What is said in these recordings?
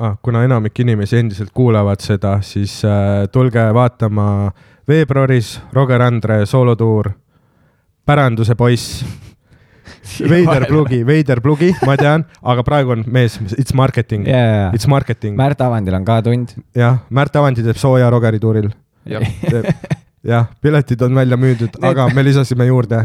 ah, kuna enamik inimesi endiselt kuulavad seda, siis äh, tulge vaatama veebruaris Roger Andre soolotuur Päranduse poiss veider plugi, veider plugi, ma tean, aga praegu on mees, it's marketing yeah., it's marketing. Märt Avandil on ka tund. jah, Märt Avandi teeb sooja Rogeri tuuril. jah, piletid on välja müüdud, aga me lisasime juurde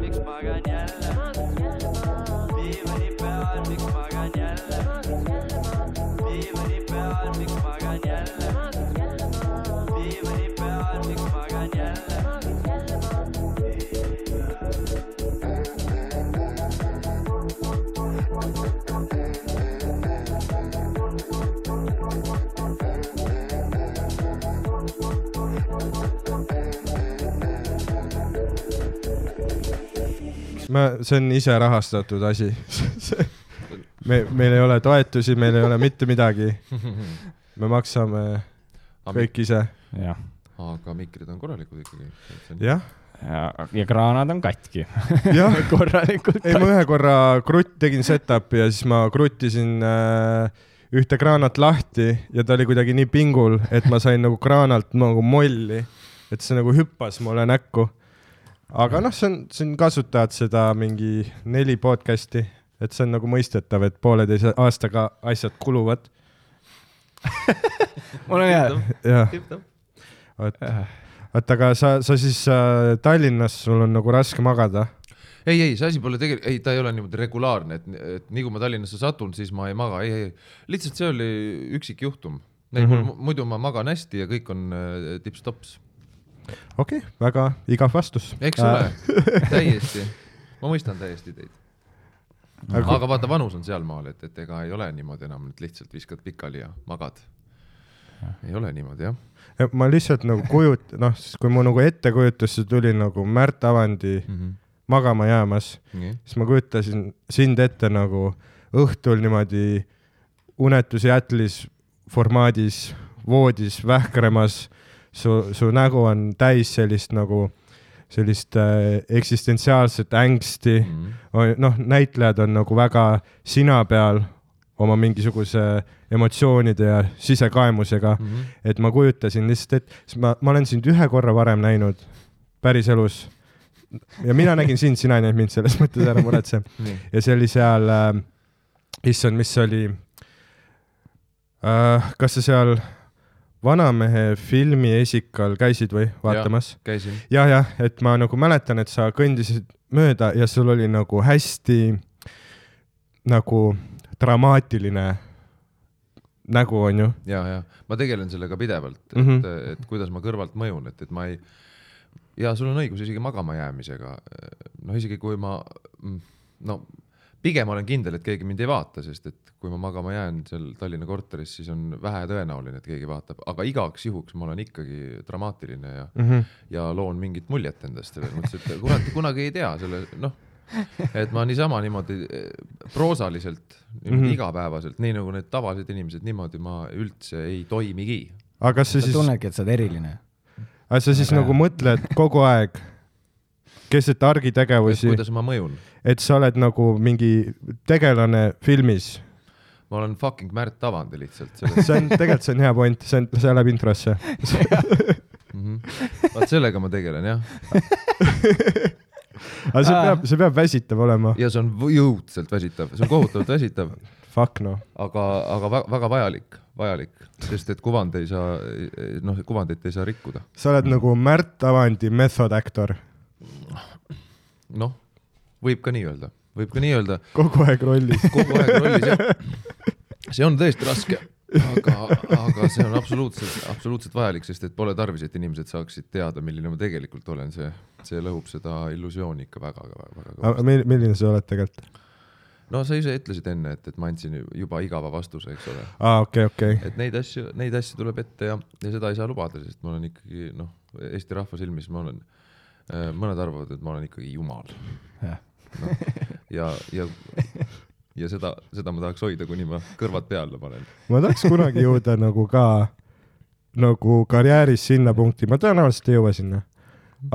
Mix Paganiel. Viva see on ise rahastatud asi me, meil ei ole toetusi, meil ei ole mitte midagi. me maksame kõik ise. jah. aga mikrid on korralikud ikkagi. jah. ja, ja kraanad on katki korralikult. ei, ma ühe korra krutt, tegin setup'i ja siis ma kruttisin äh, ühte kraanat lahti ja ta oli kuidagi nii pingul, et ma sain nagu kraanalt nagu molli, et see nagu hüppas mulle näkku aga noh, see on, siin kasutavad seda mingi neli podcast'i, et see on nagu mõistetav, et pooleteise aastaga asjad kuluvad mul on hea. jah. vot, vot aga sa, sa siis äh, Tallinnas, sul on nagu raske magada? ei, ei, see asi pole tegelikult, ei, ta ei ole niimoodi regulaarne, et, et nii kui ma Tallinnasse satun, siis ma ei maga, ei, ei, lihtsalt see oli üksik juhtum. Mm -hmm. muidu ma magan hästi ja kõik on äh, tips-tops okei okay,, väga igav vastus. eks ole äh. täiesti, ma mõistan täiesti teid. aga, aga vaata, vanus on sealmaal, et, et ega ei ole niimoodi enam, et lihtsalt viskad pikali ja magad. ei ole niimoodi, jah ja ma lihtsalt nagu kujut-, noh, kui mu nagu ettekujutlusse tuli nagu Märt Avandi mm -hmm. magama jäämas, siis ma kujutasin sind ette nagu õhtul niimoodi unetus jätlis formaadis voodis vähkremas su, su nägu on täis sellist nagu sellist äh, eksistentsiaalset ängsti mm -hmm.. noh, näitlejad on nagu väga sina peal oma mingisuguse emotsioonide ja sisekaemusega mm. -hmm. et ma kujutasin lihtsalt, et ma, ma olen sind ühe korra varem näinud päriselus. ja mina nägin sind, sina ei näinud mind, selles mõttes ära muretse ja see oli seal äh,, issand, mis see oli äh,, kas sa seal Vanamehe filmi esikal käisid või vaatamas ja,? käisin. jah, jah, et ma nagu mäletan, et sa kõndisid mööda ja sul oli nagu hästi nagu dramaatiline nägu, onju. ja, ja ma tegelen sellega pidevalt, et mm, -hmm. et kuidas ma kõrvalt mõjun, et, et ma ei, ja sul on õigus isegi magama jäämisega. noh, isegi kui ma, mm, no pigem olen kindel, et keegi mind ei vaata, sest et kui ma magama jään seal Tallinna korteris, siis on vähe tõenäoline, et keegi vaatab, aga igaks juhuks ma olen ikkagi dramaatiline ja mm, -hmm. ja loon mingit muljet endast selles mõttes, et kurat, kunagi ei tea selle, noh, et ma niisama niimoodi eh, proosaliselt, niimoodi mm -hmm. igapäevaselt, nii nagu need tavalised inimesed, niimoodi ma üldse ei toimigi. aga kas see sa siis. tunnedki, et sa oled eriline? aga sa siis aga... nagu mõtled kogu aeg keset argitegevusi. kuidas ma mõjun? Et sa oled nagu mingi tegelane filmis ma olen fucking Märt Avandi lihtsalt. see on, tegelikult see on hea point, see on, see läheb introsse -hmm.. vaat sellega ma tegelen jah aga see peab, see peab väsitav olema. ja see on jõudselt väsitav, see on kohutavalt väsitav. Fuck noh. aga, aga väga vajalik, vajalik, sest et kuvand ei saa, noh, kuvandit ei saa rikkuda. sa oled nagu Märt Avandi method actor. noh, võib ka nii öelda võib ka nii öelda. kogu aeg rollis kogu aeg rollis jah. see on tõesti raske, aga, aga see on absoluutselt, absoluutselt vajalik, sest et pole tarvis, et inimesed saaksid teada, milline ma tegelikult olen, see, see lõhub seda illusiooni ikka väga, väga, väga kõvasti. milline sa oled tegelikult? no sa ise ütlesid enne, et, et ma andsin juba igava vastuse, eks ole. aa, okei okay,, okei okay.. et neid asju, neid asju tuleb ette ja, ja seda ei saa lubada, sest ma olen ikkagi noh, Eesti rahva silmis ma olen, äh, mõned arvavad, et ma olen ikkagi jumal. No, ja, ja ja seda, seda ma tahaks hoida, kuni ma kõrvad peale panen. ma tahaks kunagi jõuda nagu ka nagu karjääris sinna punkti, ma tõenäoliselt ei jõua sinna.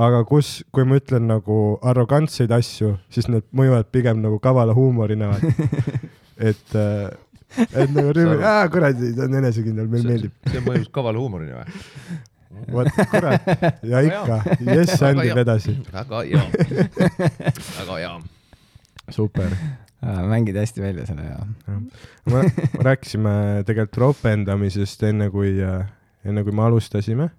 aga kus, kui ma ütlen nagu arrogantseid asju, siis need mõjuvad pigem nagu kavala huumorina et äh, et nagu rüve, aa kuradi, ta on enesekindel, meile meeldib. see mõjus kavala huumorina või? Vot kurat, ja ikka, jess andib edasi. väga hea, väga hea. super. Mängid hästi välja selle ja, ja.. me rääkisime tegelikult ropendamisest enne kui, äh, enne kui me alustasime.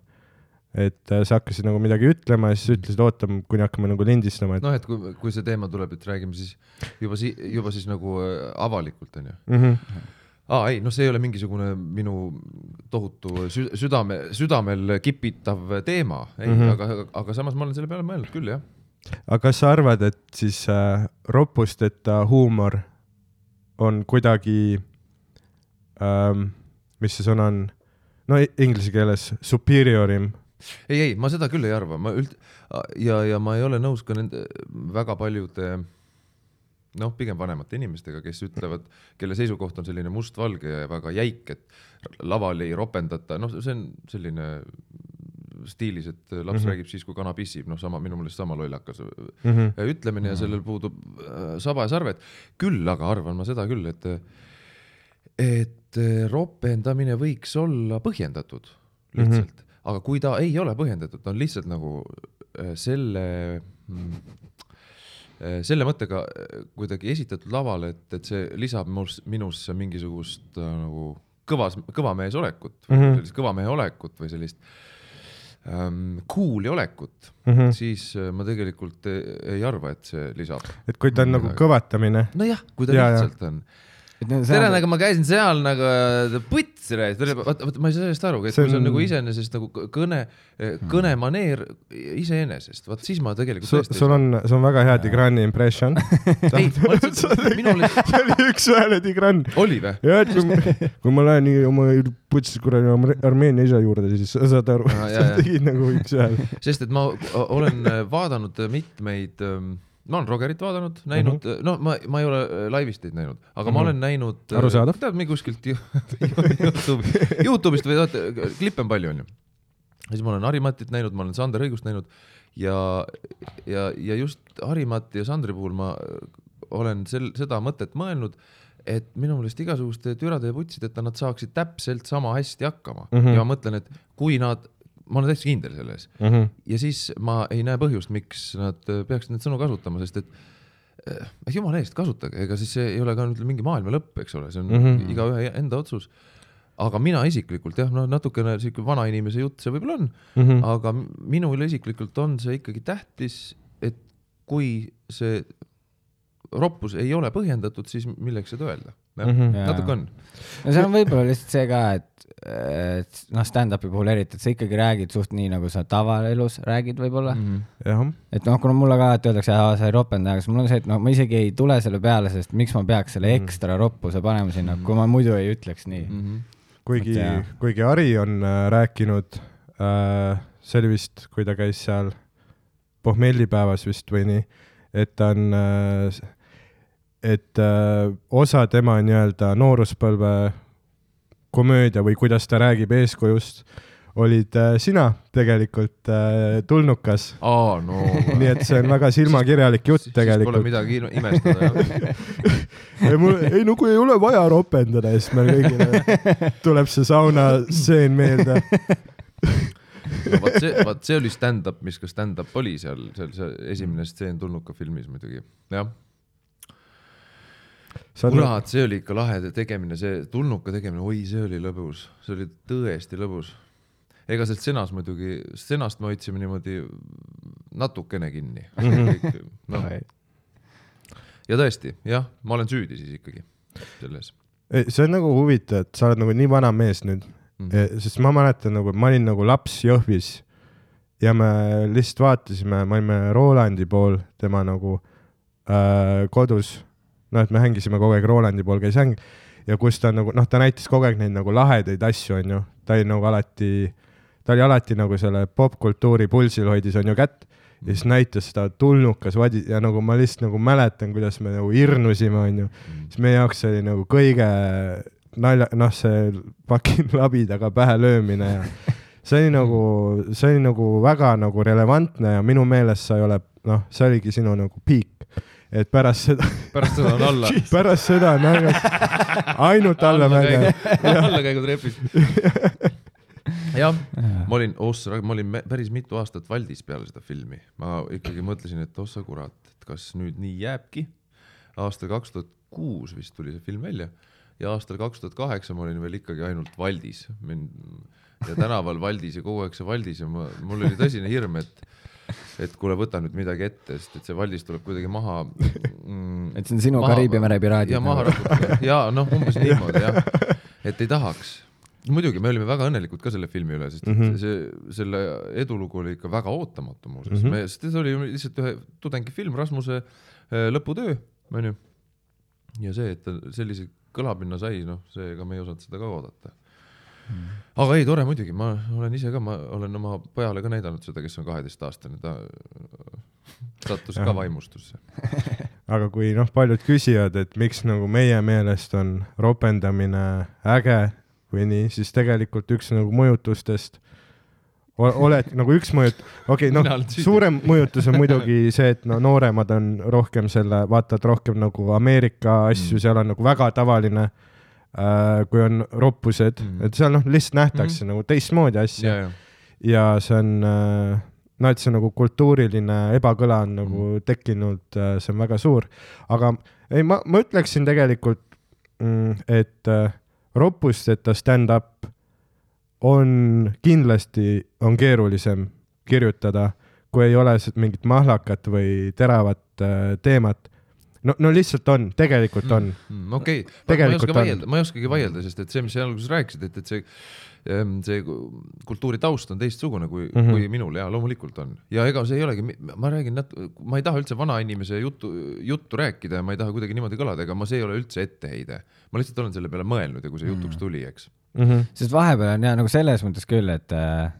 et äh, sa hakkasid nagu midagi ütlema ja siis ütlesid, oota, kuni hakkame nagu lindistama et.... noh, et kui, kui see teema tuleb, et räägime siis juba si-, juba siis nagu äh, avalikult onju. Mm. -hmm aa ei, noh, see ei ole mingisugune minu tohutu sü südame, südamel kipitav teema, ei mm, -hmm. aga, aga samas ma olen selle peale mõelnud küll, jah aga kas sa arvad, et siis äh, ropusteta huumor on kuidagi ähm,, mis see sõna on, no inglise keeles superior im? ei, ei, ma seda küll ei arva, ma üld- ja, ja ma ei ole nõus ka nende väga paljude noh, pigem vanemate inimestega, kes ütlevad, kelle seisukoht on selline mustvalge ja väga jäik, et laval ei ropendata, noh, see on selline stiilis, et laps mm -hmm. räägib siis, kui kana pissib, noh, sama minu meelest sama lollakas mm -hmm. ütlemine ja sellel puudub äh, saba ja sarved. küll aga arvan ma seda küll, et, et ropendamine võiks olla põhjendatud lihtsalt mm, -hmm. aga kui ta ei ole põhjendatud, on lihtsalt nagu äh, selle mm, selle mõttega kuidagi esitatud lavale, et, et see lisab mus, minusse mingisugust nagu kõvas, kõva mees olekut mm, -hmm. sellist kõva mehe olekut või sellist äh, ähm, cool'i olekut mm, -hmm. siis äh, ma tegelikult ei, arva, et see lisab. et kui ta on nagu kõvatamine. nojah, kui ta ja, lihtsalt ja. on tere, nagu ma käisin seal nagu puts, vaata, vaata, ma ei saa sellest aru, et kui see on nagu iseenesest nagu kõne, kõnemaneer iseenesest, vaat siis ma tegelikult Su, sul on, sul on väga hea Tigrani impression ei, ma lihtsalt, minul oli see oli üks-ühele Tigran. oli või? jah, et kui, kui ma lähen oma puts kuradi Armeenia isa juurde, siis saad aru, sa tegid nagu üks-ühele. sest et ma olen vaadanud mitmeid ähm, ma olen Rogerit vaadanud, näinud mm, -hmm. no ma, ma ei ole äh, laivis teid näinud, aga mm -hmm. ma olen näinud. Äh, arusaadav. tead, mingi kuskilt Youtube'i, Youtube'ist või vaata, klippe on palju, onju. ja siis ma olen Harimatit näinud, ma olen Sander Õigust näinud ja, ja, ja just Harimati ja Sandri puhul ma olen sel, seda mõtet mõelnud, et minu meelest igasuguste türade ja putsideta nad saaksid täpselt sama hästi hakkama mm -hmm. ja ma mõtlen, et kui nad ma olen täiesti kindel selles mm. -hmm. ja siis ma ei näe põhjust, miks nad peaksid neid sõnu kasutama, sest et eh, jumala eest kasutage, ega siis see ei ole ka nüüd mingi maailma lõpp, eks ole, see on mm -hmm. igaühe enda otsus. aga mina isiklikult jah, no natukene sihuke vanainimese jutt see võib-olla on mm, -hmm. aga minule isiklikult on see ikkagi tähtis, et kui see roppus ei ole põhjendatud, siis milleks seda öelda? mm -hmm., natuke on. no see on võib-olla lihtsalt see ka, et, et noh, stand-up'i puhul eriti, et sa ikkagi räägid suht nii, nagu sa tavaelus räägid võib-olla mm. -hmm. et noh, kuna mulle ka alati öeldakse, sa ei ropenda, aga siis mul on see, et noh, ma isegi ei tule selle peale, sest miks ma peaks selle mhm. ekstra roppuse panema sinna mm, -hmm. kui ma muidu ei ütleks nii mm. -hmm. kuigi, kuigi Ari on äh, rääkinud äh,, see oli vist, kui ta käis seal pohmellipäevas vist või nii, et ta on äh, et äh, osa tema nii-öelda nooruspõlve komöödia või kuidas ta räägib eeskujust, olid äh, sina tegelikult äh, tulnukas. aa, no nii et see on väga silmakirjalik jutt tegelikult. Pole midagi imestada, jah. ei, mul, ei no kui ei ole vaja ropendada, siis meil kõigile tuleb see saunastseen meelde no vot see, vot see oli stand-up, mis ka stand-up oli seal, seal see esimene stseen Tulnuka filmis muidugi, jah kurat, see oli ikka lahe tegemine, see tulnuka tegemine, oi, see oli lõbus, see oli tõesti lõbus. ega sealt stsenas muidugi, stsenast me hoidsime niimoodi natukene kinni. No.. ja tõesti, jah, ma olen süüdi siis ikkagi selles. See on nagu huvitav, et sa oled nagu nii vana mees nüüd. Mm, -hmm. sest ma mäletan nagu, ma olin nagu laps Jõhvis ja me lihtsalt vaatasime, me olime Rolandi pool, tema nagu äh, kodus. Noh, et me hängisime kogu aeg Rolandi pool, käis häng ja kus ta nagu noh, ta näitas kogu aeg neid nagu lahedaid asju, onju, ta oli nagu alati, ta oli alati nagu selle popkultuuri pulsil hoidis onju kätt ja siis näitas seda tulnukas vadi ja nagu ma lihtsalt nagu mäletan, kuidas me nagu hirnusime, onju. siis meie jaoks oli nagu kõige nalja, noh, see fucking labidaga pähe löömine ja see oli nagu, see oli nagu väga nagu relevantne ja minu meelest sa ei ole, noh, see oligi sinu nagu piik. Et pärast seda pärast seda on alla. Pärast seda on äge, ainult allamäge. allakäigu trepis jah, ma olin, ossa, ma olin päris mitu aastat Valdis peale seda filmi, ma ikkagi mõtlesin, et ossa kurat, et kas nüüd nii jääbki. aastal kaks tuhat kuus vist tuli see film välja ja aastal kaks tuhat kaheksa ma olin veel ikkagi ainult Valdis, mind ja tänaval Valdis ja kogu aeg see Valdis ja ma, mul oli tõsine hirm, et et kuule, võta nüüd midagi ette, sest et see Valdis tuleb kuidagi maha mm,. et see on sinu Kariibi mere piraadid. ja maha nagu. raputada ja noh, umbes niimoodi jah, et ei tahaks. muidugi, me olime väga õnnelikud ka selle filmi üle, sest mm -hmm. see, selle edulugu oli ikka väga ootamatu muuseas mm, -hmm. me, sest see oli lihtsalt ühe tudengifilm, Rasmuse äh, lõputöö, onju. ja see, et ta sellise kõlapinna sai, noh, seega me ei osanud seda ka oodata. Aga ei, tore muidugi, ma olen ise ka, ma olen oma pojale ka näidanud seda, kes on kaheteistaastane, ta sattus ka vaimustusse. Aga kui noh, paljud küsivad, et miks nagu meie meelest on ropendamine äge või nii, siis tegelikult üks nagu mõjutustest oled nagu üks mõjut-, okei okay,, noh, suurem mõjutus on muidugi see, et no nooremad on rohkem selle, vaatavad rohkem nagu Ameerika asju mm., seal on nagu väga tavaline. äh, kui on roppused mm, -hmm. et seal noh, lihtsalt nähtakse mm -hmm. nagu teistmoodi asja yeah,. Yeah. ja see on äh, noh, et see nagu kultuuriline ebakõla on nagu mm -hmm. tekkinud äh,, see on väga suur. aga ei, ma, ma ütleksin tegelikult mm,, et äh, ropusteta stand-up on kindlasti, on keerulisem kirjutada, kui ei ole mingit mahlakat või teravat äh, teemat no, no lihtsalt on, tegelikult on mm,. Mm, okei okay., ma ei oska vaielda, ma ei oskagi vaielda, sest et see, mis sa alguses rääkisid, et, et see ehm, see kultuuri taust on teistsugune kui mm, -hmm. kui minul ja loomulikult on ja ega see ei olegi, ma räägin nat-, ma ei taha üldse vanainimese juttu, juttu rääkida ja ma ei taha kuidagi niimoodi kõlada, ega ma, see ei ole üldse etteheide. ma lihtsalt olen selle peale mõelnud ja kui see jutuks mhm. tuli, eks mm. -hmm. sest vahepeal on ja nagu selles mõttes küll, et äh,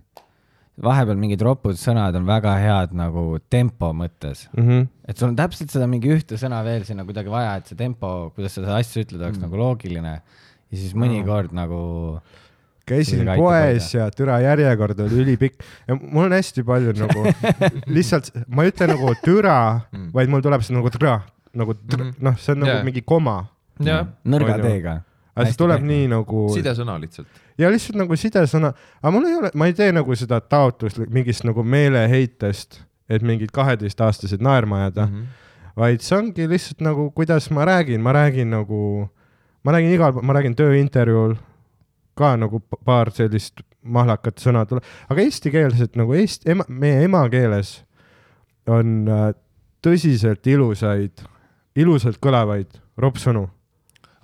vahepeal mingid ropud sõnad on väga head nagu tempo mõttes mm. -hmm. et sul on täpselt seda mingi ühte sõna veel sinna kuidagi vaja, et see tempo, kuidas sa seda asja ütled, oleks mm -hmm. nagu loogiline. ja siis mõnikord mm -hmm. nagu käisin poes ja türa järjekord oli ülipikk ja mul on hästi palju nagu lihtsalt, ma ei ütle nagu türa mm., vaid mul tuleb see nagu türa, nagu tr, -hmm. noh, see on nagu yeah. mingi koma. nõrga teega. Aga see tuleb nii nagu. sidesõna lihtsalt. Ja lihtsalt nagu sidesõna, aga mul ei ole, ma ei tee nagu seda taotlust mingist nagu meeleheitest, et mingid kaheteistaastased naerma ajada mm, -hmm. vaid see ongi lihtsalt nagu, kuidas ma räägin, ma räägin nagu, ma räägin igal ma räägin tööintervjuul ka nagu paar sellist mahlakat sõna tuleb, aga eestikeelset nagu eesti, ema, meie emakeeles on äh, tõsiselt ilusaid, ilusalt kõlavaid roppsõnu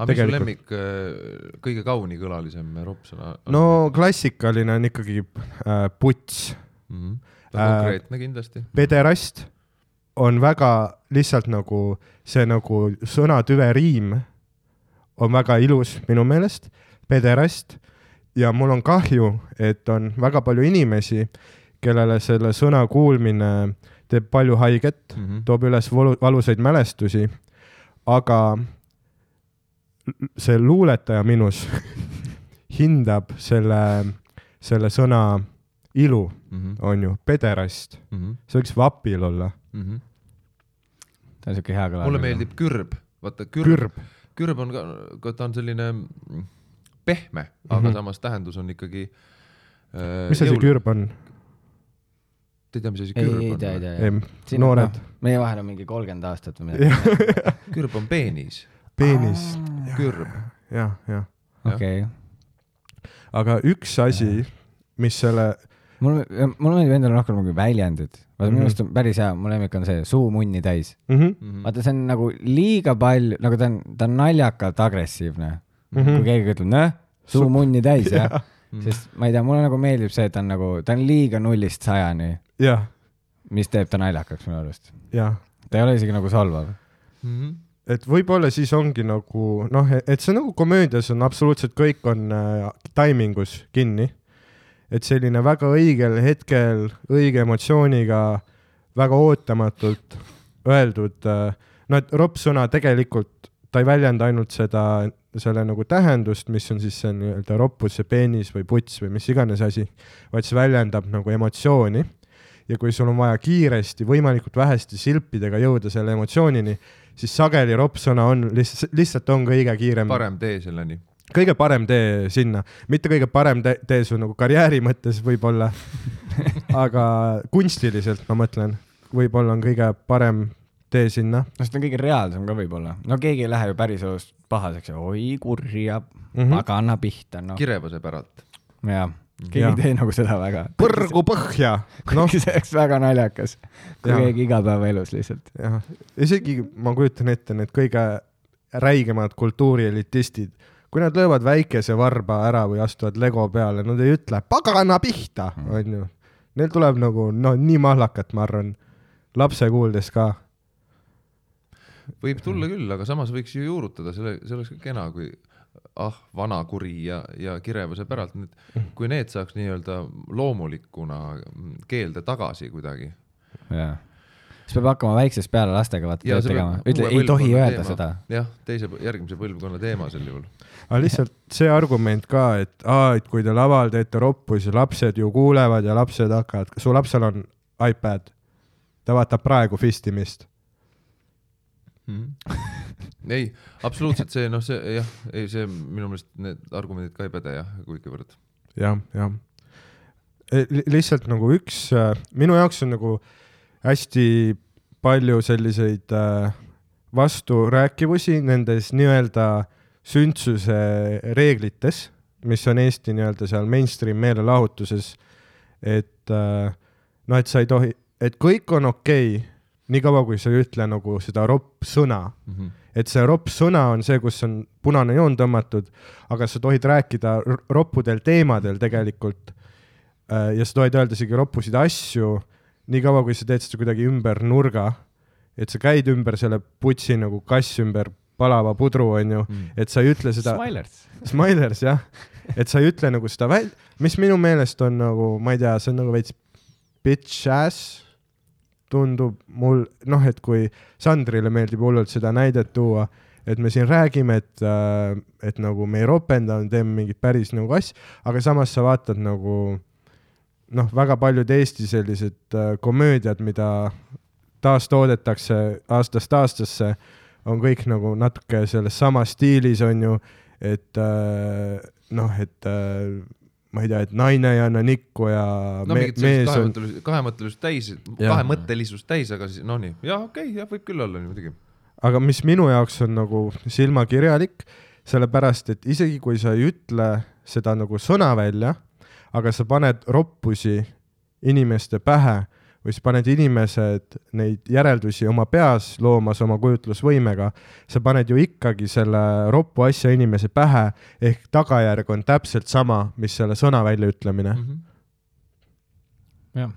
aga mis su lemmik, äh, kõige kaunikõlalisem roppsõna on? no klassikaline on ikkagi äh, puts mm. -hmm. konkreetne äh, kindlasti. pederast on väga lihtsalt nagu see nagu sõnatüve riim on väga ilus minu meelest, pederast ja mul on kahju, et on väga palju inimesi, kellele selle sõna kuulmine teeb palju haiget mm, -hmm. toob üles valu, valusaid mälestusi, aga see luuletaja minus hindab selle, selle sõna ilu mm, -hmm. on ju, pederast mm. -hmm. see võiks vapil olla mm. -hmm. ta on siuke hea kõla. mulle meeldib kürb, vaata kürb, kürb., kürb on ka, ta on selline pehme mm, -hmm. aga samas tähendus on ikkagi äh,. mis asi kürb on? Te ei tea, mis asi kürb ei, on? ei tea, ei tea. noored. meie vahel on mingi kolmkümmend aastat või midagi kürb on peenis peenis. kürb. jah, jah. okei. aga üks asi, mis selle mulle, mulle meeldib endale rohkem nagu väljendid. vaata mm -hmm. minu arust on päris hea, mu lemmik on see suu munni täis mm. -hmm. vaata, see on nagu liiga palju, nagu ta on, ta on naljakalt agressiivne. mm, -hmm. kui keegi ütleb, noh, suu munni täis jah ja. Mm. sest ma ei tea, mulle nagu meeldib see, et ta on nagu, ta on liiga nullist sajani. mis teeb ta naljakaks minu arust. ta ei ole isegi nagu solvav mm. -hmm et võib-olla siis ongi nagu noh, et see nagu komöödias on absoluutselt kõik on äh, taimingus kinni. et selline väga õigel hetkel õige emotsiooniga, väga ootamatult öeldud äh,, no et roppsõna tegelikult ta ei väljenda ainult seda selle nagu tähendust, mis on siis see nii-öelda roppus, see peenis või puts või mis iganes asi, vaid see väljendab nagu emotsiooni. Ja kui sul on vaja kiiresti, võimalikult väheste silpidega jõuda selle emotsioonini, siis sageli roppsõna on lihtsalt, lihtsalt on kõige kiirem. parem tee selleni. kõige parem tee sinna, mitte kõige parem tee, tee su nagu karjääri mõttes võib-olla aga kunstiliselt ma mõtlen, võib-olla on kõige parem tee sinna. no see on kõige reaalsem ka võib-olla, no keegi ei lähe ju päriselus pahaseks ja oi kurja mm, -hmm. aga anna pihta no.. kirevuse päralt. jah, keegi ja. ei tee nagu seda väga. põrgu põhja no.. see oleks väga naljakas, kui ja. keegi igapäevaelus lihtsalt. jah, isegi ma kujutan ette need kõige räigemad kultuurielitistid, kui nad löövad väikese varba ära või astuvad lego peale, nad ei ütle pagana pihta, mhm. onju. Neil tuleb nagu no nii mahlakat, ma arvan, lapse kuuldes ka võib tulla küll, aga samas võiks ju juurutada, selle, see oleks ka kena, kui ah, vana kuri ja, ja kirevuse päralt, need, kui need saaks nii-öelda loomulikuna keelde tagasi kuidagi. jah, siis peab hakkama väiksest peale lastega vaata tööd tegema, ütle, ei tohi öelda teema. seda. jah, teise, järgmise põlvkonna teema sel juhul. aga lihtsalt see argument ka, et aa, et kui te laval teete roppu, siis lapsed ju kuulevad ja lapsed hakkavad, su lapsel on iPad, ta vaatab praegu fistimist mm. ei, absoluutselt see noh, see jah, ei see minu meelest need argumendid ka ei päde jah, kuigivõrd ja,. jah, jah. lihtsalt nagu üks, äh, minu jaoks on nagu hästi palju selliseid äh, vasturääkivusi nendes nii-öelda sündsuse reeglites, mis on Eesti nii-öelda seal mainstream meelelahutuses, et äh, noh, et sa ei tohi, et kõik on okei okay, niikaua kui sa ei ütle nagu seda ropp-sõna mm. -hmm. Et see ropp-sõna on see, kus on punane joon tõmmatud, aga sa tohid rääkida roppudel teemadel tegelikult äh, ja sa tohid öelda isegi roppusid asju, niikaua kui sa teed seda kuidagi ümber nurga, et sa käid ümber selle putsi nagu kass ümber palava pudru, onju mm., et sa ei ütle seda. Smilers. Smilers, jah. et sa ei ütle nagu seda väl-, mis minu meelest on nagu, ma ei tea, see on nagu veits bitch ass tundub mul, noh, et kui Sandrile meeldib hullult seda näidet tuua, et me siin räägime, et äh,, et nagu me ei ropenda, teeme mingit päris nagu asja, aga samas sa vaatad nagu noh, väga paljud Eesti sellised äh, komöödiad, mida taastoodetakse aastast aastasse, on kõik nagu natuke selles samas stiilis, on ju, et äh, noh, et ma ei tea, et naine ei anna nikku ja no, me, mees on. kahemõttelisust täis, kahemõttelisust täis, aga siis no nii, jah, okei okay,, jah, võib küll olla muidugi. aga mis minu jaoks on nagu silmakirjalik, sellepärast et isegi kui sa ei ütle seda nagu sõna välja, aga sa paned roppusi inimeste pähe või siis paned inimesed neid järeldusi oma peas loomas oma kujutlusvõimega, sa paned ju ikkagi selle roppu asja inimese pähe, ehk tagajärg on täpselt sama, mis selle sõna väljaütlemine mm. -hmm. jah,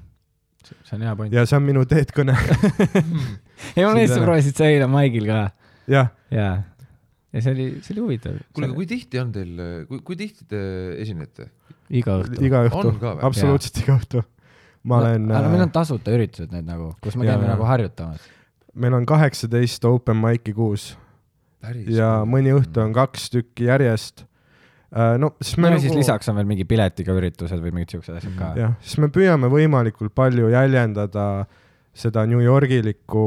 see on hea point. ja see on minu teetkõne ei, ma lihtsalt proovisin seda eile Maigil ka. jah. jaa ja see oli, see oli huvitav. kuule, aga kui tihti on teil, kui, kui tihti te esinete? iga õhtu. iga õhtu, absoluutselt iga õhtu ma no, olen. aga meil on tasuta üritused need nagu, kus me käime nagu harjutamas. meil on kaheksateist open mic'i kuus. ja mõni õhtu on kaks tükki järjest uh,. no siis me no, nagu. siis lisaks on veel mingi piletiga üritused või mingid siuksed asjad ka. jah, siis me püüame võimalikult palju jäljendada seda New Yorgilikku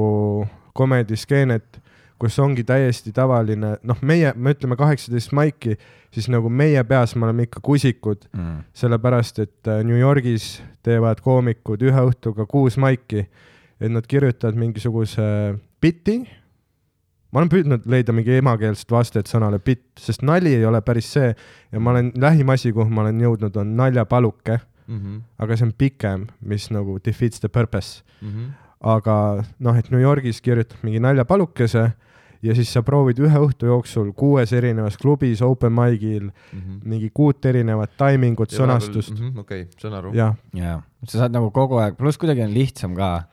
komediskeenet kus ongi täiesti tavaline, noh, meie, me ütleme kaheksateist maiki, siis nagu meie peas me oleme ikka kusikud mm., sellepärast et äh, New Yorgis teevad koomikud ühe õhtuga kuus maiki, et nad kirjutavad mingisuguse biti, ma olen püüdnud leida mingi emakeelset vastet sõnale bitt, sest nali ei ole päris see ja ma olen, lähim asi, kuhu ma olen jõudnud, on naljapaluke mm, -hmm. aga see on pikem, mis nagu defeats the purpose mm. -hmm. aga noh, et New Yorgis kirjutab mingi naljapalukese ja siis sa proovid ühe õhtu jooksul kuues erinevas klubis, open mic'il mm -hmm. mingi kuut erinevat taimingut, sõnastust. -hmm, okei saan aru. jah ja., sa saad nagu kogu aeg, pluss kuidagi on lihtsam ka.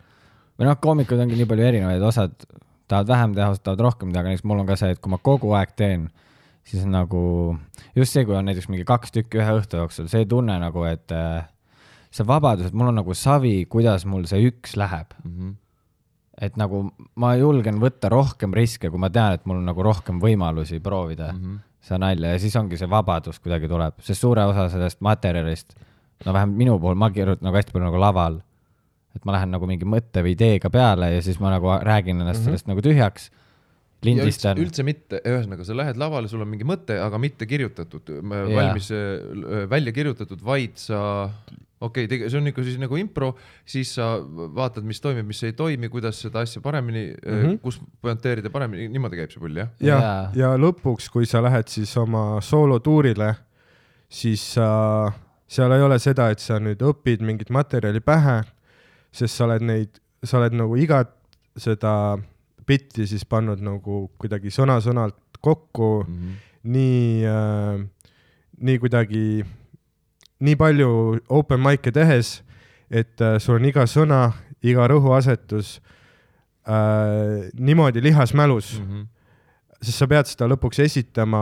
või noh, koomikud ongi nii palju erinevaid, osad tahavad vähem teha, osad tahavad rohkem teha, aga näiteks mul on ka see, et kui ma kogu aeg teen, siis nagu just see, kui on näiteks mingi kaks tükki ühe õhtu jooksul, see tunne nagu, et äh, see vabadus, et mul on nagu savi, kuidas mul see üks läheb mm. -hmm et nagu ma julgen võtta rohkem riske, kui ma tean, et mul on nagu rohkem võimalusi proovida mm -hmm. seda nalja ja siis ongi see vabadus kuidagi tuleb, sest suure osa sellest materjalist, no vähemalt minu puhul, ma kirjutan nagu hästi palju nagu laval. et ma lähen nagu mingi mõtte või ideega peale ja siis ma nagu räägin ennast mm -hmm. sellest nagu tühjaks lindistan. üldse mitte, ühesõnaga sa lähed lavale, sul on mingi mõte, aga mitte kirjutatud, valmis välja kirjutatud, vaid sa okei okay,, see on ikka siis nagu impro, siis sa vaatad, mis toimib, mis ei toimi, kuidas seda asja paremini mm, -hmm. kus pointeerida paremini, niimoodi käib see pull jah? ja, ja., ja lõpuks, kui sa lähed siis oma soolotuurile, siis sa, seal ei ole seda, et sa nüüd õpid mingit materjali pähe, sest sa oled neid, sa oled nagu igat seda bitti siis pannud nagu kuidagi sõna-sõnalt kokku mm, -hmm. nii äh,, nii kuidagi nii palju open mic'e tehes, et äh, sul on iga sõna, iga rõhuasetus äh, niimoodi lihasmälus mm. -hmm sest sa pead seda lõpuks esitama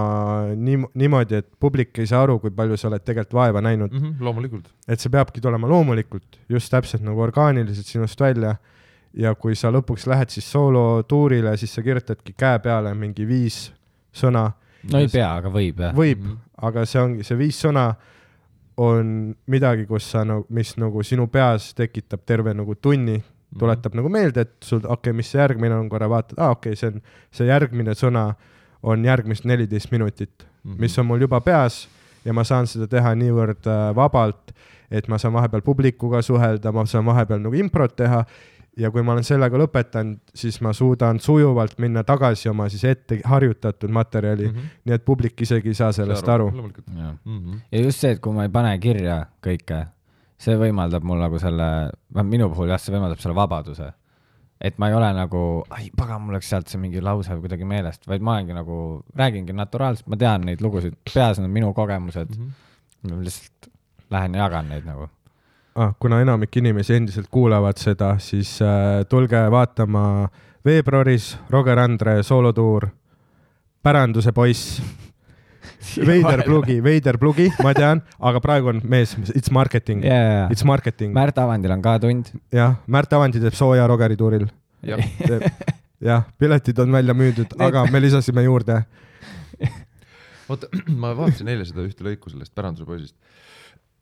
nii, niimoodi, et publik ei saa aru, kui palju sa oled tegelikult vaeva näinud mm. -hmm, loomulikult. et see peabki tulema loomulikult, just täpselt nagu orgaaniliselt sinust välja. ja kui sa lõpuks lähed siis soolotuurile, siis sa kirjutadki käe peale mingi viis sõna. no ei pea, aga võib jah. võib mm, -hmm. aga see ongi see viis sõna on midagi, kus sa nagu, mis nagu sinu peas tekitab terve nagu tunni, mhm. tuletab mm -hmm. nagu meelde, et sul, okei okay,, mis see järgmine on, korra vaatad, aa ah, okei okay,, see on, see järgmine sõna on järgmist neliteist minutit mm, -hmm. mis on mul juba peas ja ma saan seda teha niivõrd äh, vabalt, et ma saan vahepeal publikuga suhelda, ma saan vahepeal nagu improt teha ja kui ma olen sellega lõpetanud, siis ma suudan sujuvalt minna tagasi oma siis ette harjutatud materjali mm, -hmm. nii et publik isegi ei saa sellest aru. Ja. Mm -hmm. ja just see, et kui ma ei pane kirja kõike, see võimaldab mul nagu selle, vähemalt minu puhul jah, see võimaldab selle vabaduse. et ma ei ole nagu, ai pagan, mul läks sealt see mingi lause kuidagi meelest, vaid ma olengi nagu, räägingi naturaalselt, ma tean neid lugusid, peas on minu kogemused mm. -hmm. ma lihtsalt lähen ja jagan neid nagu ah, kuna enamik inimesi endiselt kuulavad seda, siis äh, tulge vaatama veebruaris Roger Andre soolotuur Päranduse poiss veider plugi, veider plugi, ma tean, aga praegu on mees, it's marketing yeah,, it's marketing. Märt Avandil on ka tund. jah, Märt Avandi teeb sooja Rogeri tuuril. jah, piletid on välja müüdud, aga me lisasime juurde. oota, ma vaatasin eile seda ühte lõiku sellest Päranduse poisist.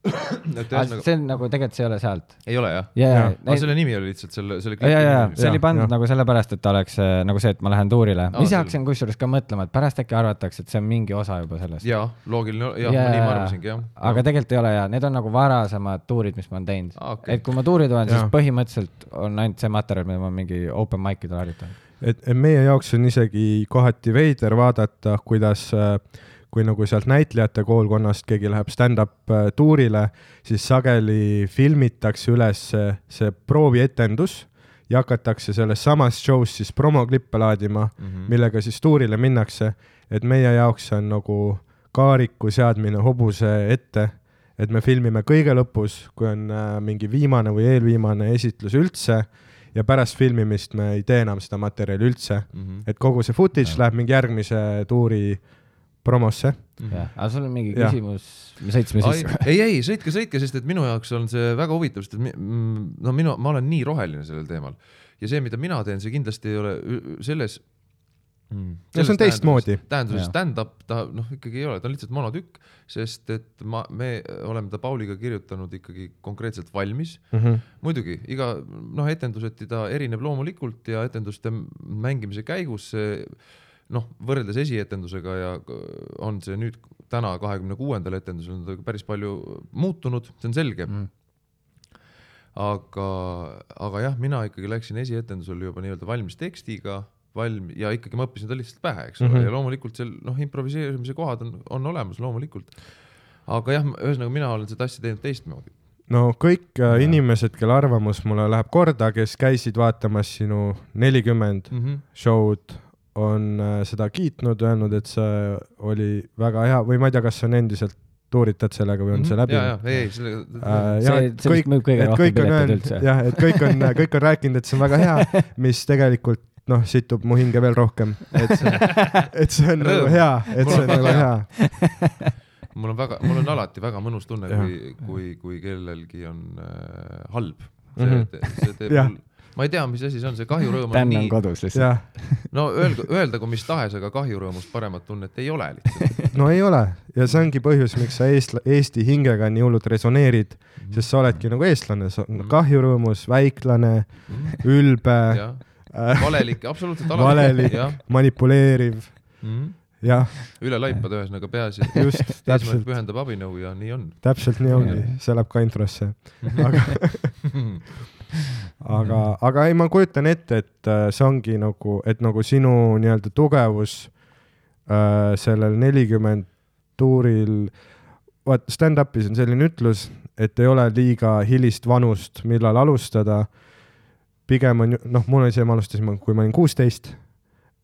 see on nagu tegelikult see ei ole sealt. ei ole jah yeah,? Yeah, aga selle nimi oli lihtsalt selle, selle ja, ja, ja see oli pandud nagu sellepärast, et ta oleks äh, nagu see, et ma lähen tuurile. ma ise hakkasin kusjuures ka mõtlema, et pärast äkki arvatakse, et see on mingi osa juba sellest. jaa, loogiline, jah yeah,, nii ma arvasingi, jah. aga tegelikult ei ole ja need on nagu varasemad tuurid, mis ma olen teinud ah,. Okay. et kui ma tuuri tulen, siis põhimõtteliselt on ainult see materjal, mida ma mingi open mic idel harjutan. et meie jaoks on isegi kohati veider vaadata, kuidas äh, kui nagu sealt näitlejate koolkonnast keegi läheb stand-up äh, tuurile, siis sageli filmitakse üles see proovietendus ja hakatakse selles samas show's siis promoklippe laadima mm, -hmm. millega siis tuurile minnakse. et meie jaoks on nagu kaariku seadmine hobuse ette, et me filmime kõige lõpus, kui on äh, mingi viimane või eelviimane esitlus üldse ja pärast filmimist me ei tee enam seda materjali üldse mm. -hmm. et kogu see footage ja. läheb mingi järgmise tuuri promosse. jah, aga sul on mingi küsimus, me sõitsime sisse. ei, ei, sõitke, sõitke, sest et minu jaoks on see väga huvitav, sest et no minu, ma olen nii roheline sellel teemal ja see, mida mina teen, see kindlasti ei ole selles mm,. no see on teistmoodi. tähenduses stand-up ta noh, ikkagi ei ole, ta on lihtsalt monotükk, sest et ma, me oleme ta Pauliga kirjutanud ikkagi konkreetselt valmis mm. -hmm. muidugi iga noh, etenduseti ta erineb loomulikult ja etenduste mängimise käigus see noh, võrreldes esietendusega ja on see nüüd täna, kahekümne kuuendal etendusel on päris palju muutunud, see on selge mm. aga, aga jah, mina ikkagi läksin esietendusel juba nii-öelda valmis tekstiga, valm- ja ikkagi ma õppisin ta lihtsalt pähe, eks ole mm, -hmm. ja loomulikult seal noh, improviseerimise kohad on, on olemas loomulikult. aga jah, ühesõnaga mina olen seda asja teinud teistmoodi no kõik äh, ja. inimesed, kelle arvamus mulle läheb korda, kes käisid vaatamas sinu nelikümmend mm -hmm. show'd on äh, seda kiitnud, öelnud, et see oli väga hea või ma ei tea, kas see on endiselt tuuritad sellega või on see läbi? ja, ja, ei, sellega äh,. see, sellest mõjub kõige rohkem pileteid üldse. jah, et kõik on, kõik on rääkinud, et see on väga hea, mis tegelikult noh, situb mu hinge veel rohkem, et see, et see on nagu hea, et see on nagu hea mul on väga, mul on alati väga mõnus tunne, kui, kui, kui kellelgi on äh, halb. see -hmm. see teeb mul ma ei tea, mis asi see on, see kahjurõõm on nii. kodus lihtsalt. no öelgu, öeldagu mis tahes, aga kahjurõõmust paremat tunnet ei ole lihtsalt. no ei ole ja see ongi põhjus, miks sa eestla-, Eesti hingega nii hullult resoneerid mm, sest sa oledki nagu eestlane, sa oled mm kahjurõõmus, väiklane mm, ülbe äh, valelik, absoluutselt valelik, manipuleeriv mm. jah. üle laipade ühesõnaga peaasi, et just, täpselt. pühendab abinõu ja nii on. täpselt nii ongi, see läheb ka introsse aga aga, aga ei, ma kujutan ette, et äh, see ongi nagu, et nagu sinu nii-öelda tugevus äh, sellel nelikümmend tuuril, vaat stand-up'is on selline ütlus, et ei ole liiga hilist vanust, millal alustada. pigem on noh, mul oli see, ma alustasin, kui ma olin kuusteist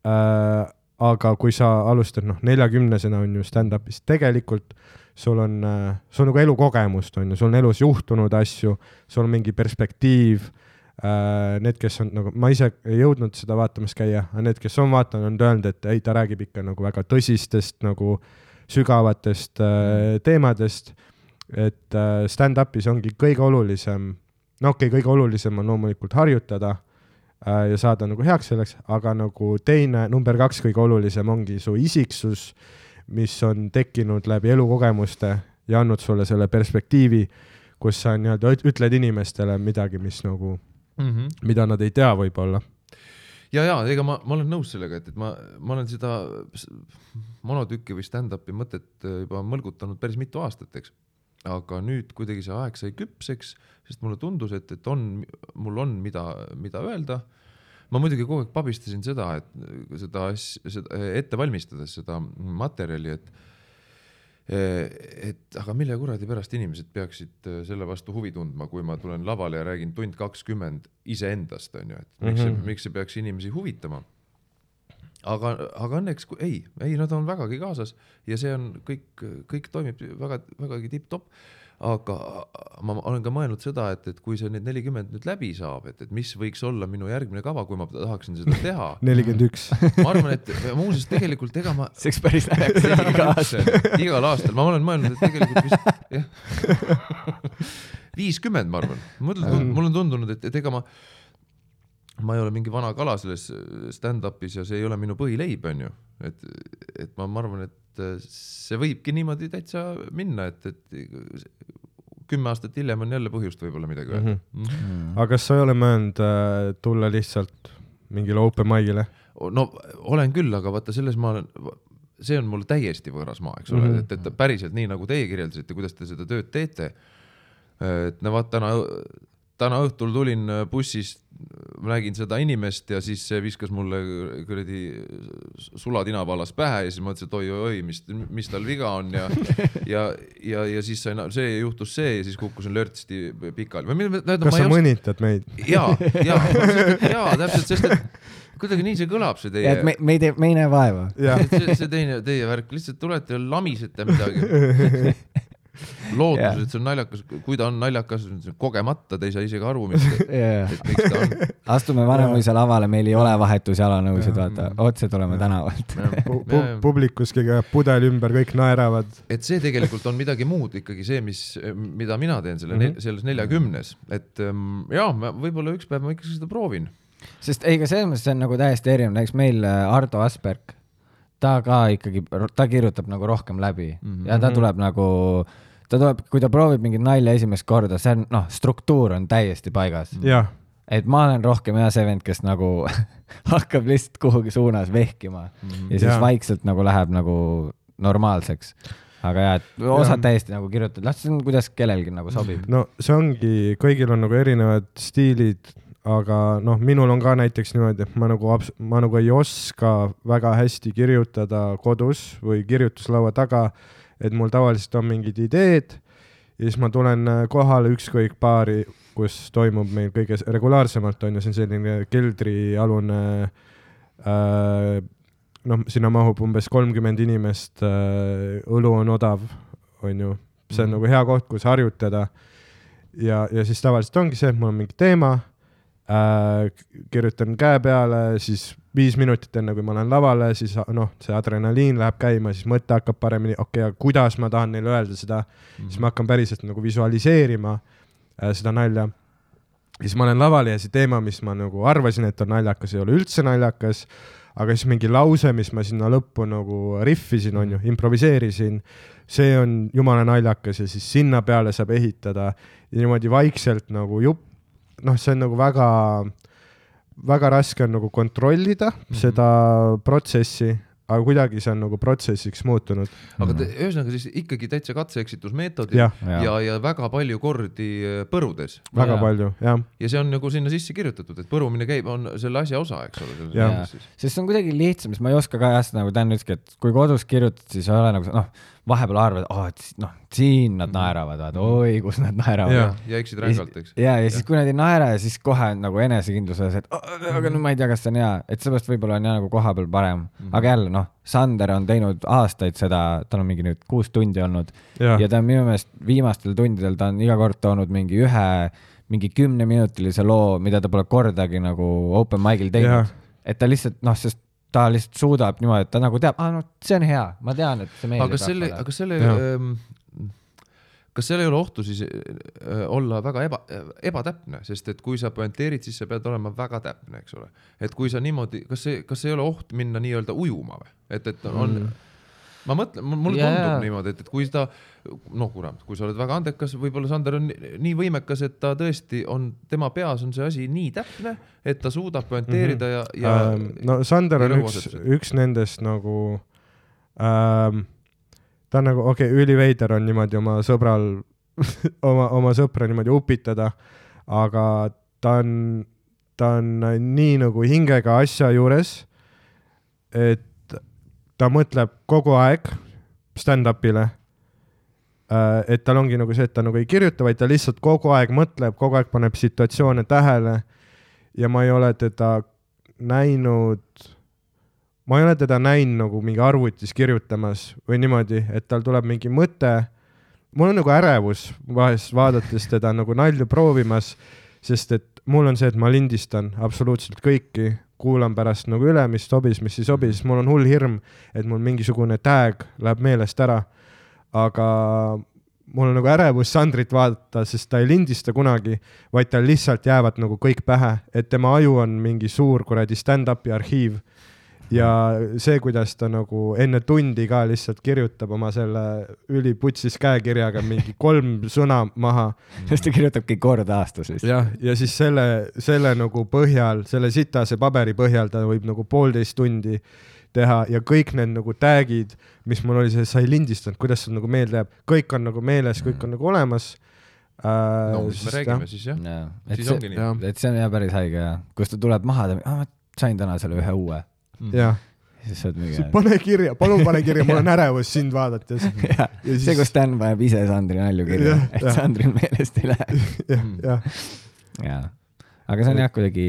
äh,. aga kui sa alustad, noh, neljakümnesena on ju stand-up'is, tegelikult sul on, äh, sul on nagu elukogemust, on ju, sul on elus juhtunud asju, sul on mingi perspektiiv äh,. Need, kes on nagu, ma ise ei jõudnud seda vaatamas käia, aga need, kes on vaadanud, on öelnud, et ei, ta räägib ikka nagu väga tõsistest nagu sügavatest äh, teemadest. et äh, stand-up'is ongi kõige olulisem, no okei okay,, kõige olulisem on loomulikult harjutada äh, ja saada nagu heaks selleks, aga nagu teine, number kaks kõige olulisem ongi su isiksus mis on tekkinud läbi elukogemuste ja andnud sulle selle perspektiivi, kus sa nii-öelda ütled inimestele midagi, mis nagu mm, -hmm. mida nad ei tea võib-olla ja, ja ega ma, ma olen nõus sellega, et, et ma, ma olen seda monotükki või stand-up'i mõtet juba mõlgutanud päris mitu aastat, eks. aga nüüd kuidagi see aeg sai küpseks, sest mulle tundus, et, et on, mul on, mida, mida öelda ma muidugi kogu aeg pabistasin seda, et seda asja, seda ette valmistades seda materjali, et et aga mille kuradi pärast inimesed peaksid selle vastu huvi tundma, kui ma tulen lavale ja räägin tund kakskümmend iseendast, onju, et miks see mm, -hmm. miks see peaks inimesi huvitama. aga, aga õnneks ei, ei, nad on vägagi kaasas ja see on kõik, kõik toimib väga, vägagi tipp-topp aga ma olen ka mõelnud seda, et, et kui see nüüd nelikümmend nüüd läbi saab, et, et mis võiks olla minu järgmine kava, kui ma tahaksin seda teha. nelikümmend üks. ma arvan, et muuseas tegelikult ega ma. see oleks päris naljakas iga aasta. igal aastal, ma olen mõelnud, et tegelikult vist jah. viiskümmend, ma arvan, mulle on tundunud, et, et ega ma ma ei ole mingi vana kala selles stand-up'is ja see ei ole minu põhileib, onju. et, et ma, ma arvan, et et äh, see võibki niimoodi täitsa minna, et, et kümme aastat hiljem on jälle põhjust võib-olla midagi öelda mm. -hmm. Mm -hmm. aga kas sa ei ole mõelnud äh, tulla lihtsalt mingile open mic'ile? no olen küll, aga vaata selles ma olen, see on mul täiesti võõras maa, eks ole mm, -hmm. et, et päriselt nii nagu teie kirjeldasite, kuidas te seda tööd teete. et no vaat täna täna õhtul tulin äh, bussist, nägin seda inimest ja siis see viskas mulle kuradi sulatina vallas pähe ja siis mõtlesin, et oi-oi-oi, mis, mis tal viga on ja ja, ja, ja siis sai, see juhtus see ja siis kukkusin lörtsti pikali. kas sa mõnitad meid? ja, ja, ja täpselt, sest et kuidagi nii see kõlab, see teie. et me, me ei tee, me ei näe vaeva. see, see teine, teie värk, lihtsalt tulete ja lamisete midagi lootus yeah., et see on naljakas, kui ta on naljakas, kogemata te ei saa isegi aru, miks yeah., et miks ta on. astume Vanemuise lavale, meil ei ole vahetusjalanõusid, vaata, otse tuleme tänavalt pu. publikus keegi ajab pudeli ümber, kõik naeravad. et see tegelikult on midagi muud ikkagi see, mis, mida mina teen selle mm, -hmm. selles neljakümnes, et ähm, jaa, ma võib-olla üks päev ma ikkagi seda proovin. sest ei, aga selles mõttes see on nagu täiesti erinev, näiteks meil äh, Ardo Asperg ta ka ikkagi, ta kirjutab nagu rohkem läbi mm -hmm. ja ta tuleb nagu ta tuleb, kui ta proovib mingit nalja esimest korda, see on, noh, struktuur on täiesti paigas. et ma olen rohkem jah see vend, kes nagu hakkab lihtsalt kuhugi suunas vehkima mm -hmm. ja siis ja. vaikselt nagu läheb nagu normaalseks aga jah, et osad täiesti nagu kirjutavad, las see on, kuidas kellelgi nagu sobib. no see ongi, kõigil on nagu erinevad stiilid, aga noh, minul on ka näiteks niimoodi, et ma nagu, ma nagu ei oska väga hästi kirjutada kodus või kirjutuslaua taga et mul tavaliselt on mingid ideed ja siis ma tulen äh, kohale ükskõik baari, kus toimub meil kõige regulaarsemalt on ju, see on selline keldrialune äh, noh, sinna mahub umbes kolmkümmend inimest, õlu on odav, on ju, see on mm -hmm. nagu hea koht, kus harjutada. ja, ja siis tavaliselt ongi see, et mul on mingi teema äh,, kirjutan käe peale, siis viis minutit enne, kui ma lähen lavale, siis noh, see adrenaliin läheb käima, siis mõte hakkab paremini, okei okay,, aga kuidas ma tahan neile öelda seda mm, -hmm. siis ma hakkan päriselt nagu visualiseerima äh, seda nalja. siis ma olen laval ja see teema, mis ma nagu arvasin, et on naljakas, ei ole üldse naljakas, aga siis mingi lause, mis ma sinna lõppu nagu rihvisin, on ju, improviseerisin, see on jumala naljakas ja siis sinna peale saab ehitada ja niimoodi vaikselt nagu jupp, noh, see on nagu väga väga raske on nagu kontrollida mm -hmm. seda protsessi, aga kuidagi see on nagu protsessiks muutunud. aga te, ühesõnaga siis ikkagi täitsa katse-eksitusmeetod ja, ja, ja, ja väga palju kordi äh, põrudes. väga ja. palju, jah. ja see on nagu sinna sisse kirjutatud, et põrumine käib, on selle asja osa, eks ole. sest see on kuidagi lihtsam, siis ma ei oska ka jah, nagu Dan ütleski, et kui kodus kirjutad, siis ei ole nagu noh vahepeal arvad, oh, et noh, siin nad mhm. naeravad, vaata, oi, kus nad naeravad. ja eksid rängalt, eks. ja, ja siis, kui nad ei naera ja siis kohe nagu enesekindluses, et aga no ma ei tea, kas see on hea, et seepärast võib-olla on jah nagu koha peal parem mm. -hmm. aga jälle noh, Sander on teinud aastaid seda, tal on mingi nüüd kuus tundi olnud ja, ja ta on minu meelest viimastel tundidel, ta on iga kord toonud mingi ühe, mingi kümneminutilise loo, mida ta pole kordagi nagu open mic'il teinud. et ta lihtsalt noh, sest ta lihtsalt suudab niimoodi, et ta nagu teab, aa no see on hea, ma tean, et see meeldib. aga selle, aga selle, ähm, kas seal ei ole ohtu siis äh, olla väga eba, ebatäpne, sest et kui sa pointeerid, siis sa pead olema väga täpne, eks ole. et kui sa niimoodi, kas see, kas ei ole oht minna nii-öelda ujuma või, et, et on mm ma mõtlen, mulle yeah. tundub niimoodi, et, et kui ta, noh, kurat, kui sa oled väga andekas, võib-olla Sander on nii võimekas, et ta tõesti on, tema peas on see asi nii täpne, et ta suudab pointeerida mm -hmm. ja, ja ähm,. no Sander on üks, üks nendest nagu ähm,, ta on nagu, okei okay,, üliveider on niimoodi oma sõbral oma, oma sõpra niimoodi upitada, aga ta on, ta on nii nagu hingega asja juures, et ta mõtleb kogu aeg stand-up'ile. Äh, et tal ongi nagu see, et ta nagu ei kirjuta, vaid ta lihtsalt kogu aeg mõtleb, kogu aeg paneb situatsioone tähele. ja ma ei ole teda näinud, ma ei ole teda näinud nagu mingi arvutis kirjutamas või niimoodi, et tal tuleb mingi mõte. mul on nagu ärevus vahest vaadates teda nagu nalju proovimas, sest et mul on see, et ma lindistan absoluutselt kõiki kuulan pärast nagu üle, mis sobis, mis ei sobi, siis mul on hull hirm, et mul mingisugune tag läheb meelest ära. aga mul on nagu ärevus Sandrit vaadata, sest ta ei lindista kunagi, vaid tal lihtsalt jäävad nagu kõik pähe, et tema aju on mingi suur kuradi stand-up'i arhiiv ja see, kuidas ta nagu enne tundi ka lihtsalt kirjutab oma selle üliputsis käekirjaga mingi kolm sõna maha. sest ta kirjutabki kord aastas vist. jah, ja siis selle, selle nagu põhjal, selle sitase paberi põhjal ta võib nagu poolteist tundi teha ja kõik need nagu tag'id, mis mul oli, sa ei lindistanud, kuidas sul nagu meelde jääb, kõik on nagu meeles, kõik on nagu olemas äh,. no mis me räägime jah. siis jah ja. ongi nii. et see on jah päris haige jah, kus ta tuleb maha, ta, ma sain täna selle ühe uue. Jah siis sa oled mingi. pane kirja, palun pane kirja, mul on ärevus sind vaadates. Siis... see, kus Dan paneb ise Sandri nalju kirja, et ja. Sandril meelest ei lähe. jah, jah. jaa, aga see on jah kuidagi,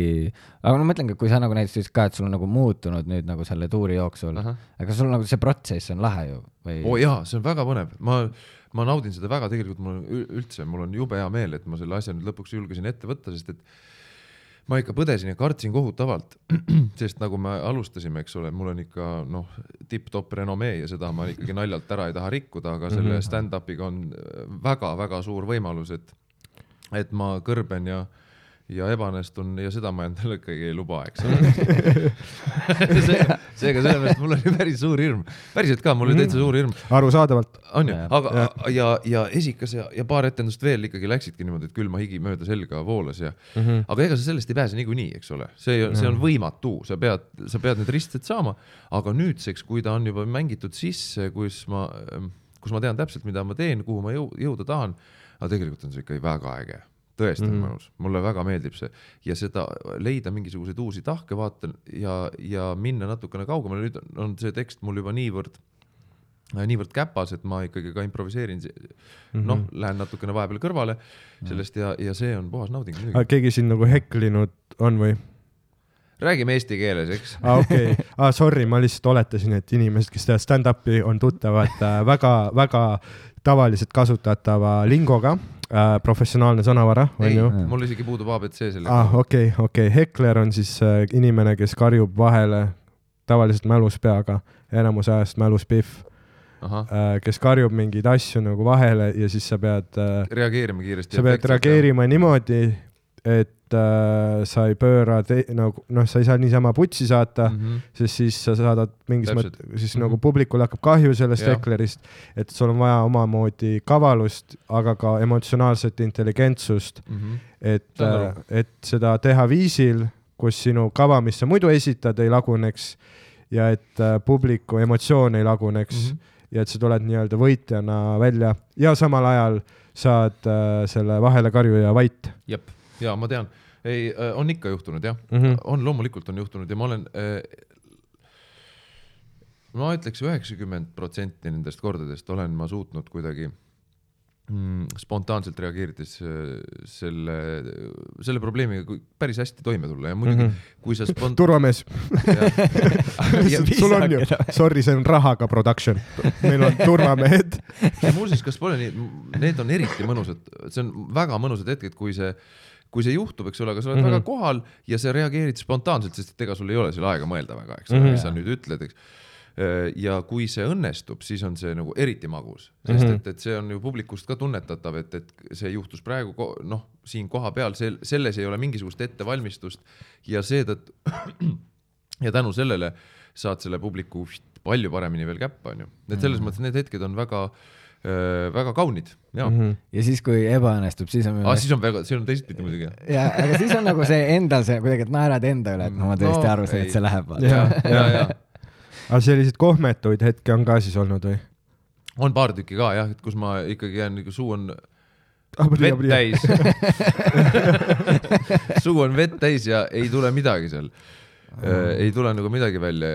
aga ma mõtlengi, et kui sa nagu näiteks ütlesid ka, et sul on nagu muutunud nüüd nagu selle tuuri jooksul, aga sul nagu see protsess on lahe ju või? oo oh, jaa, see on väga põnev, ma, ma naudin seda väga, tegelikult mul on üldse, mul on jube hea meel, et ma selle asja nüüd lõpuks julgesin ette võtta, sest et ma ikka põdesin ja kartsin kohutavalt, sest nagu me alustasime, eks ole, mul on ikka noh, tipp-topp renomee ja seda ma ikkagi naljalt ära ei taha rikkuda, aga selle mhm. stand-up'iga on väga-väga suur võimalus, et, et ma kõrben ja ja ebaõnnestun ja seda ma endale ikkagi ei luba, eks ole. Seega, seega selles mõttes mul oli päris suur hirm, päriselt ka, mul oli täitsa suur hirm. arusaadavalt. on ju, aga ja, ja, ja esikas ja, ja paar etendust veel ikkagi läksidki niimoodi, et külma higi mööda selga voolas ja mm, -hmm. aga ega sa sellest ei pääse niikuinii, eks ole, see, see on võimatu, sa pead, sa pead need risted saama, aga nüüdseks, kui ta on juba mängitud sisse, kus ma, kus ma tean täpselt, mida ma teen, kuhu ma jõuda tahan, aga tegelikult on see ikka väga äge tõesti on mm -hmm. mõnus, mulle väga meeldib see ja seda leida mingisuguseid uusi tahke, vaatan ja, ja minna natukene kaugemale, nüüd on see tekst mul juba niivõrd niivõrd käpas, et ma ikkagi ka improviseerin noh, lähen natukene vahepeal kõrvale sellest ja, ja see on puhas nauding. aga keegi sind nagu heklinud on või? räägime eesti keeles, eks. aa ah, okei okay. ah,, sorry, ma lihtsalt oletasin, et inimesed, kes teevad stand-up'i, on tuttavad väga-väga äh, tavaliselt kasutatava lingoga äh,, professionaalne sõnavara, on ju. mul isegi puudub abc sellega. ah okei okay,, okei okay., hekler on siis äh, inimene, kes karjub vahele tavaliselt mälus peaga, enamus ajast mälus pihv Äh, kes karjub mingeid asju nagu vahele ja siis sa pead äh, reageerima kiiresti. sa pead reageerima niimoodi, et äh, sa ei pööra nagu noh, sa ei saa niisama putsi saata mm, -hmm. sest siis sa saadad mingis mõttes, siis mm -hmm. nagu publikul hakkab kahju sellest heklerist, et sul on vaja omamoodi kavalust, aga ka emotsionaalset intelligentsust mm, -hmm. et, äh, et seda teha viisil, kus sinu kava, mis sa muidu esitad, ei laguneks ja et äh, publiku emotsioon ei laguneks mm. -hmm ja et sa tuled nii-öelda võitjana välja ja samal ajal saad äh, selle vahelekarjuja vait. jep, ja ma tean, ei äh,, on ikka juhtunud jah mm, -hmm. on loomulikult on juhtunud ja ma olen äh,, ma ütleks üheksakümmend protsenti nendest kordadest olen ma suutnud kuidagi mm, spontaanselt reageerides äh, selle, selle probleemiga päris hästi toime tulla ja muidugi mm, -hmm. kui sa spont-. turvamees sul on ju, sorry, see on rahaga production, meil on turvamehed muuseas, kas pole nii, need on eriti mõnusad, see on väga mõnusad hetked, kui see kui see juhtub, eks ole, aga sa oled mm -hmm. väga kohal ja sa reageerid spontaanselt, sest et ega sul ei ole seal aega mõelda väga, eks ole mm -hmm., mis sa nüüd ütled, eks Äh, ja kui see õnnestub, siis on see nagu eriti magus, sest mm -hmm. et, et see on ju publikust ka tunnetatav, et, et see juhtus praegu noh, siin kohapeal, sel-, selles ei ole mingisugust ettevalmistust ja seetõttu ja tänu sellele saad selle publiku palju paremini veel käppa, onju. et selles mm -hmm. mõttes need hetked on väga äh, väga kaunid, jaa mm. -hmm. ja siis, kui ebaõnnestub, siis on ah,. siis on väga, siis on teistpidi muidugi. ja, aga siis on nagu see endal see kuidagi, et naerad enda üle, et no ma tõesti no, arvasin, et see läheb. ja, ja, ja aga selliseid kohmetuid hetki on ka siis olnud või? on paar tükki ka jah, et kus ma ikkagi jään nagu suu on ah, vett täis suu on vett täis ja ei tule midagi seal äh,. ei tule nagu midagi välja,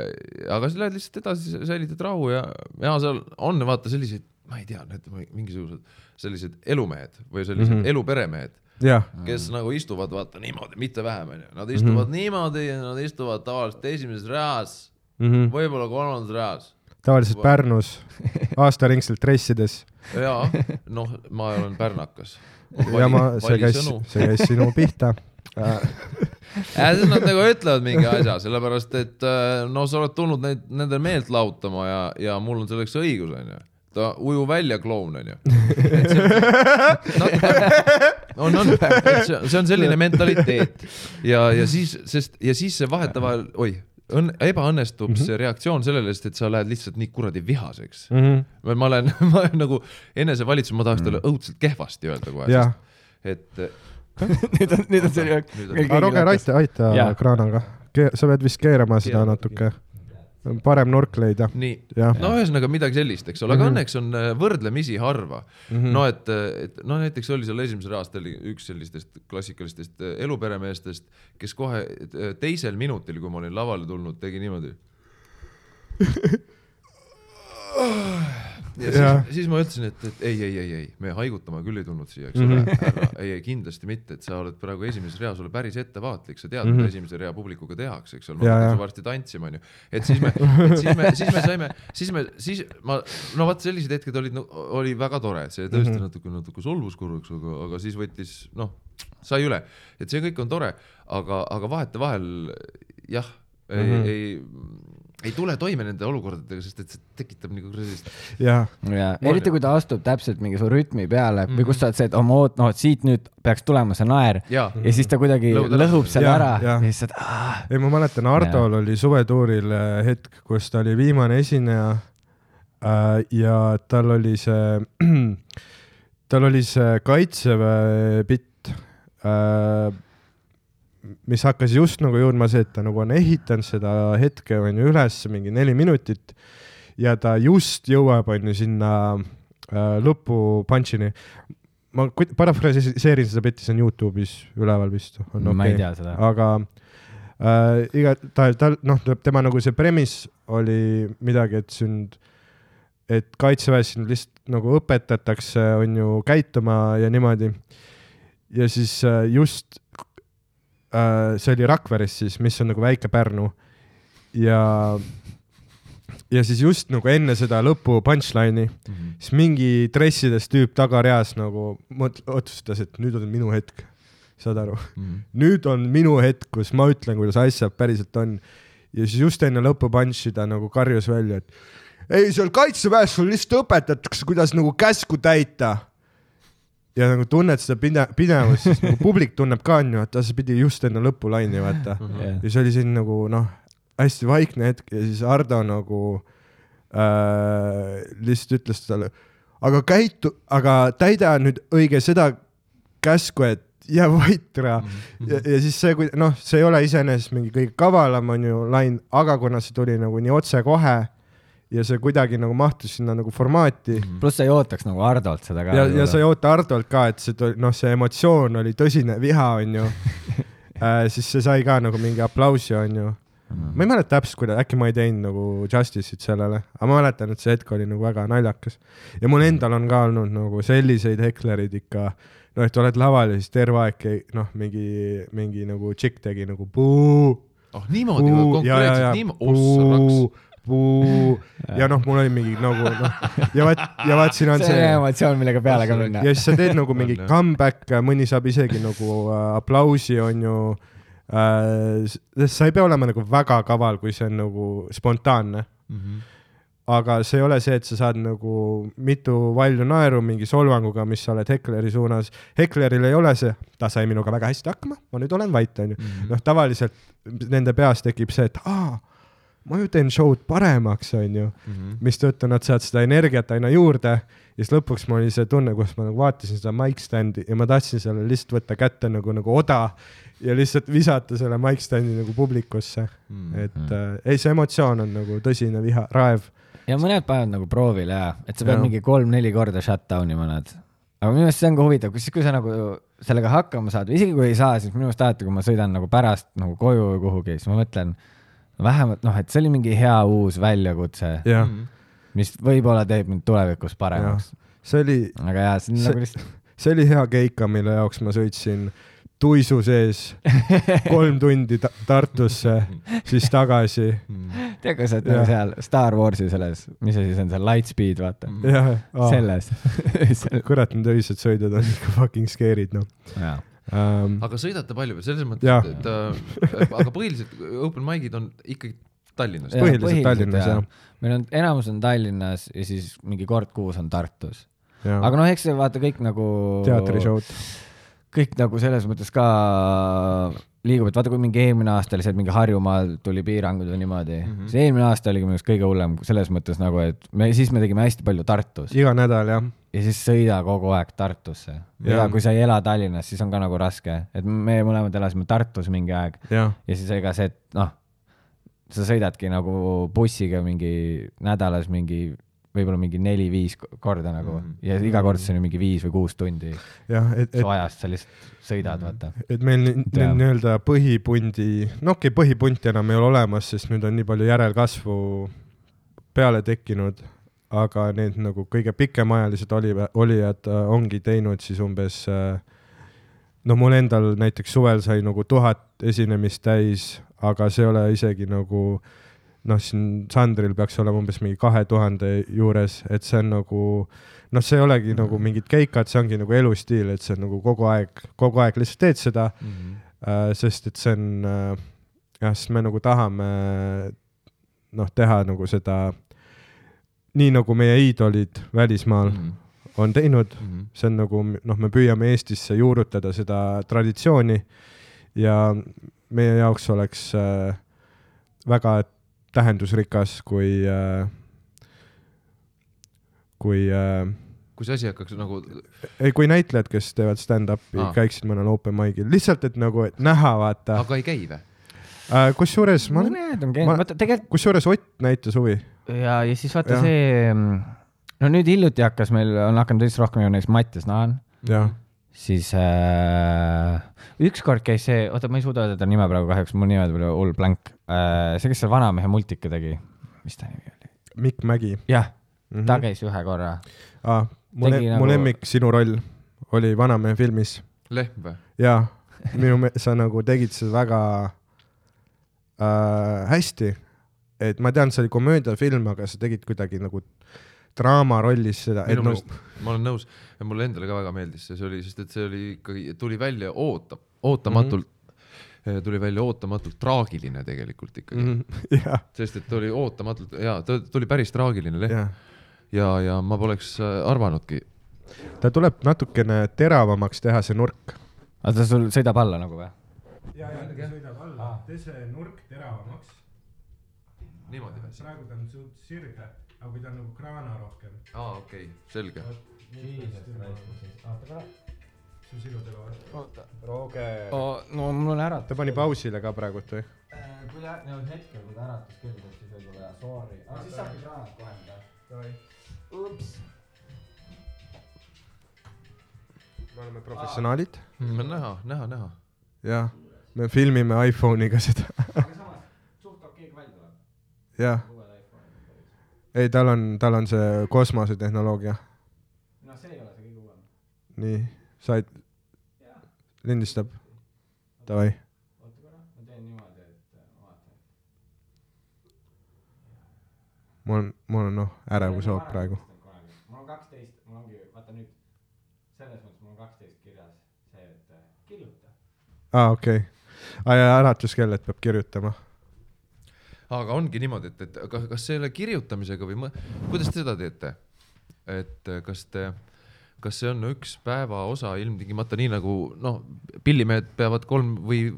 aga sa lähed lihtsalt edasi, säilitad rahu ja, ja seal on vaata selliseid, ma ei tea, need mingisugused sellised elumehed või sellised mm -hmm. eluperemehed Ja. kes nagu istuvad vaata niimoodi, mitte vähem onju, nad istuvad mm -hmm. niimoodi, nad istuvad tavaliselt esimeses reas mm -hmm. võib-olla kolmandas reas. tavaliselt Va Pärnus aastaringselt dressides. jaa, noh, ma olen pärnakas. ja ma, see käis, see käis sinu pihta ja siis nad nagu ütlevad mingi asja, sellepärast et äh, no sa oled tulnud neid, nende meelt lahutama ja, ja mul on selleks õigus, onju. Ta uju välja, kloun, onju. on, on, see, on selline mentaliteet ja, ja siis, sest ja siis see vahetevahel, oih õnn-, ebaõnnestub mm -hmm. see reaktsioon sellele, sest et sa lähed lihtsalt nii kuradi vihaseks mm. -hmm. ma olen, ma olen nagu enesevalitsus, ma tahaks talle mm -hmm. õudselt kehvasti öelda kohe, et nüüd on, nüüd on selline. aga Roger, aita, aita kraanaga, sa pead vist keerama seda natuke parem nurk leida. nii, no ühesõnaga midagi sellist, eks ole, aga mm -hmm. õnneks on äh, võrdlemisi harva mm. -hmm. no et, et no näiteks oli seal esimesel aastal üks sellistest klassikalistest äh, eluperemeestest, kes kohe äh, teisel minutil, kui ma olin lavale tulnud, tegi niimoodi ja, siis, siis ma ütlesin, et, et ei, ei, ei, ei, me haigutama küll ei tulnud siia, eks ole mm -hmm., härra, ei, ei kindlasti mitte, et sa oled praegu esimeses reas, ole päris ettevaatlik, sa tead mm, -hmm. mida esimese rea publikuga tehakse, eks ole, ma hakkan su varsti tantsima, onju. et siis me, siis me, siis me saime, siis me, siis ma, no vaat sellised hetked olid no,, oli väga tore, see tõesti mm -hmm. natuke, natuke solvus korraks, aga, aga siis võttis, noh, sai üle, et see kõik on tore, aga, aga vahetevahel jah, ei mm, -hmm. ei ei tule toime nende olukordadega, sest et see tekitab nagu sellist. ja, ja eriti kui ta astub täpselt mingi su rütmi peale mm -hmm. või kus sa oled see, et oh, ma oot-, noh, siit nüüd peaks tulema see naer. Ja, ja siis ta kuidagi Lõud lõhub selle ja, ära ja, ja siis sa, ah. ei, ma mäletan, Hardol oli suvetuuril äh, hetk, kus ta oli viimane esineja äh, ja tal oli see tal oli see kaitseväe bitt äh, mis hakkas just nagu jõudma see, et ta nagu on ehitanud seda hetke on ju üles mingi neli minutit ja ta just jõuab on ju sinna äh, lõpu punch'ini. ma parafraseerin seda bitti, see on Youtube'is üleval vist. Okay. ma ei tea seda. aga äh, iga, ta, ta noh, tema nagu see premise oli midagi, et sind, et kaitseväes sind lihtsalt nagu õpetatakse, on ju, käituma ja niimoodi. ja siis äh, just see oli Rakveres siis, mis on nagu väike Pärnu ja ja siis just nagu enne seda lõpu punchline'i mm, -hmm. siis mingi dressides tüüp tagareas nagu otsustas, et nüüd on minu hetk. saad aru mm? -hmm. nüüd on minu hetk, kus ma ütlen, kuidas asjad päriselt on. ja siis just enne lõpu punch'i ta nagu karjus välja, et ei, seal kaitseväes sul lihtsalt õpetatakse, kuidas nagu käsku täita. Ja nagu tunned seda pide-, pidevust, siis nagu publik tunneb ka onju, et ta pidi just enne lõppu laine vaata mm. -hmm. ja see oli siin nagu noh hästi vaikne hetk ja siis Ardo nagu äh, lihtsalt ütles talle, aga käitu, aga täida nüüd õige seda käsku, et jää vait ära mm. -hmm. ja, ja siis see, noh, see ei ole iseenesest mingi kõige kavalam, on ju, lain, aga kuna see tuli nagu nii otsekohe ja see kuidagi nagu mahtus sinna nagu formaati. -hmm. pluss sa ei ootaks nagu Hardolt seda ka. ja, ja sa ei oota Hardolt ka, et see, noh, see emotsioon oli tõsine viha, onju äh, siis see sai ka nagu mingi aplausi, onju mm.. ma ei mäleta täpselt, kuidas, äkki ma ei teinud nagu justice'it sellele, aga ma mäletan, et see hetk oli nagu väga naljakas. ja mul endal on ka olnud nagu selliseid heklerid ikka, noh, et oled laval ja siis terve aeg noh, mingi, mingi nagu tšikk tegi nagu puu. oh niimoodi, konkreetselt niimoodi, ossa raks puu ja noh, mul oli mingi nagu noh ja vaat ja vaat siin on see. see emotsioon, millega peale ka minna. ja siis sa teed nagu mingi comeback, mõni saab isegi nagu äh, aplausi, onju äh,. sest sa ei pea olema nagu väga kaval, kui see on nagu spontaanne mm. -hmm. aga see ei ole see, et sa saad nagu mitu valju naeru mingi solvanguga, mis sa oled Hekleri suunas. Hekleril ei ole see, ta sai minuga väga hästi hakkama, ma nüüd olen vait, onju. Mhm. noh, tavaliselt nende peas tekib see, et aa ma ju teen show'd paremaks, onju mm -hmm., mistõttu nad saavad seda energiat aina juurde ja siis lõpuks mul oli see tunne, kus ma nagu vaatasin seda mic stand'i ja ma tahtsin selle lihtsalt võtta kätte nagu, nagu oda ja lihtsalt visata selle mic stand'i nagu publikusse mm. -hmm. et äh, ei, see emotsioon on nagu tõsine viha, raev. ja mõned panevad nagu proovile ja, et sa pead ja. mingi kolm-neli korda shut down'i mõned. aga minu meelest see on ka huvitav, kus siis, kui sa nagu sellega hakkama saad või isegi kui ei saa, siis minu meelest alati, kui ma sõidan nagu pärast nagu koju või kuhugi, siis ma mõtlen vähemalt noh, et see oli mingi hea uus väljakutse, mis võib-olla teeb mind tulevikus paremaks. see oli. aga jaa, see on nagu lihtsalt. see oli hea keika, mille jaoks ma sõitsin tuisu sees kolm tundi ta Tartusse, siis tagasi. tead, kui sa oled nagu seal Star Warsi selles, mis asi see on, see Lightspeed, vaata. selles kurat, need öised sõidud on ikka fucking scare'id, noh. Um, aga sõidate palju või selles mõttes, et, et äh, aga põhiliselt open mic'id on ikkagi Tallinnas? põhiliselt, põhiliselt Tallinnas jah ja.. meil on, enamus on Tallinnas ja siis mingi kord kuus on Tartus. aga noh, eks see vaata kõik nagu. teatrishow'd kõik nagu selles mõttes ka liigub, et vaata, kui mingi eelmine aasta oli see, et mingi Harjumaal tuli piirangud või niimoodi mm, -hmm. see eelmine aasta oligi minu arust kõige hullem selles mõttes nagu, et me siis me tegime hästi palju Tartus. iga nädal jah. Ja siis sõida kogu aeg Tartusse. ja kui sa ei ela Tallinnas, siis on ka nagu raske, et me mõlemad elasime Tartus mingi aeg ja, ja siis ega see, et noh, sa sõidadki nagu bussiga mingi nädalas mingi võib-olla mingi neli-viis korda nagu mm -hmm. ja iga kord see on ju mingi viis või kuus tundi. jah, et, et. su ajast sa lihtsalt sõidad, vaata. et meil nii-öelda põhipundi, no okei okay,, põhipunti enam ei ole olemas, sest nüüd on nii palju järelkasvu peale tekkinud, aga need nagu kõige pikemaajalised oli, olijad äh, ongi teinud siis umbes äh, no mul endal näiteks suvel sai nagu tuhat esinemist täis, aga see ei ole isegi nagu noh, siin Sandril peaks olema umbes mingi kahe tuhande juures, et see on nagu noh, see ei olegi nagu mhm. mingid keikad, see ongi nagu elustiil, et see on nagu kogu aeg, kogu aeg lihtsalt teed seda mm. -hmm. Äh, sest et see on äh, jah, sest me nagu tahame noh, teha nagu seda nii nagu meie iidolid välismaal mm -hmm. on teinud mm, -hmm. see on nagu noh, me püüame Eestisse juurutada seda traditsiooni ja meie jaoks oleks äh, väga tähendusrikas, kui äh,, kui äh, kui see asi hakkaks nagu ei, kui näitlejad, kes teevad stand-up'i ah., käiksid mõnel open mic'il, lihtsalt, et nagu, et näha, vaata. aga ei käi või äh,? kusjuures ma mõned on käinud, vaata tegelikult. kusjuures Ott näitas huvi. Ja, ja siis vaata ja. see, no nüüd hiljuti hakkas meil, on hakanud lihtsalt rohkem ju näiteks Mattias Naan. siis äh, ükskord käis see, oota, ma ei suuda öelda ta nime praegu kahjuks, mul nime tuli hull blank äh,. see, kes seal Vanamehe multika tegi, mis ta nimi oli? Mikk Mägi. jah mm, -hmm. ta käis ühe korra ah,. mu, le nagu... mu lemmik Sinu roll oli Vanamehe filmis. Lehm või? jaa minu me-, sa nagu tegid seda väga äh, hästi. Et ma tean, see oli komöödiafilm, aga sa tegid kuidagi nagu draama rollis seda. minu meelest no..., ma olen nõus ja mulle endale ka väga meeldis see, see oli, sest et see oli ikkagi, tuli välja oota, ootamatult mm, -hmm. tuli välja ootamatult traagiline tegelikult ikkagi mm. -hmm. sest et oli ootamatult ja ta tuli päris traagiline leht ja, ja, ja ma poleks äh, arvanudki. ta tuleb natukene teravamaks teha, see nurk. aga ta sul sõidab alla nagu või? ja, ja ta sõidab alla, tee see nurk teravamaks. Niimoodi või? praegu ta on suht sirge, aga kui ta on nagu kraana rohkem. aa, okei okay., selge. see on sinu telo või? oota. Roger oh,. no mul on äratus. ta pani pausile ka praegult või? Äh, kui ta, no hetkel, kui ta äratus küll, siis võib-olla sorry, aga siis saabki kraanat kohe midagi. ups. me oleme professionaalid. näha, näha, näha. jah me filmime iPhone'iga seda aga samas suht okei kvall tuleb. Jah. ei, tal on, tal on see kosmosetehnoloogia. no see ei ole see kõige uuem. nii, said, lindistab? Davai. oota korra, ma teen niimoodi, et äh, ma vaatan. mul on, mul on noh, ärevushoog praegu. mul on kaksteist, mul ongi, vaata nüüd, selles mõttes mul on kaksteist kirjas see, et äh, kirjuta. aa ah,, okei okay aa ja äratuskell, et peab kirjutama. Aga ongi niimoodi, et, et kas, kas selle kirjutamisega või kuidas te seda teete? et kas te, kas see on üks päeva osa ilmtingimata nii nagu noh, pillimehed peavad kolm või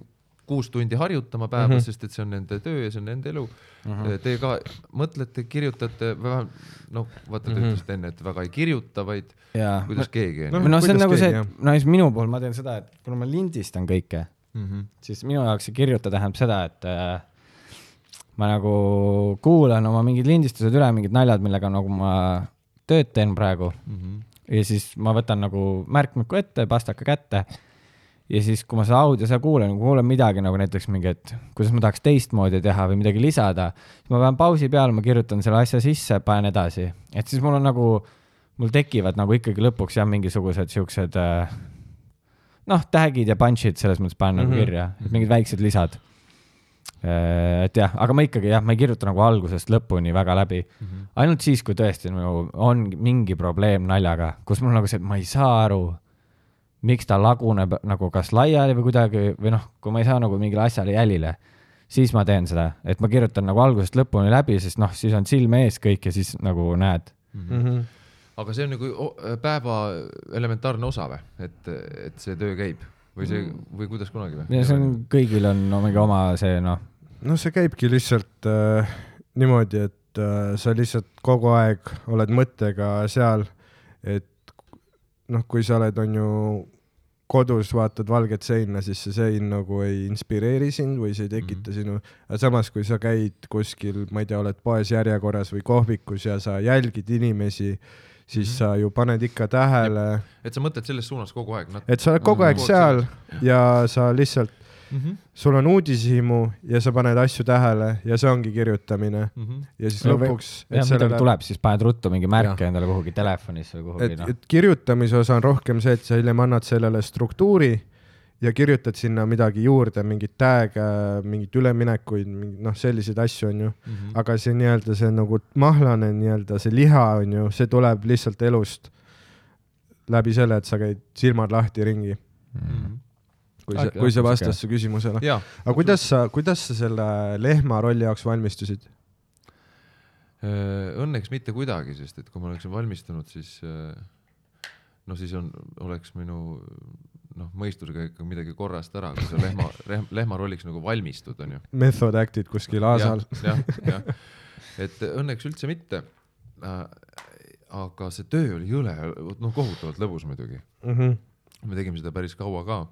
kuus tundi harjutama päevas mm, -hmm. sest et see on nende töö ja see on nende elu mm. -hmm. Te ka mõtlete, kirjutate, noh, vaata te mm -hmm. ütlesite enne, et väga ei kirjuta, vaid ja. kuidas keegi on no,. no see on nagu keegi, see, et no siis minu puhul ma teen seda, et kuna ma lindistan kõike mm, -hmm. siis minu jaoks see kirjuta tähendab seda, et äh, ma nagu kuulan oma mingid lindistused üle, mingid naljad, millega nagu ma tööd teen praegu mm. -hmm. ja siis ma võtan nagu märkmiku ette, pastaka kätte. ja siis, kui ma seda audio seal kuulan, kui kuulen midagi nagu näiteks mingi, et kuidas ma tahaks teistmoodi teha või midagi lisada, siis ma panen pausi peale, ma kirjutan selle asja sisse, panen edasi, et siis mul on nagu, mul tekivad nagu ikkagi lõpuks jah, mingisugused siuksed äh, noh, tag'id ja punch'id selles mõttes panen mm -hmm. nagu mhm. kirja, mingid väiksed lisad. Äh, et jah, aga ma ikkagi jah, ma ei kirjuta nagu algusest lõpuni väga läbi mm. -hmm. ainult siis, kui tõesti nagu on mingi probleem naljaga, kus mul nagu see, et ma ei saa aru, miks ta laguneb nagu kas laiali või kuidagi või noh, kui ma ei saa nagu mingile asjale jälile, siis ma teen seda, et ma kirjutan nagu algusest lõpuni läbi, sest noh, siis on silme ees kõik ja siis nagu näed mm. -hmm aga see on nagu päeva elementaarne osa või, et, et see töö käib või see või kuidas kunagi või? ja see on, kõigil on mingi oma see noh. no see käibki lihtsalt äh, niimoodi, et äh, sa lihtsalt kogu aeg oled mõttega seal, et noh, kui sa oled, on ju kodus vaatad valget seina, siis see sein nagu ei inspireeri sind või see ei tekita mm -hmm. sinu, aga samas, kui sa käid kuskil, ma ei tea, oled poes järjekorras või kohvikus ja sa jälgid inimesi siis mm -hmm. sa ju paned ikka tähele. et sa mõtled selles suunas kogu aeg. et sa oled kogu aeg seal ja sa lihtsalt mm, -hmm. sul on uudishimu ja sa paned asju tähele ja see ongi kirjutamine mm. -hmm. ja siis lõpuks. ja sellele... midagi tuleb, siis paned ruttu mingi märke ja. endale kuhugi telefonis või kuhugi. et no., et kirjutamise osa on rohkem see, et sa hiljem annad sellele struktuuri ja kirjutad sinna midagi juurde, mingeid tag'e, mingeid üleminekuid, noh, selliseid asju on ju mm. -hmm. aga see nii-öelda see nagu mahlane nii-öelda see liha on ju, see tuleb lihtsalt elust läbi selle, et sa käid silmad lahti ringi mm. -hmm kui see, kui see vastas su küsimusele. aga kuidas sa, kuidas sa selle lehma rolli jaoks valmistusid? Äh, õnneks mitte kuidagi, sest et kui ma oleksin valmistunud, siis äh, no siis on, oleks minu noh, mõistusega ikka midagi korrast ära, kui sa lehma lehm,, lehma rolliks nagu valmistud, onju. Method act'id kuskil aasal. jah, jah, et õnneks üldse mitte äh,. aga see töö oli jõle, noh, kohutavalt lõbus muidugi mm. -hmm. me tegime seda päris kaua ka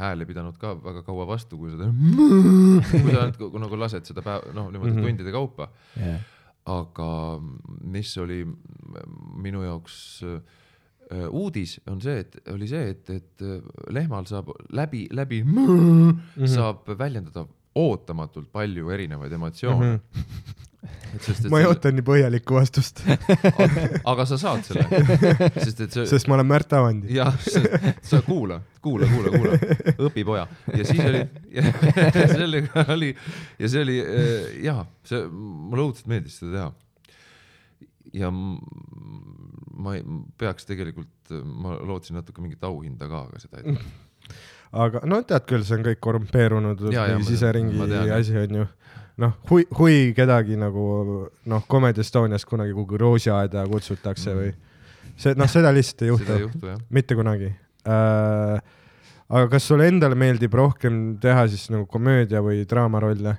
hääl ei pidanud ka väga kaua vastu, kui seda, kui sa ainult nagu lased seda päev, noh, niimoodi mm -hmm. tundide kaupa yeah.. aga mis oli minu jaoks Äh, uudis on see, et oli see, et, et äh, lehmal saab läbi, läbi mm -hmm. saab väljendada ootamatult palju erinevaid emotsioone mm. -hmm. ma ei oota nii põhjalikku vastust aga sa saad selle, sest et see. sest ma olen Märt Avandi. jah, sa kuula, kuula, kuula, kuula, õpi poja ja siis oli, sellega oli ja see oli äh, ja see mulle õudselt meeldis seda teha. ja ma ei, peaks tegelikult, ma lootsin natuke mingit auhinda ka, aga seda ei tulnud aga no tead küll, see on kõik korrumpeerunud siseringi asi onju noh, hui, hui kedagi nagu noh, Comedy Estonias kunagi kuhugi roosiaeda kutsutakse mm. või see, noh, seda lihtsalt ei juhtu, juhtu, mitte kunagi äh,. aga kas sulle endale meeldib rohkem teha siis nagu komöödia või draamarolle?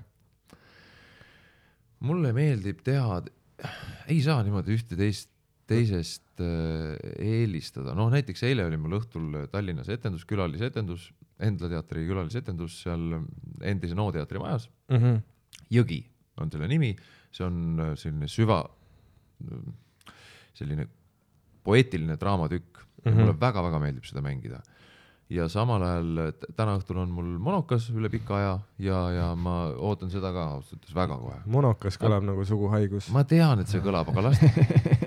mulle meeldib teha, ei saa niimoodi ühte-teist teisest äh, eelistada, noh näiteks eile oli mul õhtul Tallinnas etendus, külalisetendus, Endla teatri külalisetendus seal endise NO teatri majas mm. -hmm Jõgi on selle nimi, see on äh, selline süva, selline poeetiline draamatükk mm -hmm. mulle väga-väga meeldib seda mängida. ja samal ajal täna õhtul on mul monokas üle pika aja ja, ja ma ootan seda ka ausalt öeldes väga kohe. monokas kõlab nagu suguhaigus. ma tean, et see kõlab, aga las,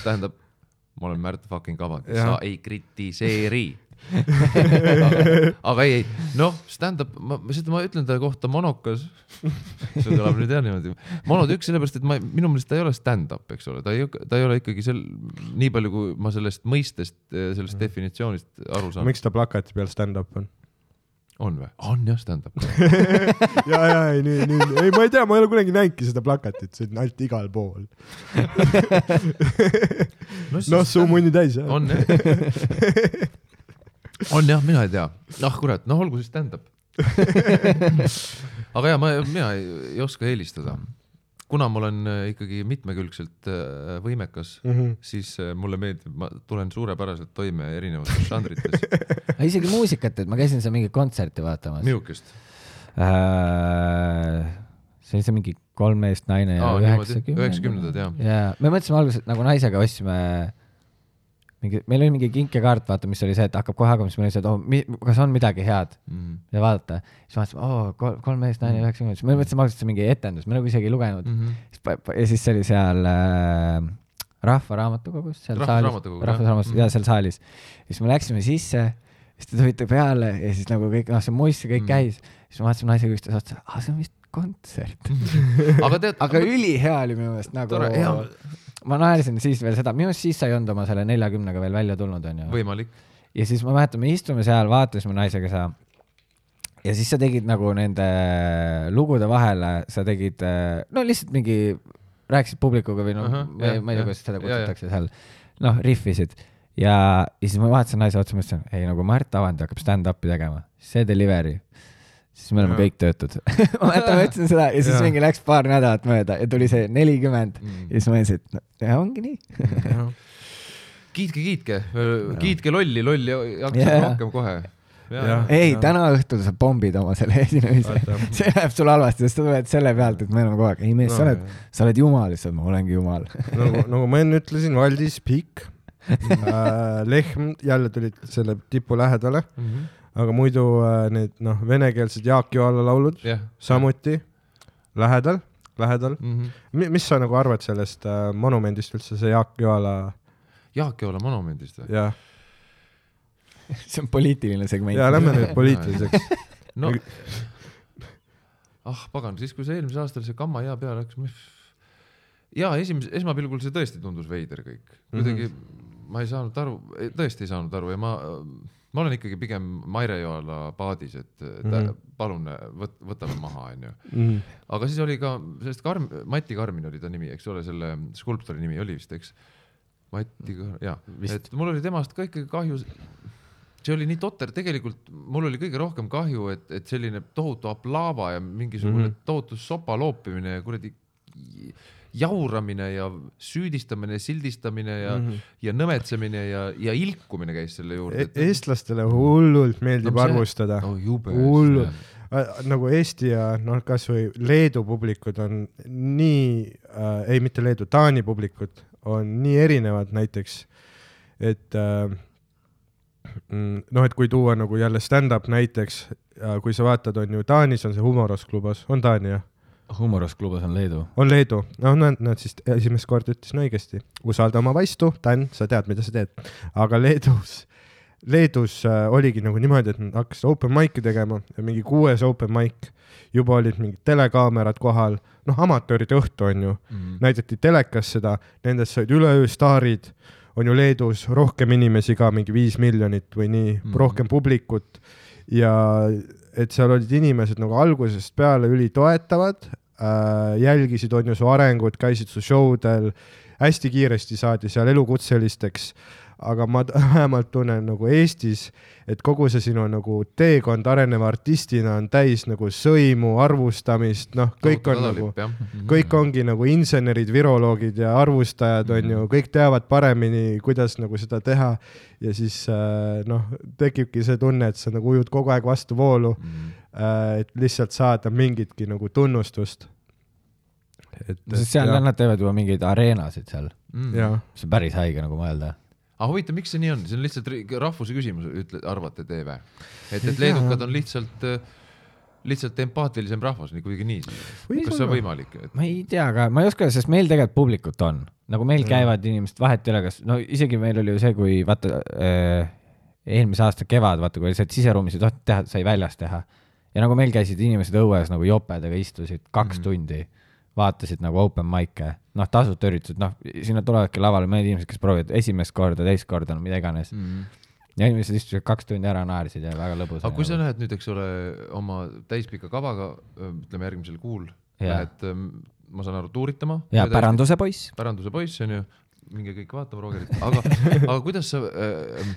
tähendab, ma olen Märt fucking Kavand, sa ei kritiseeri aga, ei, ei, noh, stand-up, ma, seda ma ütlen ta kohta monokas. see kõlab nüüd jah niimoodi. monotükk sellepärast, et ma, minu meelest ta ei ole stand-up, eks ole, ta ei, ta ei ole ikkagi sel, nii palju, kui ma sellest mõistest, sellest mm. definitsioonist aru saan. miks ta plakati peal stand-up on? On või? on jah, stand-up ja, ja ei, nii, nii, ei, ma ei tea, ma ei ole kunagi näinudki seda plakatit, see on ainult igal pool noh no, no, suu munni täis jah. on jah on jah, mina ei tea. ah kurat, noh, olgu siis stand-up aga ja ma, mina ei, ei oska eelistada. Kuna ma olen äh, ikkagi mitmekülgselt äh, võimekas mm, -hmm. siis äh, mulle meeldib, ma tulen suurepäraselt toime erinevates žanrites isegi muusikat, et ma käisin seal mingit kontserti vaatamas. missugust äh,? see oli see mingi kolm meest, naine ja üheksakümnendad. üheksakümnendad jah. ja me mõtlesime alguses, et nagu naisega ostsime mingi, meil oli mingi kinkekaart, vaata, mis oli see, et hakkab kohe hakkama, siis meil oli see, et oh, mi, kas on midagi head mm. ja vaadata. siis vaatasime, oo oh,, kolm, kolm meest, naine, üheksakümmend, siis me mõtlesime et see mingi etendus, me nagu isegi ei lugenud mm. -hmm. ja siis see oli seal äh, Rahva Raamatukogus, seal Rahva saalis, Rahvusraamatus, jaa, seal saalis. siis me läksime sisse, siis te tulite peale ja siis nagu kõik, noh, see moiss ja kõik mm. käis. siis me vaatasime naisega üksteise otsa, aa, see on vist kontsert. Aga tead aga ülihea oli minu meelest nagu ma naersin siis veel seda, minu arust siis sa ei olnud oma selle neljakümnega veel välja tulnud, onju. võimalik. ja siis ma mäletan, me istume seal, vaatasime naisega seda. ja siis sa tegid nagu nende lugude vahele, sa tegid, no lihtsalt mingi, rääkisid publikuga või noh uh -huh,, ma, ma ei tea, kuidas seda kutsutakse seal, noh, rihvisid ja, ja siis ma vaatasin naise otsa, mõtlesin, ei nagu Mart Avandi hakkab stand-up'i tegema, see delivery siis me oleme ja. kõik töötud. Ma mäletan, ma ütlesin seda ja siis ja. mingi läks paar nädalat mööda ja tuli see nelikümmend. Mm. ja siis ma mõtlesin, et no, ja ongi nii. Kiitke, kiitke, kiitke lolli, lolli hakkab yeah. rohkem kohe. Ei, täna õhtul sa pommid oma selle esinemise, see läheb sul halvasti, sest sa tuled selle pealt, et me oleme kogu aeg, ei mees no,, sa oled, sa oled jumal, siis ma olengi jumal. Nagu, nagu ma enne ütlesin, Valdis Pikk. Äh, Lehm. Jälle tulid selle tipu lähedale. Mm. -hmm aga muidu äh, need noh, venekeelsed Jaak Joala laulud yeah. samuti lähedal, lähedal mm. -hmm. mis sa nagu arvad sellest äh, monumendist üldse, see Jaak Joala? Jaak Joala monumendist või? jah. see on poliitiline segment. ja lähme nüüd poliitiliseks no ah pagan, siis kui see eelmisel aastal see Kamma hea peale läks, ja esimese, esmapilgul see tõesti tundus veider kõik, kuidagi mm -hmm. ma ei saanud aru, tõesti ei saanud aru ja ma ma olen ikkagi pigem Maire Joala paadis, et mm -hmm. palun võt, võtame maha, onju. Mhm. aga siis oli ka sellest Karm-, Mati Karmin oli ta nimi, eks ole, selle skulptori nimi oli vist, eks. Mati, jaa, et mul oli temast ka ikkagi kahju. see oli nii totter, tegelikult mul oli kõige rohkem kahju, et, et selline tohutu aplaava ja mingisugune mm -hmm. tohutu sopa loopimine ja kuradi jauramine ja süüdistamine, sildistamine ja mm, -hmm. ja nõmetsemine ja, ja ilkumine käis selle juurde e. eestlastele hullult meeldib no, arvustada no,. hullult nagu Eesti ja noh, kasvõi Leedu publikud on nii äh,, ei mitte Leedu, Taani publikud on nii erinevad näiteks, et äh, noh, et kui tuua nagu jälle stand-up näiteks kui sa vaatad, on ju Taanis on see Humoros klubas, on Taani jah? Humorous klubis on Leedu. on Leedu, noh, nad, nad siis esimest korda ütlesin õigesti, usalda oma vaistu, Dan, sa tead, mida sa teed, aga Leedus, Leedus äh, oligi nagu niimoodi, et nad hakkasid open mic'i tegema ja mingi kuues open mic, juba olid mingid telekaamerad kohal, noh, amatööride õhtu on ju. Mm, -hmm. näidati telekas seda, nendest said üleöö staarid, on ju Leedus rohkem inimesi ka, mingi viis miljonit või nii. Mm, -hmm. rohkem publikut. Ja et seal olid inimesed nagu algusest peale ülitoetavad äh,, jälgisid, on ju, su arengut, käisid su show del, hästi kiiresti saadi seal elukutselisteks aga ma vähemalt tunnen nagu Eestis, et kogu see sinu nagu teekond areneva artistina on täis nagu sõimu, arvustamist, noh, kõik on nagu, kõik ongi nagu insenerid, viroloogid ja arvustajad on ju, kõik teavad paremini, kuidas nagu seda teha. ja siis äh, noh, tekibki see tunne, et sa nagu ujud kogu aeg vastu voolu mm. -hmm. et lihtsalt saada mingitki nagu tunnustust et. sest seal nad teevad juba mingeid areenasid seal mm.. see on päris haige nagu mõelda aga huvitav, miks see nii on, see on lihtsalt rahvuse küsimus, ütle, arvate te või? et, et leedukad on lihtsalt, lihtsalt empaatilisem rahvas, nii kuidagi nii. kas see on võimalik et...? ma ei tea ka, ma ei oska, sest meil tegelikult publikut on, nagu meil mm. käivad inimesed, vahet ei ole, kas, no isegi meil oli ju see, kui vaata äh, eelmise aasta kevad, vaata, kui et siseruumis ei tohtinud teha, sai väljas teha. ja nagu meil käisid inimesed õues nagu jopedega istusid kaks mm. tundi vaatasid nagu open mic'e, noh, tasuta üritused, noh, sinna tulevadki lavale mõned inimesed, kes proovivad esimest korda, teist korda, no mida iganes mm. -hmm. ja inimesed istusid kaks tundi ära, naersid ja väga lõbus. aga kui sa lähed nüüd, eks ole, oma täispika kavaga, ütleme järgmisel kuul, lähed, ma saan aru, tuuritama. ja päranduse poiss. päranduse poiss on ju, minge kõik vaatama Rogerit, aga aga kuidas sa äh,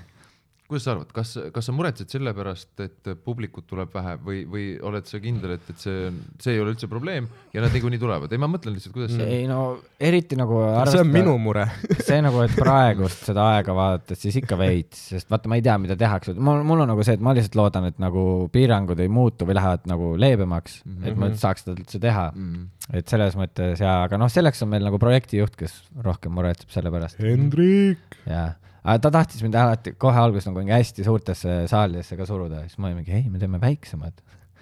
kuidas sa arvad, kas, kas sa muretsed selle pärast, et publikut tuleb vähe või, või oled sa kindel, et, et see, see ei ole üldse probleem ja nad niikuinii tulevad? ei, ma mõtlen lihtsalt, kuidas see. ei no eriti nagu arvestada, see on minu mure see nagu, et praegust seda aega vaadates, siis ikka veits, sest vaata, ma ei tea, mida tehakse, mul, mul on nagu see, et ma lihtsalt loodan, et nagu piirangud ei muutu või lähevad nagu leebemaks mm, -hmm. et ma saaks seda üldse teha mm. -hmm. et selles mõttes ja, aga noh, selleks on meil nagu projektijuht, kes rohkem muretseb selle pärast. Hendrik. jah aga ta tahtis mind alati kohe alguses nagu mingi hästi suurtesse saalidesse ka suruda, siis ma olin mingi, ei, me teeme väiksemad.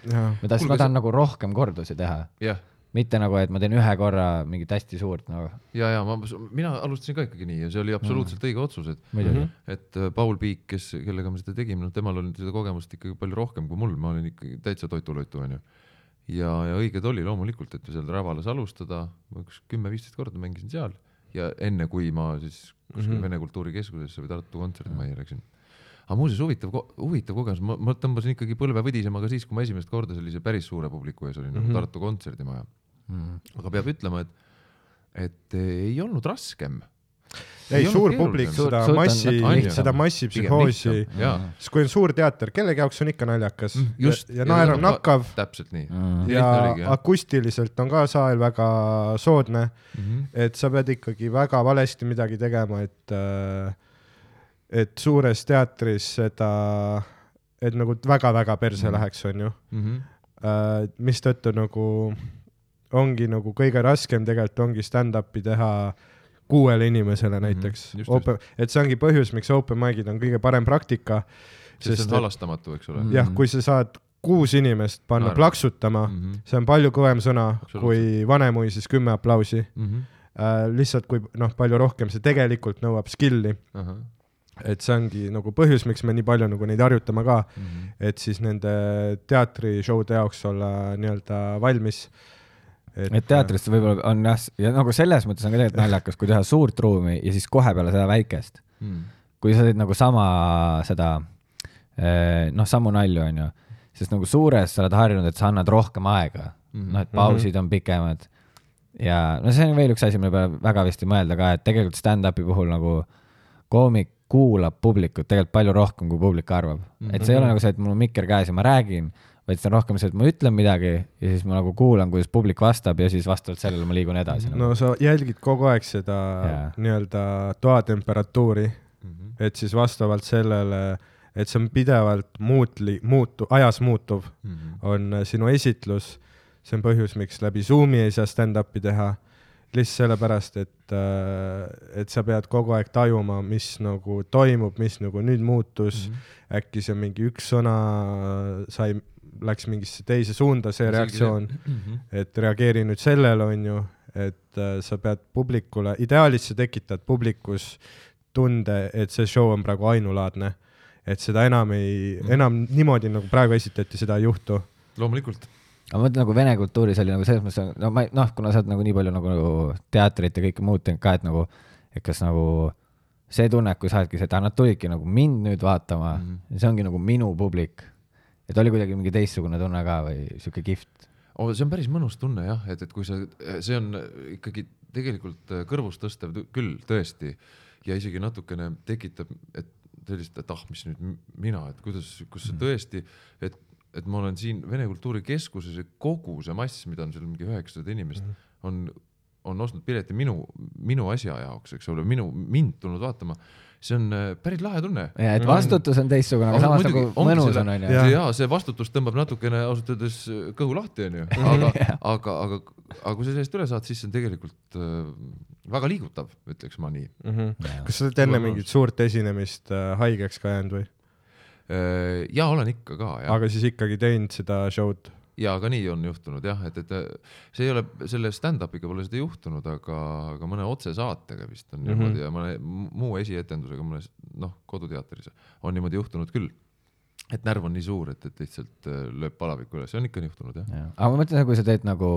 ma tahtsin, ma tahan nagu rohkem kordusi teha. Yeah.. mitte nagu, et ma teen ühe korra mingit hästi suurt nagu. ja, ja ma, mina alustasin ka ikkagi nii ja see oli absoluutselt õige otsus, et mm, -hmm. et äh, Paul Piik, kes, kellega me seda tegime, noh, temal on seda kogemust ikkagi palju rohkem kui mul, ma olin ikkagi täitsa toitulõitu, onju. Ja, ja õige ta oli loomulikult, et seal Rävalas alustada, ma üks kümme-viisteist korda mängisin seal. Ja enne, kui ma siis kuskil mm -hmm. Vene Kultuurikeskusesse või Tartu kontserdimajja läksin. aga muuseas huvitav, huvitav kogemus, ma, ma tõmbasin ikkagi põlve võdisema ka siis, kui ma esimest korda sellise päris suure publiku ees olin mm, -hmm. nagu Tartu kontserdimaja mm. -hmm. aga peab ütlema, et, et ei olnud raskem ei, suur publik, seda suur, massi, seda massipsühhoosi, siis kui on suur teater, kellegi jaoks on ikka naljakas. Mm, just, ja, ja naer on nakkav. täpselt nii. Mm.. ja akustiliselt on ka saal väga soodne. Mm, -hmm. et sa pead ikkagi väga valesti midagi tegema, et, äh, et suures teatris seda, et nagu väga-väga perse mm -hmm. läheks, on ju. Mm -hmm.. mistõttu nagu ongi nagu kõige raskem tegelikult ongi stand-up'i teha äh, kuuele inimesele mhm, näiteks mm. -hmm, open, et see ongi põhjus, miks open mic'id on kõige parem praktika. sest see on halastamatu, eks ole. jah, kui sa saad kuus inimest panna Naer. plaksutama mm, -hmm. see on palju kõvem sõna kui Vanemuises kümme aplausi mm. -hmm. Äh, lihtsalt kui noh, palju rohkem see tegelikult nõuab skill'i uh. -huh. et see ongi nagu põhjus, miks me nii palju nagu neid harjutame ka mm, -hmm. et siis nende teatrishow'de jaoks olla nii-öelda valmis äh, et, et teatrist võib-olla on jah, ja nagu selles mõttes on ka tegelikult naljakas, kui teha suurt ruumi ja siis kohe peale seda väikest hmm.. kui sa teed nagu sama seda, eh, noh, samu nalju, onju, sest nagu suures sa oled harjunud, et sa annad rohkem aega mm, -hmm. noh, et pausid on pikemad. ja no see on veel üks asi, mille peale väga vist ei mõelda ka, et tegelikult stand-up'i puhul nagu koomik kuulab publikut tegelikult palju rohkem, kui publik arvab mm. -hmm. et see ei ole nagu see, et mul on mikker käes ja ma räägin vaid see on rohkem see, et ma ütlen midagi ja siis ma nagu kuulan, kuidas publik vastab ja siis vastavalt sellele ma liigun edasi nagu.. no sa jälgid kogu aeg seda yeah. nii-öelda toatemperatuuri mm, -hmm. et siis vastavalt sellele, et see on pidevalt muutli-, muutu-, ajas muutuv mm, -hmm. on sinu esitlus, see on põhjus, miks läbi Zoomi ei saa stand-up'i teha lihtsalt sellepärast, et, et sa pead kogu aeg tajuma, mis nagu toimub, mis nagu nüüd muutus mm. -hmm. äkki see mingi üks sõna sai, läks mingisse teise suunda, see reaktsioon mm, -hmm. et reageeri nüüd sellele, on ju, et äh, sa pead publikule, ideaalis sa tekitad publikus tunde, et see show on praegu ainulaadne. et seda enam ei mm, -hmm. enam niimoodi, nagu praegu esitati, seda ei juhtu. loomulikult aga ma mõtlen nagu vene kultuuris oli nagu selles mõttes, no ma noh, kuna sa oled nagu nii palju nagu, nagu teatrit ja kõike muud teinud ka, et nagu, et kas nagu see tunne, kui sa oledki see, et nad tulidki nagu mind nüüd vaatama mm, -hmm. see ongi nagu minu publik. et oli kuidagi mingi teistsugune tunne ka või sihuke kihvt oh,? see on päris mõnus tunne jah, et, et kui sa, see on ikkagi tegelikult kõrvust tõstev küll tõesti ja isegi natukene tekitab, et sellist, et ah, mis nüüd mina, et kuidas, kus see mhm. tõesti, et, et ma olen siin Vene Kultuurikeskuses ja kogu see mass, mida on seal mingi üheksasada inimest mm, -hmm. on, on ostnud pileti minu, minu asja jaoks, eks ole, minu, mind tulnud vaatama see on äh, päris lahe tunne. ja, et vastutus on teistsugune, aga samas nagu mõnus on, onju. ja see vastutus tõmbab natukene ausalt öeldes äh, kõhu lahti, onju, aga aga, aga, aga kui sa sellest üle saad, siis see on tegelikult äh, väga liigutav, ütleks ma nii mm. -hmm. kas sa oled enne mingit suurt esinemist äh, haigeks ka jäänud või? Äh, ja olen ikka ka, aga siis ikkagi teinud seda show'd? ja ka nii on juhtunud jah, et, et see ei ole selle stand-up'iga pole seda juhtunud, aga, aga mõne otsesaatega vist on mm -hmm. niimoodi ja mõne muu esietendusega mõnes noh, koduteatris on niimoodi juhtunud küll. et närv on nii suur, et, et lihtsalt äh, lööb palaviku üles, see on ikka juhtunud jah ja.. aga ma mõtlen, kui sa teed nagu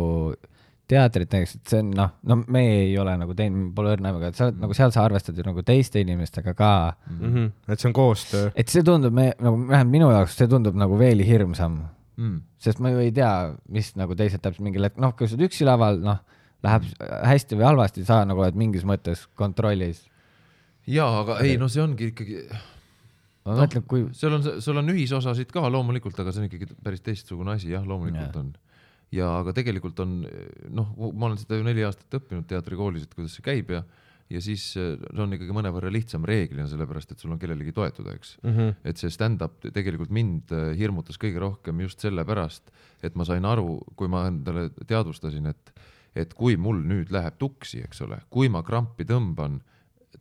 teatrit näiteks, et see on noh, no me ei ole nagu teinud, pole õrna aimuga, et sa oled nagu seal sa arvestad ju nagu teiste inimestega ka mm. -hmm. et see on koostöö. et see tundub me nagu vähemalt minu jaoks, see tundub nagu veel hirmsam mm.. sest ma ju ei tea, mis nagu teised täpselt mingil hetkel, noh, kui sa oled üksi laval, noh, läheb hästi või halvasti, sa nagu oled mingis mõttes kontrollis. jaa, aga ei, no see ongi ikkagi ma no, mõtlen, kui seal on, sul on ühisosasid ka loomulikult, aga see on ikkagi päris teistsugune asi, jah, loomulikult ja. on. Ja aga tegelikult on noh, ma olen seda ju neli aastat õppinud teatrikoolis, et kuidas see käib ja ja siis see on ikkagi mõnevõrra lihtsam reeglina, sellepärast et sul on kellelegi toetuda, eks mm. -hmm. et see stand-up tegelikult mind äh, hirmutas kõige rohkem just sellepärast, et ma sain aru, kui ma endale teadvustasin, et, et kui mul nüüd läheb tuksi, eks ole, kui ma krampi tõmban,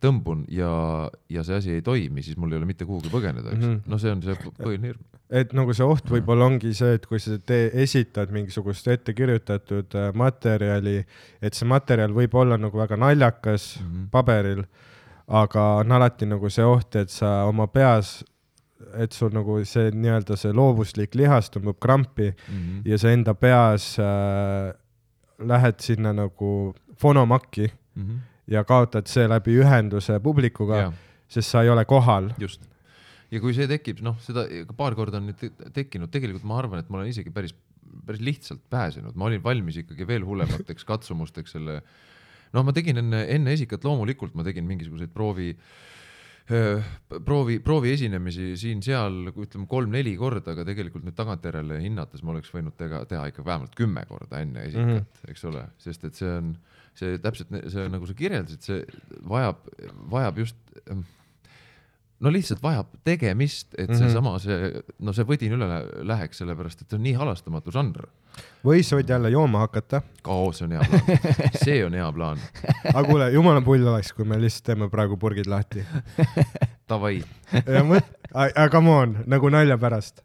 tõmbun ja, ja see asi ei toimi, siis mul ei ole mitte kuhugi põgeneda, eks mm -hmm. no see on see põhiline hirm et nagu see oht võib-olla ongi see, et kui sa tee, esitad mingisugust ettekirjutatud äh, materjali, et see materjal võib olla nagu väga naljakas mm -hmm. paberil, aga on alati nagu see oht, et sa oma peas, et sul nagu see nii-öelda see loovuslik lihas tõmbab krampi mm -hmm. ja sa enda peas äh, lähed sinna nagu fonomakki mm -hmm. Ja kaotad seeläbi ühenduse publikuga, sest sa ei ole kohal. just ja kui see tekib, noh, seda paar korda on nüüd tekkinud, tegelikult ma arvan, et ma olen isegi päris, päris lihtsalt pääsenud, ma olin valmis ikkagi veel hullemateks katsumusteks selle. noh, ma tegin enne, enne esikat loomulikult ma tegin mingisuguseid proovi proovi, proovi esinemisi siin-seal, ütleme kolm-neli korda, aga tegelikult nüüd tagantjärele hinnates ma oleks võinud teha, teha ikka vähemalt kümme korda enne esikat mm, -hmm. eks ole, sest et see on, see täpselt see, nagu sa kirjeldasid, see vajab, vajab just no lihtsalt vajab tegemist, et mhm. seesama, see, no see võdin üle läheks, sellepärast et see on nii halastamatu žanr. või sa võid jälle jooma hakata. oo, see on hea plaan, see on hea plaan. aga kuule, jumala pull oleks, kui me lihtsalt teeme praegu purgid lahti. Davai. aga come on, nagu nalja pärast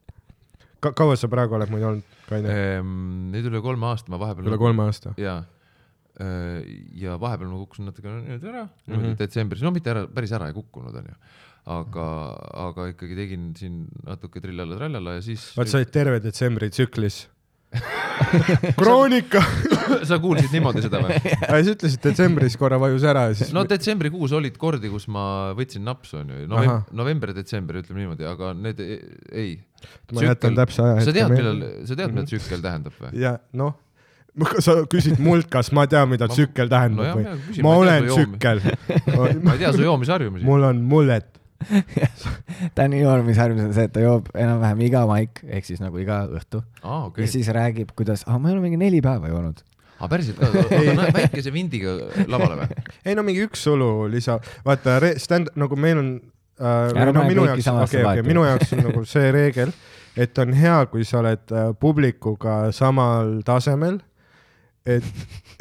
Ka. kaua sa praegu oled muidu olnud, Kaine ehm,? nüüd üle kolme aasta, ma vahepeal. üle kolme aasta? jaa ja vahepeal ma kukkusin natuke nüüd ära mm, -hmm. detsembris, no mitte ära, päris ära ei kukkunud, onju aga, aga ikkagi tegin siin natuke trillala-trallala ja siis. vaat sa olid terve detsembri tsüklis kroonika sa kuulsid niimoodi seda või? sa ütlesid detsembris korra vajus ära ja siis. no detsembrikuus olid kordi, kus ma võtsin napsu onju, november, november-detsember, ütleme niimoodi, aga need e-, ei. ma jätan täpse aja. sa tead, millal, sa tead, mida tsükkel tähendab või? ja noh sa küsid mult, kas ma tean, mida tsükkel tähendab no, või? ma olen tsükkel ma ei tea su joomisharjumusi. mul on mullet ta on nii joormisharjumus on see, et ta joob enam-vähem iga maik ehk siis nagu iga õhtu ah,. Okay. ja siis räägib, kuidas ah,, ma ei ole mingi neli päeva joonud aa ah,, päriselt ka, väikese vindiga lavale või? ei no mingi üks sulu lisa, vaata stand, nagu meil on äh,, no minu jaoks, okei, okei, minu jaoks on nagu see reegel, et on hea, kui sa oled äh, publikuga samal tasemel et,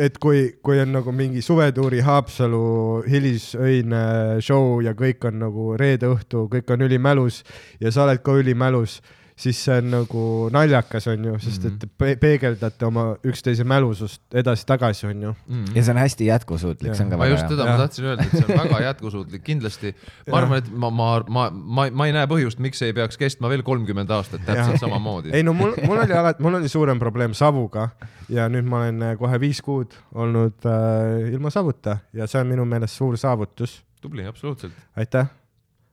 et kui, kui on nagu mingi suvetuuri Haapsalu hilisöine show ja kõik on nagu reede õhtu, kõik on ülimälus ja sa oled ka ülimälus siis see on nagu naljakas, on ju, sest et mhm. pe peegeldate oma üksteise mälusust edasi-tagasi, on ju mm. -hmm. ja see on hästi jätkusuutlik, see on ka ma väga hea. just seda, ma tahtsin öelda, et see on väga jätkusuutlik, kindlasti. ma arvan, et ma, ma, ma, ma, ma ei näe põhjust, miks ei peaks kestma veel kolmkümmend aastat täpselt ja. samamoodi. ei no mul, mul oli alati, mul oli suurem probleem savuga ja nüüd ma olen äh, kohe viis kuud olnud äh, ilma savuta ja see on minu meelest suur saavutus. tubli, absoluutselt. aitäh.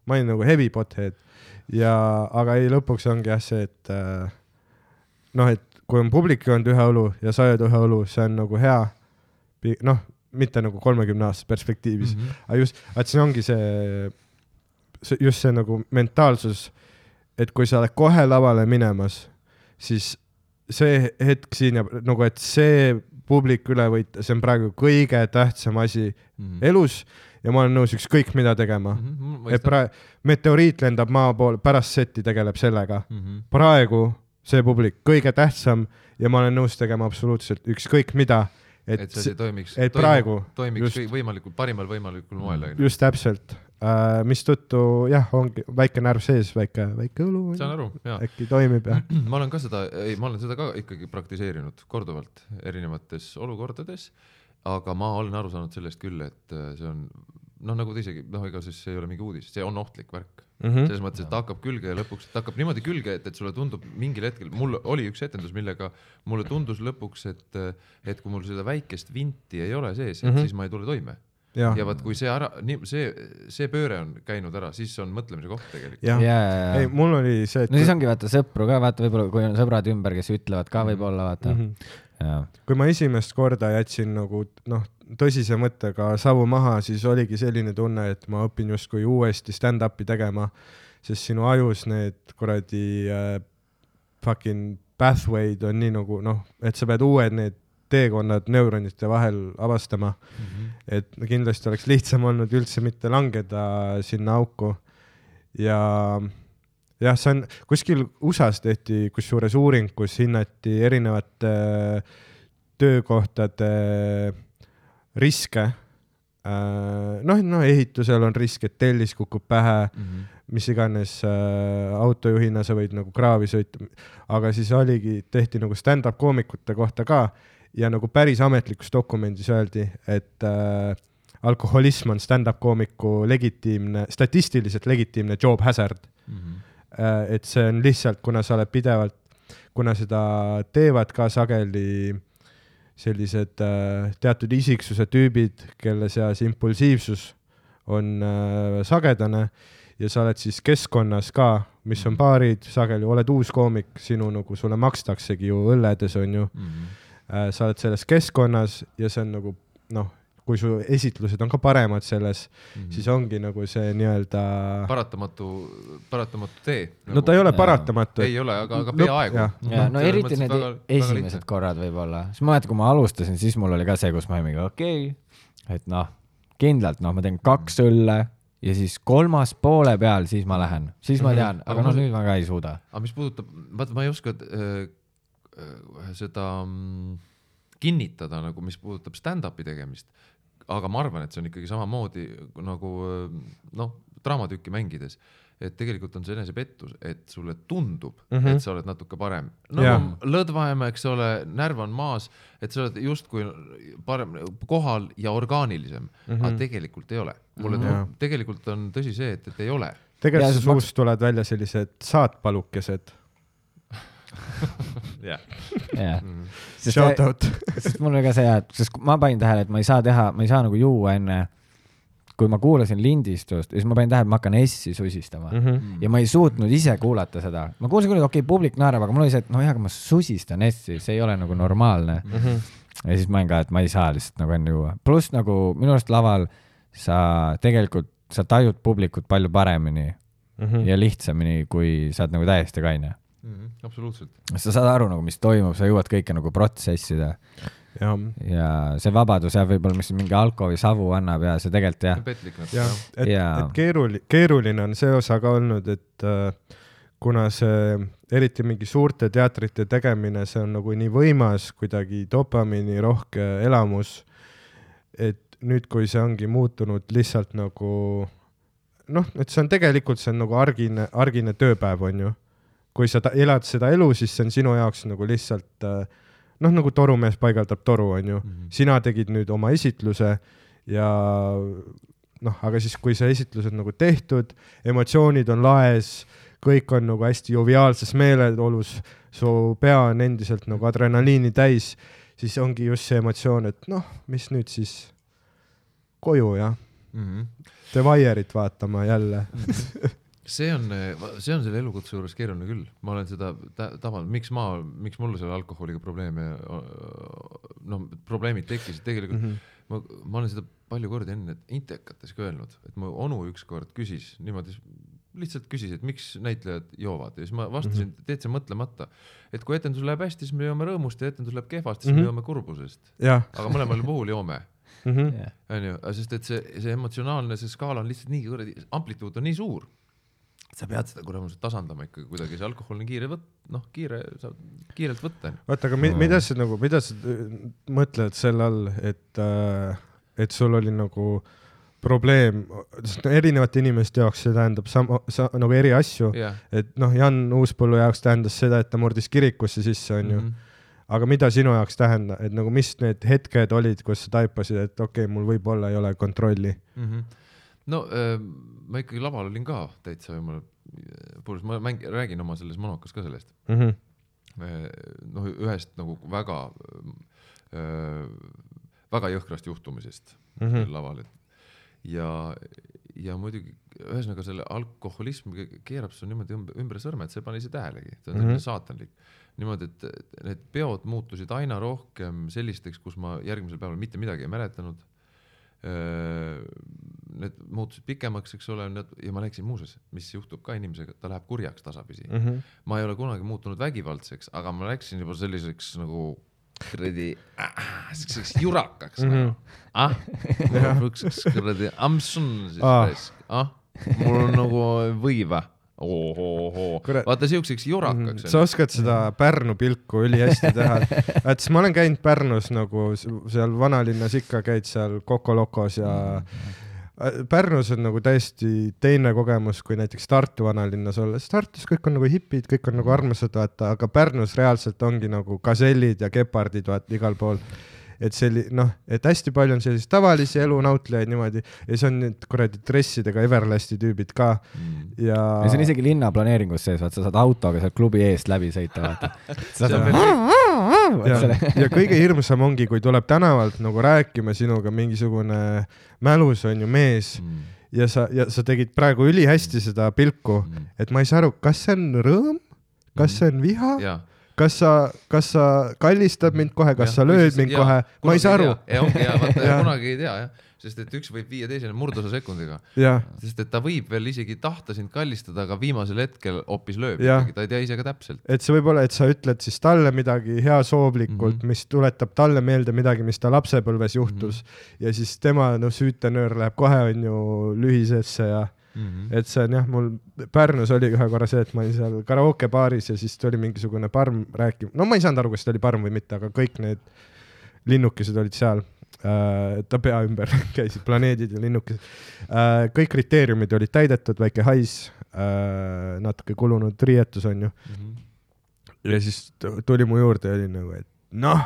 ma olin nagu heavy pothead ja, aga ei, lõpuks ongi jah see, et äh, noh, et kui on publik joonud ühe õlu ja sa jood ühe õlu, see on nagu hea. noh, mitte nagu kolmekümne aastase perspektiivis mm, -hmm. aga just, et see ongi see, see, just see nagu mentaalsus, et kui sa oled kohe lavale minemas, siis see hetk siin jääb nagu, et see publik üle võita, see on praegu kõige tähtsam asi mm -hmm. elus ja ma olen nõus ükskõik mida tegema mm. -hmm, et praegu meteoriit lendab maa poole, pärast seti tegeleb sellega mm. -hmm. praegu see publik kõige tähtsam ja ma olen nõus tegema absoluutselt ükskõik mida. et, et see toimiks, et praegu toimiks just, võimalikult parimal võimalikul moel. just täpselt äh,, mistõttu jah, ongi väike närv sees, väike, väike õlu. saan aru, jaa. äkki toimib jah ma olen ka seda, ei, ma olen seda ka ikkagi praktiseerinud korduvalt erinevates olukordades aga ma olen aru saanud sellest küll, et äh, see on noh, nagu ta isegi noh, ega siis ei ole mingi uudis, see on ohtlik värk mm. -hmm. selles mõttes, et ta hakkab külge ja lõpuks ta hakkab niimoodi külge, et, et sulle tundub mingil hetkel, mul oli üks etendus, millega mulle tundus lõpuks, et, et kui mul seda väikest vinti ei ole sees mm, -hmm. siis ma ei tule toime ja, ja vot kui see ära, nii see, see pööre on käinud ära, siis on mõtlemise koht tegelikult. ja, ja, ja. ei, mul oli see, et no siis ongi vaata sõpru ka, vaata võib-olla kui on sõbrad ümber, kes ütlevad ka võib-olla vaata mm. -hmm kui ma esimest korda jätsin nagu noh, tõsise mõttega savu maha, siis oligi selline tunne, et ma õpin justkui uuesti stand-up'i tegema, sest sinu ajus need kuradi äh, fucking pathway'd on nii nagu noh, et sa pead uued need teekonnad neuronite vahel avastama mm. -hmm. et kindlasti oleks lihtsam olnud üldse mitte langeda sinna auku ja jah, see on, kuskil USA-s tehti kusjuures uuring, kus hinnati erinevate töökohtade riske. Äh, noh, no ehitusel on risk, et tellis kukub pähe mm, -hmm. mis iganes äh, autojuhina sa võid nagu kraavi sõita, aga siis oligi, tehti nagu stand-up koomikute kohta ka ja nagu päris ametlikus dokumendis öeldi, et äh, alkoholism on stand-up koomiku legitiimne, statistiliselt legitiimne job hazard mm. -hmm Äh, et see on lihtsalt, kuna sa oled pidevalt, kuna seda teevad ka sageli sellised äh, teatud isiksuse tüübid, kelle seas impulsiivsus on äh, sagedane ja sa oled siis keskkonnas ka, mis on baarid, sageli oled uus koomik, sinu nagu, sulle makstaksegi ju õlledes, on ju mm. -hmm. Sa oled selles keskkonnas ja see on nagu noh, kui su esitlused on ka paremad selles mm, -hmm. siis ongi nagu see nii-öelda. paratamatu, paratamatu tee nagu.... no ta ei ole paratamatu. ei ole, aga, aga peaaegu. ja no eriti need väga, esimesed väga korrad võib-olla, siis ma mäletan, kui ma alustasin, siis mul oli ka see, kus ma olin mingi okei okay,, et noh, kindlalt noh, ma teen kaks õlle ja siis kolmas poole peal, siis ma lähen, siis ma mhm. tean, aga noh, nüüd ma ka ei suuda. aga mis puudutab, vaata, ma ei oska äh, äh, seda mm, kinnitada nagu, mis puudutab stand-up'i tegemist aga ma arvan, et see on ikkagi samamoodi nagu noh, draamatükki mängides, et tegelikult on see enesepettus, et sulle tundub mm, -hmm. et sa oled natuke parem. no yeah. lõdvaem, eks ole, närv on maas, et sa oled justkui parem kohal ja orgaanilisem mm, -hmm. aga tegelikult ei ole. mulle mm -hmm. tundub, tegelikult on tõsi see, et, et ei ole. tegelikult su suust tulevad välja sellised saatpalukesed jah. jah. Mhm. Shout out. sest mul oli ka see, et, sest ma panin tähele, et ma ei saa teha, ma ei saa nagu juua enne, kui ma kuulasin lindistust ja siis ma panin tähele, et ma hakkan S-i susistama mm. -hmm. ja ma ei suutnud ise kuulata seda. ma kuulsin küll, et okei okay,, publik naerab, aga mul oli see, et nojah, aga ma susistan S-i, see ei ole nagu normaalne mm. -hmm. ja siis ma olin ka, et ma ei saa lihtsalt nagu enne juua. pluss nagu minu arust laval sa tegelikult, sa tajud publikut palju paremini mm -hmm. ja lihtsamini, kui sa oled nagu täiesti kaine mm. -hmm, absoluutselt. sa saad aru nagu, mis toimub, sa jõuad kõike nagu protsessida. ja, ja see vabadus jah, võib-olla, mis mingi alkoholi savu annab ja see tegelikult jah. jah, et, et keeruline, keeruline on see osa ka olnud, et äh, kuna see eriti mingi suurte teatrite tegemine, see on nagu nii võimas, kuidagi dopamiini rohke elamus. et nüüd, kui see ongi muutunud lihtsalt nagu noh, et see on tegelikult, see on nagu argine, argine tööpäev, on ju. Kui sa elad seda elu, siis see on sinu jaoks nagu lihtsalt noh, nagu torumees paigaldab toru, on ju mm. -hmm. sina tegid nüüd oma esitluse ja noh, aga siis, kui see esitlus on nagu tehtud, emotsioonid on laes, kõik on nagu hästi joviaalses meeleolus, su pea on endiselt nagu adrenaliini täis, siis ongi just see emotsioon, et noh, mis nüüd siis koju jah mm -hmm.. The Wire'it vaatama jälle see on, see on selle elukutse juures keeruline küll, ma olen seda tabanud, miks ma, miks mul selle alkoholiga probleeme, noh, probleemid tekkisid tegelikult mm, -hmm. ma, ma olen seda palju kordi enne intekates ka öelnud, et mu onu ükskord küsis niimoodi, lihtsalt küsis, et miks näitlejad joovad ja siis ma vastasin mm -hmm. täitsa mõtlemata, et kui etendus läheb hästi, siis me joome rõõmust ja etendus läheb kehvasti, siis mm -hmm. me joome kurbusest. aga mõlemal puhul joome Mhm. onju, sest et see, see emotsionaalne, see skaala on lihtsalt nii kuradi, amplituud on nii suur. Sa pead seda kuramust tasandama ikkagi kuidagi, see alkohol on kiire võt-, noh, kiire, saab kiirelt võtta. oota, aga mi, mida sa nagu, mida sa mõtled selle all, et äh,, et sul oli nagu probleem, sest no erinevate inimeste jaoks see tähendab sama sa,, nagu eri asju yeah., et noh, Jan Uuspõllu jaoks tähendas seda, et ta murdis kirikusse sisse, onju mm. -hmm aga mida sinu jaoks tähendab, et nagu mis need hetked olid, kus sa taipasid, et okei okay,, mul võib-olla ei ole kontrolli mm? -hmm. No äh, ma ikkagi laval olin ka täitsa jumala purjus, ma mäng-, räägin oma selles monokas ka sellest mm. -hmm. noh, ühest nagu väga äh,, väga jõhkrast juhtumisest mm -hmm. laval, et ja, ja muidugi ühesõnaga selle alkoholism keerab sul niimoodi ümber, ümber sõrme, et sa ei pane ise tähelegi, see on mm -hmm. saatanlik niimoodi, et need peod muutusid aina rohkem sellisteks, kus ma järgmisel päeval mitte midagi ei mäletanud. Need muutusid pikemaks, eks ole, ja ma läksin muuseas, mis juhtub ka inimesega, ta läheb kurjaks tasapisi mm. -hmm. ma ei ole kunagi muutunud vägivaldseks, aga ma läksin juba selliseks nagu kuradi äh,, siukseks jurakaks mm -hmm. nagu. ah, kuradi ampsun siis ah., ah, mul on nagu võiva ohohoo, vaata siukseks jurakaks mm,. sa oskad seda Pärnu pilku ülihästi teha, et siis ma olen käinud Pärnus nagu seal vanalinnas ikka käid seal Coco Locos ja mm. Pärnus on nagu täiesti teine kogemus kui näiteks Tartu vanalinnas olles. Tartus kõik on nagu hipid, kõik on nagu armsad, vaata, aga Pärnus reaalselt ongi nagu gasellid ja gepardid, vaata igal pool et selli-, noh, et hästi palju on selliseid tavalisi elunautlejaid niimoodi ja siis on need kuradi dressidega Everlasti tüübid ka mm. ja. ja see on isegi linnaplaneeringus sees, vaat sa saad autoga sealt klubi eest läbi sõita, vaata. ja, ja kõige hirmsam ongi, kui tuleb tänavalt nagu rääkima sinuga mingisugune mälus on ju mees mm. ja sa, ja sa tegid praegu ülihästi seda pilku mm., et ma ei saa aru, kas see on rõõm, kas mm. see on viha yeah kas sa, kas sa kallistad mind kohe, kas ja, sa lööd siis, mind ja, kohe, ma ei saa aru. ja ongi ja vaata kunagi ei tea jah, sest et üks võib viia teisele murdosa sekundiga. sest et ta võib veel isegi tahta sind kallistada, aga viimasel hetkel hoopis lööb ikkagi, ta ei tea ise ka täpselt. et see võib olla, et sa ütled siis talle midagi heasoovlikult mm, -hmm. mis tuletab talle meelde midagi, mis ta lapsepõlves juhtus mm -hmm. ja siis tema noh, süütenöör läheb kohe onju lühisesse ja Mm -hmm. et see on jah, mul Pärnus oli ühe korra see, et ma olin seal karaokebaaris ja siis tuli mingisugune parm rääkima, no ma ei saanud aru, kas ta oli parm või mitte, aga kõik need linnukesed olid seal. Ta pea ümber käisid planeedid ja linnukesed äh,. kõik kriteeriumid olid täidetud, väike hais äh,, natuke kulunud riietus onju mm. -hmm. ja siis tuli mu juurde ja oli nagu, et noh,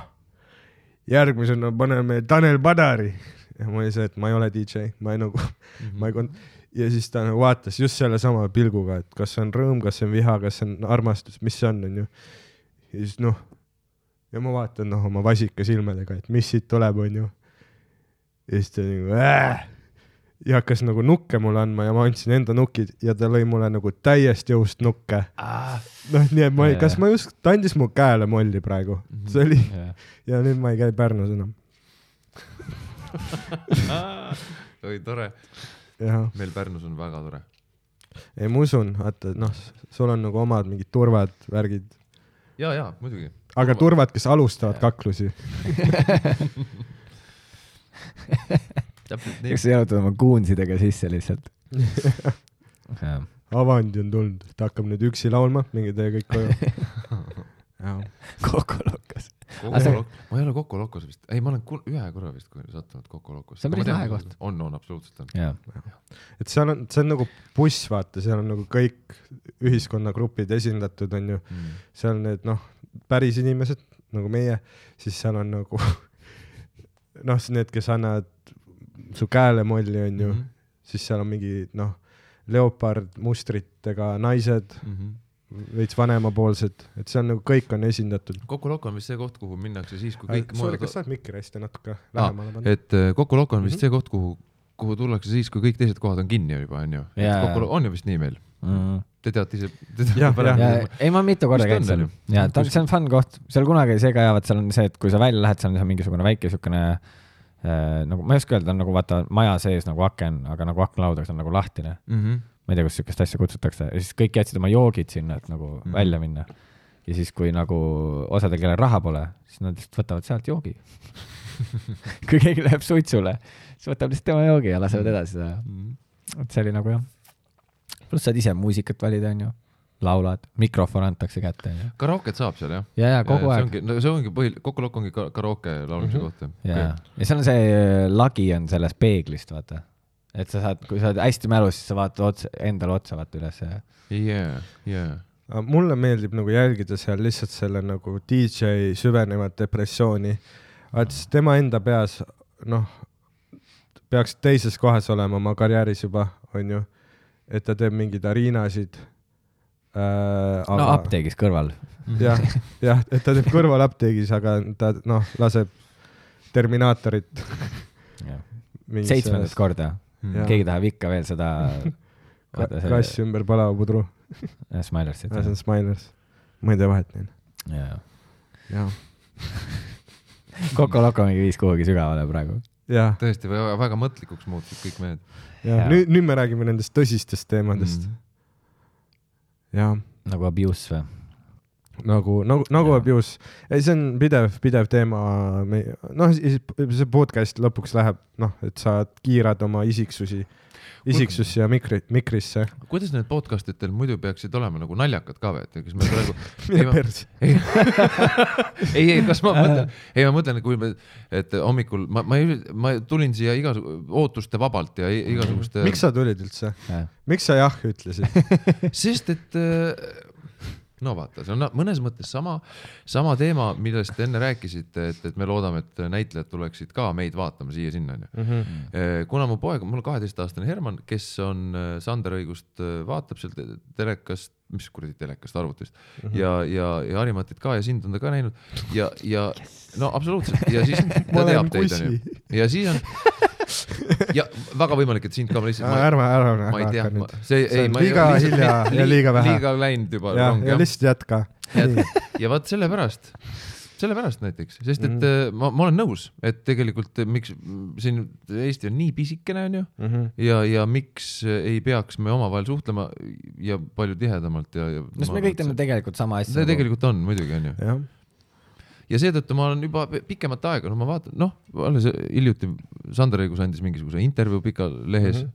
järgmisena paneme Tanel Padari ja ma olin see, et ma ei ole DJ, ma ei nagu mm, -hmm. ma ei kon-, ja siis ta nagu vaatas just sellesama pilguga, et kas see on rõõm, kas see on viha, kas see on armastus, mis see on, onju. ja siis noh, ja ma vaatan noh oma vasika silmadega, et mis siit tuleb, onju. Ja siis ta nagu äh! ja hakkas nagu nukke mulle andma ja ma andsin enda nukid ja ta lõi mulle nagu täiest jõust nukke ah.. noh, nii et ma ei, kas ma just, ta andis mu käele molli praegu, mhm. see oli yeah. ja nüüd ma ei käi Pärnus enam oi, tore meil Pärnus on väga tore. ei, ma usun, vaata, noh, sul on nagu omad mingid turvad, värgid. ja, ja muidugi. aga turvad, kes alustavad ja. kaklusi eks sa jalutad oma kuunsidega sisse lihtsalt Avandi on tulnud, ta hakkab nüüd üksi laulma, minge teie kõik koju. Loc- ma ei ole Coco Locos vist, ei, ma olen ühe korra vist kui- sattunud Locosse. See on päris lahe koht. on, on absoluutselt on. et seal on, see on nagu buss, vaata, seal on nagu kõik ühiskonnagrupid esindatud, onju. Mm. seal on need noh, päris inimesed nagu meie, siis seal on nagu noh, need, kes annavad su käele molli, onju mm. -hmm. siis seal on mingi noh, leopardmustritega naised, Mhm. veits vanemapoolsed, et seal nagu kõik on esindatud. Coco Loco on vist see koht, kuhu minnakse siis, kui kõik sorry, kas saad mikri hästi natuke Ah, lähemale panna? et äh, Coco Loco on vist Mhm. see koht, kuhu, kuhu tullakse siis, kui kõik teised kohad on kinni juba, onju. On ju vist nii meil? mm.. Te teate ise, ja ei, ma mitu korda käinud seal ja ta, see on fun koht, seal kunagi see ka hea, vaat seal on see, et kui sa välja lähed, seal on mingisugune väike siukene äh, nagu ma ei oska öelda, on nagu vaata maja sees nagu aken, aga nagu aknalaud, see on nagu lahtine. mm. -hmm. ma ei tea, kuidas siukest asja kutsutakse ja siis kõik jätsid oma joogid sinna, et nagu mm. -hmm. välja minna. ja siis, kui nagu osadel, kellel raha pole, siis nad lihtsalt võtavad sealt joogi. kui keegi läheb suitsule, siis võtab lihtsalt tema joogi ja lasevad edasi seda. et see oli nagu jah. Pluss saad ise muusikat valida, onju, laulad, mikrofon antakse kätte. Karooket saab seal jah? ja, ja kogu aeg. no see ongi põhi, Coco Loco ongi ka- karooke laulmise Mhm. koht jah ja, ja seal on see äh, lagi on sellest peeglist, vaata. et sa saad, kui sa oled hästi mälus, siis sa vaatad otsa, endale otsa, vaata üles ja jaa, jaa. mulle meeldib nagu jälgida seal lihtsalt selle nagu DJ süvenevat depressiooni. et siis tema enda peas, noh, peaks teises kohas olema oma karjääris juba, onju. Et ta teeb mingeid ariinasid äh,. no apteegis kõrval. jah, jah, et ta teeb kõrval apteegis, aga ta noh, laseb Terminaatorit. seitsmendat korda, Jaa. keegi tahab ikka veel seda see- kass ümber palava pudru, jah, Smilersit. see on Smilers. ma ei tee vahet neil. jaa. jah, Coco Loco mingi viis kuhugi sügavale praegu. tõesti, väga mõtlikuks muutusid kõik mehed ja nüüd, nüüd me räägime nendest tõsistest teemadest mm.. jah nagu abuse või? nagu, nagu, nagu abuse, see on pidev, pidev teema, noh, see podcast lõpuks läheb, noh, et sa kiirad oma isiksusi, isiksusse ja mikri, mikrisse. kuidas need podcast id teil muidu peaksid olema nagu naljakad ka või, et kas me praegu mine perse. ei, ei, ei, kas ma mõtlen, ei ma mõtlen, kui me, et hommikul ma, ma ei, ma tulin siia igasugu ootuste vabalt ja igasuguste. miks sa tulid üldse? miks sa jah ütlesid? sest et äh, no vaata, see on mõnes mõttes sama, sama teema, millest te enne rääkisite, et, et me loodame, et näitlejad tuleksid ka meid vaatama siia-sinna onju. Mhm. kuna mu poeg, mul kaheteistaastane Herman, kes on äh, Sander õigust, vaatab seal te- telekast, mis kuradi telekast, arvutist mm -hmm. ja, ja, ja Harimatit ka ja sind on ta ka näinud ja, ja yes. no absoluutselt ja siis ta teab teid onju ja siis on ja väga võimalik, et sind ka ma lihtsalt ma, ärme, ärme, ma ei ärme tea see ei ma liiga lihtsalt- hilja ja li- liiga vähe. liiga läinud juba ja, rong ja lihtsalt jätka. ja, vaat sellepärast, sellepärast näiteks, sest et mm. ma, ma olen nõus, et tegelikult eh, miks mm, siin Eesti on nii pisikene, onju, Mhm. ja, ja miks ei peaks me omavahel suhtlema ja palju tihedamalt ja, ja. no sest me kõik teeme tegelikult sama asja. see tegelikult on muidugi onju ja seetõttu ma olen juba pi- pikemat aega, no ma vaatan, noh, alles hiljuti Sander Õigus andis mingisuguse intervjuu Pika lehes mm.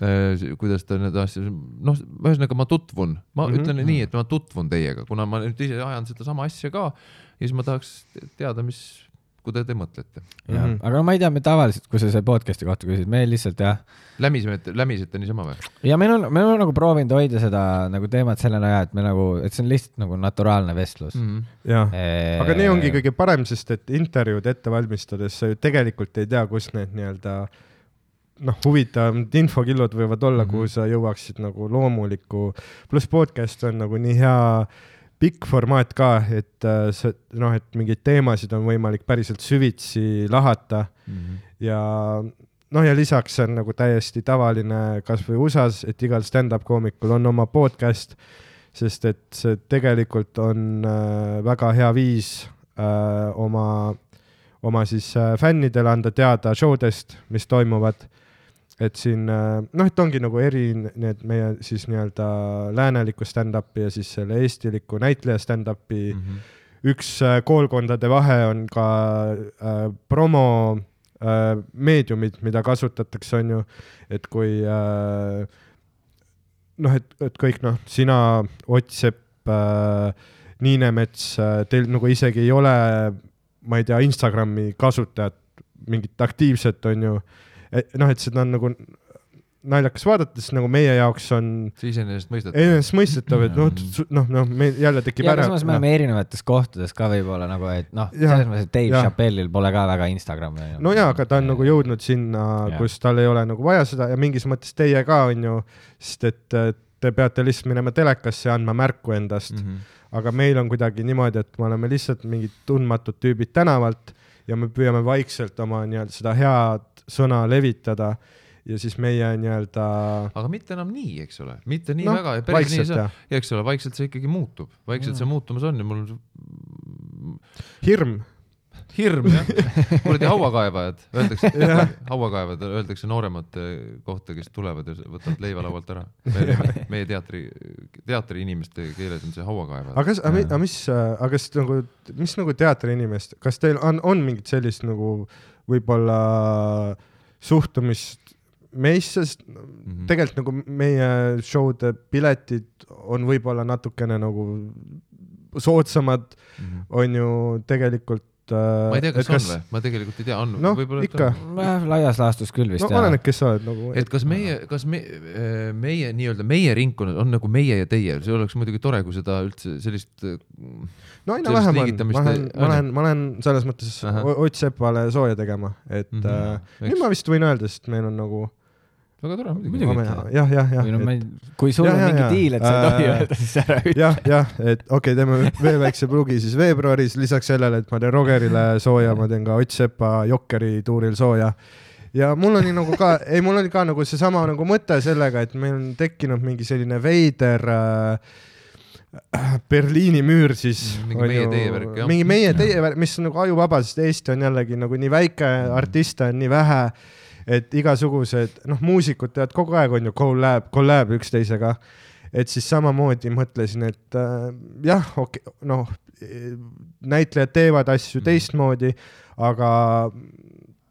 -hmm. kuidas ta need asju, noh, ühesõnaga ma tutvun, ma mm Mhm. -hmm. ütlen nii, et ma tutvun teiega, kuna ma nüüd ise ajan sedasama asja ka ja siis ma tahaks te- teada, mis, kuidas te mõtlete. jah Mhm., aga ma ei tea, me tavaliselt, kui sa selle podcast'i kohta küsid, me lihtsalt jah, lämisime, lämisite niisama või? ja meil on, me oleme nagu proovinud hoida seda nagu teemat sellena ja et me nagu, et see on lihtsalt nagu naturaalne vestlus mm.. jah. aga nii ongi kõige parem, sest et intervjuud ette valmistades sa ju tegelikult ei tea, kus need nii-öelda noh, huvitavamad infokillud võivad olla mm, -hmm. kuhu sa jõuaksid nagu loomuliku, pluss podcast on nagu nii hea pikk formaat ka, et äh, see noh, et mingeid teemasid on võimalik päriselt süvitsi lahata Mhm. ja noh, ja lisaks on nagu täiesti tavaline kasvõi USA-s, et igal stand-up koomikul on oma podcast, sest et see tegelikult on äh, väga hea viis äh, oma, oma siis äh, fännidele anda teada show dest, mis toimuvad. Et siin äh, noh, et ongi nagu eri need meie siis nii-öelda lääneliku stand-up'i ja siis selle eestiliku näitleja stand-up'i mm. -hmm. üks äh, koolkondade vahe on ka äh, promo äh, meediumid, mida kasutatakse, on ju, et kui äh, noh, et, et kõik noh, sina, Ott Sepp äh,, Niinemets äh,, teil nagu isegi ei ole, ma ei tea, Instagrami kasutajat, mingit aktiivset, on ju. Noh, et seda on nagu naljakas vaadata, sest nagu meie jaoks on. see iseenesestmõistetav. iseenesestmõistetav, et noh, noh, noh, meil jälle tekib ära. samas me oleme no. erinevates kohtades ka võib-olla nagu, et noh, selles mõttes, et Dave Chappelle'il pole ka väga Instagrami. no jaa, aga ta on nagu jõudnud sinna, kus tal ei ole nagu vaja seda ja mingis mõttes teie ka on ju, sest et te peate lihtsalt minema telekasse ja andma märku endast mm. -hmm. aga meil on kuidagi niimoodi, et me oleme lihtsalt mingid tundmatud tüübid tänavalt ja me püüame vaikselt oma nii-öelda seda head sõna levitada ja siis meie nii-öelda. aga mitte enam nii, eks ole, mitte nii no, väga ja päris nii ei saa, eks ole, vaikselt see ikkagi muutub, vaikselt see muutumas on ja mul. hirm. Hirm jah, kuradi hauakaevajad, öeldakse hauakaevajad öeldakse nooremate kohta, kes tulevad ja võtavad leiva laualt ära. meie, teatri, teatriinimeste keeles on see hauakaevajad. aga kas, aga mis, aga kas nagu, mis nagu teatriinimest, kas teil on, on mingit sellist nagu võib-olla suhtumist meisse, sest mm -hmm. tegelikult nagu meie show'de piletid on võib-olla natukene nagu soodsamad mm, -hmm. on ju tegelikult ma ei tea, kas, kas on või, ma tegelikult ei tea, on no, võib-olla ikka. laias laastus küll vist. no oleneb, kes sa oled nagu. et kas meie, kas me, äh, meie nii-öelda meie ringkonnas on nagu meie ja teie, see oleks muidugi tore, kui seda üldse sellist. Äh, no aina vähem on, ma lähen, ma lähen, ma lähen selles mõttes Ott Sepale sooja tegema, et mm -hmm, äh, nüüd ma vist võin öelda, sest meil on nagu väga tore muidugi. jah, jah, jah. No, et... kui sul on mingi diil, et sa ei tohi öelda, siis ära ütle. jah, jah, et okei okay,, teeme veel väikse plugi siis veebruaris, lisaks sellele, et ma teen Rogerile sooja, ma teen ka Ott Sepa Jokkeri tuuril sooja. ja mul oli nagu ka, ei, mul oli ka nagu seesama nagu mõte sellega, et meil on tekkinud mingi selline veider äh, Berliini müür siis. mingi meie teie värk, jah. mingi meie teie värk, mis on nagu ajuvaba, sest Eesti on jällegi nagu nii väike, artiste on nii vähe et igasugused, noh, muusikud teevad kogu aeg on ju collab, collab üksteisega. et siis samamoodi mõtlesin, et äh, jah, okei okay,, noh, näitlejad teevad asju mm. teistmoodi, aga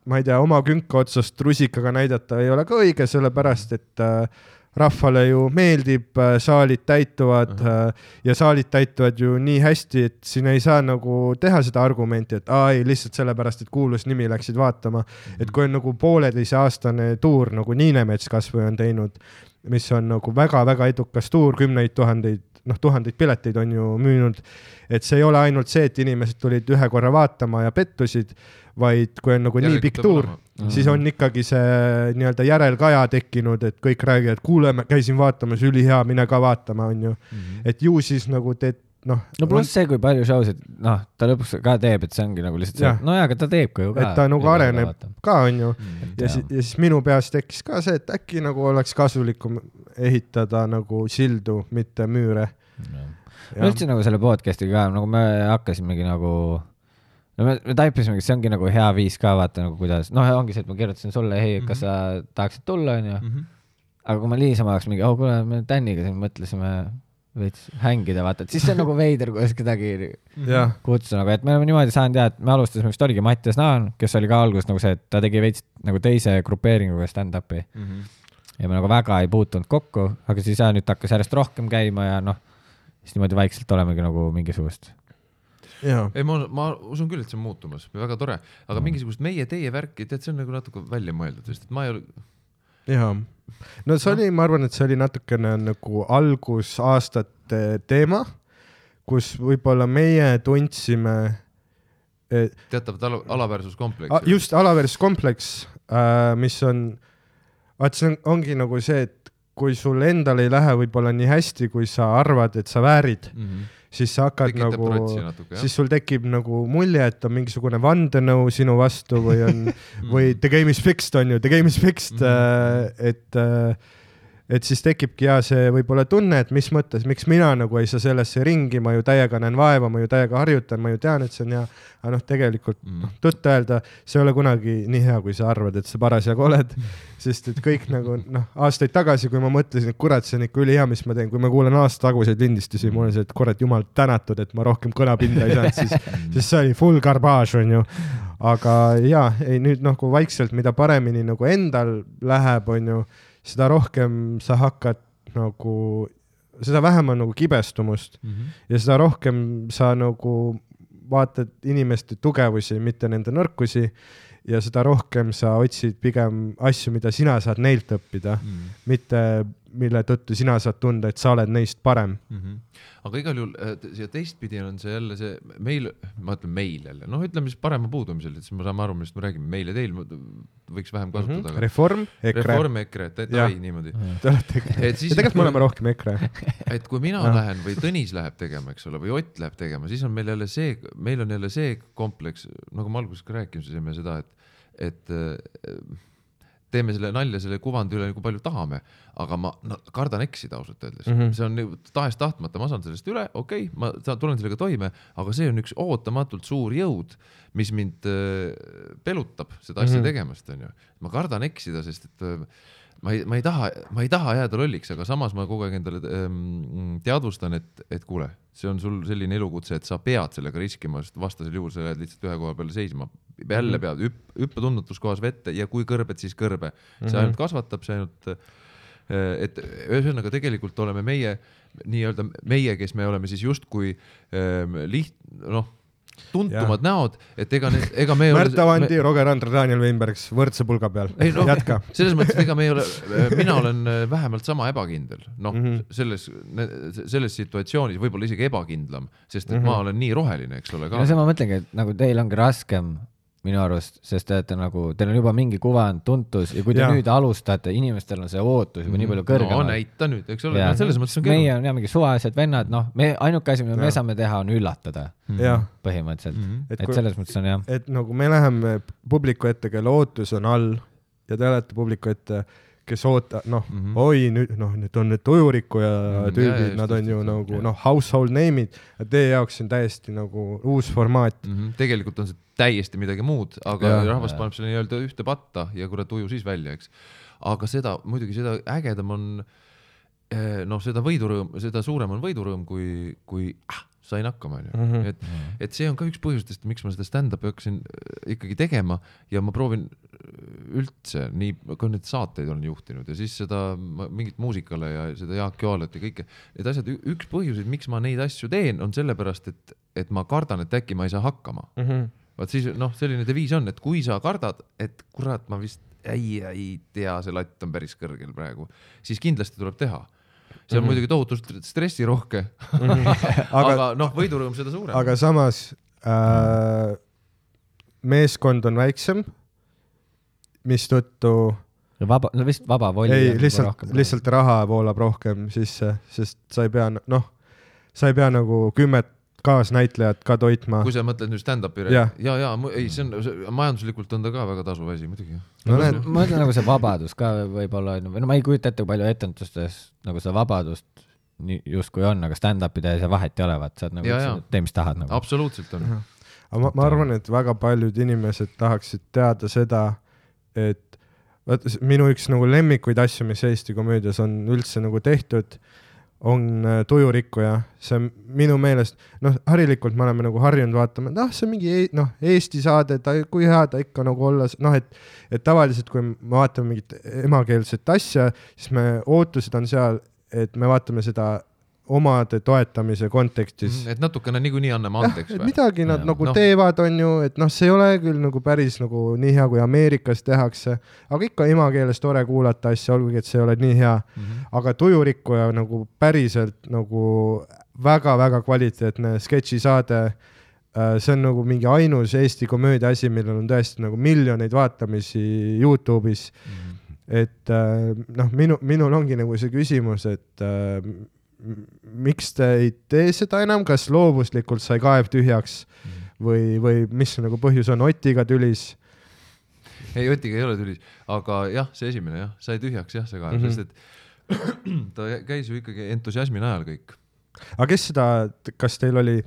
ma ei tea, oma künka otsast rusikaga näidata ei ole ka õige, sellepärast et äh, rahvale ju meeldib, äh, saalid täituvad uh -huh. ja saalid täituvad ju nii hästi, et siin ei saa nagu teha seda argumenti, et aa ei, lihtsalt sellepärast, et kuulus nimi läksid vaatama et kui on nagu pooleteiseaastane tuur nagu Niinemets kasvõi on teinud, mis on nagu väga-väga edukas tuur, kümneid tuhandeid, noh, tuhandeid pileteid on ju müünud. et see ei ole ainult see, et inimesed tulid ühe korra vaatama ja pettusid vaid kui on nagu Järelikult nii pikk tuur, siis on ikkagi see nii-öelda järelkaja tekkinud, et kõik räägivad, kuule, ma käisin vaatamas, ülihea, mine ka vaatama, onju mm. -hmm. et ju siis nagu teed noh. no pluss see, kui palju show sid, noh, ta lõpuks ka teeb, et see ongi nagu lihtsalt see, nojah, aga ta teeb ka ju ka. et ta nagu areneb ka, onju. Mm, ja siis, ja siis minu peas tekkis ka see, et äkki nagu oleks kasulikum ehitada nagu sildu, mitte müüre. üldse nagu selle podcast'iga ka, nagu me hakkasimegi nagu no me, me taipisime, see ongi nagu hea viis ka vaata nagu kuidas, noh, ongi see, et ma kirjutasin sulle, hei, kas mm -hmm. sa tahaksid tulla, onju. Mhm. aga kui ma niisama oleks mingi, oh kuule, me Täniga siin mõtlesime veits hängida, vaata, et siis see on nagu veider, kuidas kedagi kutsuda nagu, et me oleme niimoodi saanud ja, et me alustasime, vist oligi Mattias Naan, kes oli ka alguses nagu see, et ta tegi veits nagu teise grupeeringuga stand-up'i mm. -hmm. ja me nagu väga ei puutunud kokku, aga siis ja nüüd hakkas järjest rohkem käima ja noh, siis niimoodi vaikselt olemegi nagu mingisugust ei, ma, ma usun küll, et see on muutumas, väga tore, aga mm. mingisugust meie-teie värki, tead, see on nagu natuke välja mõeldud, sest et ma ei ole. jaa, no see oli, ma arvan, et see oli natukene nagu algusaastate teema, kus võib-olla meie tundsime et.... teatavat ala, alaväärsuskompleks. just, alaväärsuskompleks äh,, mis on, vaat see on, ongi nagu see, et kui sul endal ei lähe võib-olla nii hästi, kui sa arvad, et sa väärid mm, -hmm siis sa hakkad Tekitab nagu, siis sul tekib nagu mulje, et on mingisugune vandenõu sinu vastu või on või the game is fixed on ju, the game is fixed mm, -hmm. et äh, et siis tekibki ja see võib-olla tunne, et mis mõttes, miks mina nagu ei saa sellesse ringi, ma ju täiega näen vaeva, ma ju täiega harjutan, ma ju tean, et see on hea. aga noh, tegelikult mm. noh, tõtt-öelda see ei ole kunagi nii hea, kui sa arvad, et sa parasjagu oled. sest et kõik nagu noh, aastaid tagasi, kui ma mõtlesin, et kurat, see on ikka ülihea, mis ma teen, kui ma kuulan aasta taguseid lindistusi, mul on see, et kurat, jumal tänatud, et ma rohkem kõlapinda ei saanud, siis, siis see oli full garbage onju aga ja ei nüüd noh, kui vaikselt, mida paremini nagu endal läheb, onju seda rohkem sa hakkad nagu, seda vähem on nagu kibestumust mm -hmm. ja seda rohkem sa nagu vaatad inimeste tugevusi, mitte nende nõrkusi ja seda rohkem sa otsid pigem asju, mida sina saad neilt õppida mm., mitte mille tõttu sina saad tunda, et sa oled neist parem mm. -hmm aga igal juhul äh, ja teistpidi on see jälle see meil, ma ütlen meil jälle, noh, ütleme siis parema puudumisel, et siis me saame aru, millest me räägime, meil ja teil võiks vähem kasutada mm. -hmm. reform, EKRE. reform, EKRE, et ai niimoodi. Te olete EKRE. tegelikult me oleme rohkem EKRE. et kui mina ja. lähen või Tõnis läheb tegema, eks ole, või Ott läheb tegema, siis on meil jälle see, meil on jälle see kompleks, nagu me alguses ka rääkisime seda, et, et teeme selle nalja selle kuvandi üle, kui palju tahame, aga ma no, kardan eksida ausalt öeldes mm, -hmm. see on tahes-tahtmata, ma saan sellest üle, okei okay,, ma tulen sellega toime, aga see on üks ootamatult suur jõud, mis mind äh, pelutab seda asja mm -hmm. tegemast, onju. ma kardan eksida, sest et äh, ma ei, ma ei taha, ma ei taha jääda lolliks, aga samas ma kogu aeg endale ähm, teadvustan, et, et kuule, see on sul selline elukutse, et sa pead sellega riskima, sest vastasel juhul sa jääd lihtsalt ühe koha peale seisma. Jälle mhm. pead hüpp, hüppa tundmatus kohas vette ja kui kõrbed, siis kõrbe. see mhm. ainult kasvatab, see ainult, äh, et ühesõnaga tegelikult oleme meie nii-öelda meie, kes me oleme siis justkui ähm, liht-, noh tuntumad ja. näod, et ega need, ega me ei Märt Avandi me..., Roger Andre, Daniel Weinbergs võrdse pulga peal. No, jätka. selles mõttes, et ega me ei ole, mina olen äh, vähemalt sama ebakindel, noh mm -hmm. selles, selles situatsioonis võib-olla isegi ebakindlam, sest et mm -hmm. ma olen nii roheline, eks ole ka. no see ma mõtlengi, et nagu teil ongi raskem minu arust, sest te olete nagu, teil on juba mingi kuvand, tuntus ja kui te ja. nüüd alustate, inimestel on see ootus juba nii palju kõrgem. no näita nüüd, eks ole, no, selles mõttes on keeruline. meie on jah mingi suvalised vennad, noh, me ainuke asi, mida ja. me saame teha, on üllatada. põhimõtteliselt mm, -hmm. et, et kui, selles mõttes on jah. et nagu me läheme publiku ette, kelle ootus on all ja te olete publiku ette kes oota-, noh mm, -hmm. oi nüüd, noh, nüüd on need Tujuriku ja mm -hmm. tüübid, nad on ju just, nagu noh, household name'id, teie jaoks on täiesti nagu uus formaat mm. -hmm. tegelikult on see täiesti midagi muud, aga ja, rahvas paneb selle nii-öelda ühte patta ja kurat uju siis välja, eks. aga seda, muidugi seda ägedam on eh, noh, seda võidurõõm, seda suurem on võidurõõm, kui, kui ah, sain hakkama, onju. Mhm. et, et see on ka üks põhjustest, miks ma seda stand-up'i hakkasin äh, ikkagi tegema ja ma proovin üldse nii, ka neid saateid olen juhtinud ja siis seda mingit muusikale ja seda Jaak Joalat ja kõike, need asjad, üks põhjuseid, miks ma neid asju teen, on sellepärast, et, et ma kardan, et äkki ma ei saa hakkama mm. -hmm. vot siis noh, selline deviis on, et kui sa kardad, et kurat, ma vist ei, ei tea, see latt on päris kõrgel praegu, siis kindlasti tuleb teha see on mm -hmm. muidugi tohutult stressirohke mm. -hmm. aga, aga noh, võidurõõm seda suurem. aga samas äh, meeskond on väiksem, mistõttu vaba, no vist vaba voli. ei, lihtsalt, lihtsalt raha voolab rohkem sisse, sest sa ei pea, noh, sa ei pea nagu kümmet kaasnäitlejat ka toitma. kui sa mõtled nüüd stand-up'i ja, ja, ja ei, see on, majanduslikult on ta ka väga tasuv asi muidugi. no need, ma ütlen nagu see vabadus ka võib-olla on ju, või no ma ei kujuta ette, kui palju etendustes nagu seda vabadust justkui on, aga stand-up'i tehes ja vahet ei ole, vaat saad nagu tee, mis tahad nagu. absoluutselt on. aga ma, ma arvan, et väga paljud inimesed tahaksid teada seda, et vaata minu üks nagu lemmikuid asju, mis Eesti komöödias on üldse nagu tehtud on äh, tujurikkuja, see on minu meelest, noh, harilikult me oleme nagu harjunud vaatama, et ah, see on mingi e noh, Eesti saade, ta, kui hea ta ikka nagu olla, noh, et, et tavaliselt, kui me vaatame mingit emakeelset asja, siis me ootused on seal, et me vaatame seda omade toetamise kontekstis. Mhm, et natukene niikuinii anname andeks või? midagi nad ja, nagu no. teevad, on ju, et noh, see ei ole küll nagu päris nagu nii hea, kui Ameerikas tehakse, aga ikka emakeeles tore kuulata asja, olgugi et see ei ole nii hea mm. -hmm. aga Tujurikkuja nagu päriselt nagu väga-väga kvaliteetne sketšisaade äh, see on nagu mingi ainus Eesti komöödia asi, millel on tõesti nagu miljoneid vaatamisi Youtube'is mm. -hmm. et äh, noh, minu, minul ongi nagu see küsimus, et äh, miks te ei tee seda enam, kas loovuslikult sai kaev tühjaks mm. või, või mis nagu põhjus on, Otiga tülis? ei, Otiga ei ole tülis, aga jah, see esimene jah, sai tühjaks jah, see kaev mm, -hmm. sest et ta käis ju ikkagi entusiasmi najal kõik. aga kes seda, kas teil oli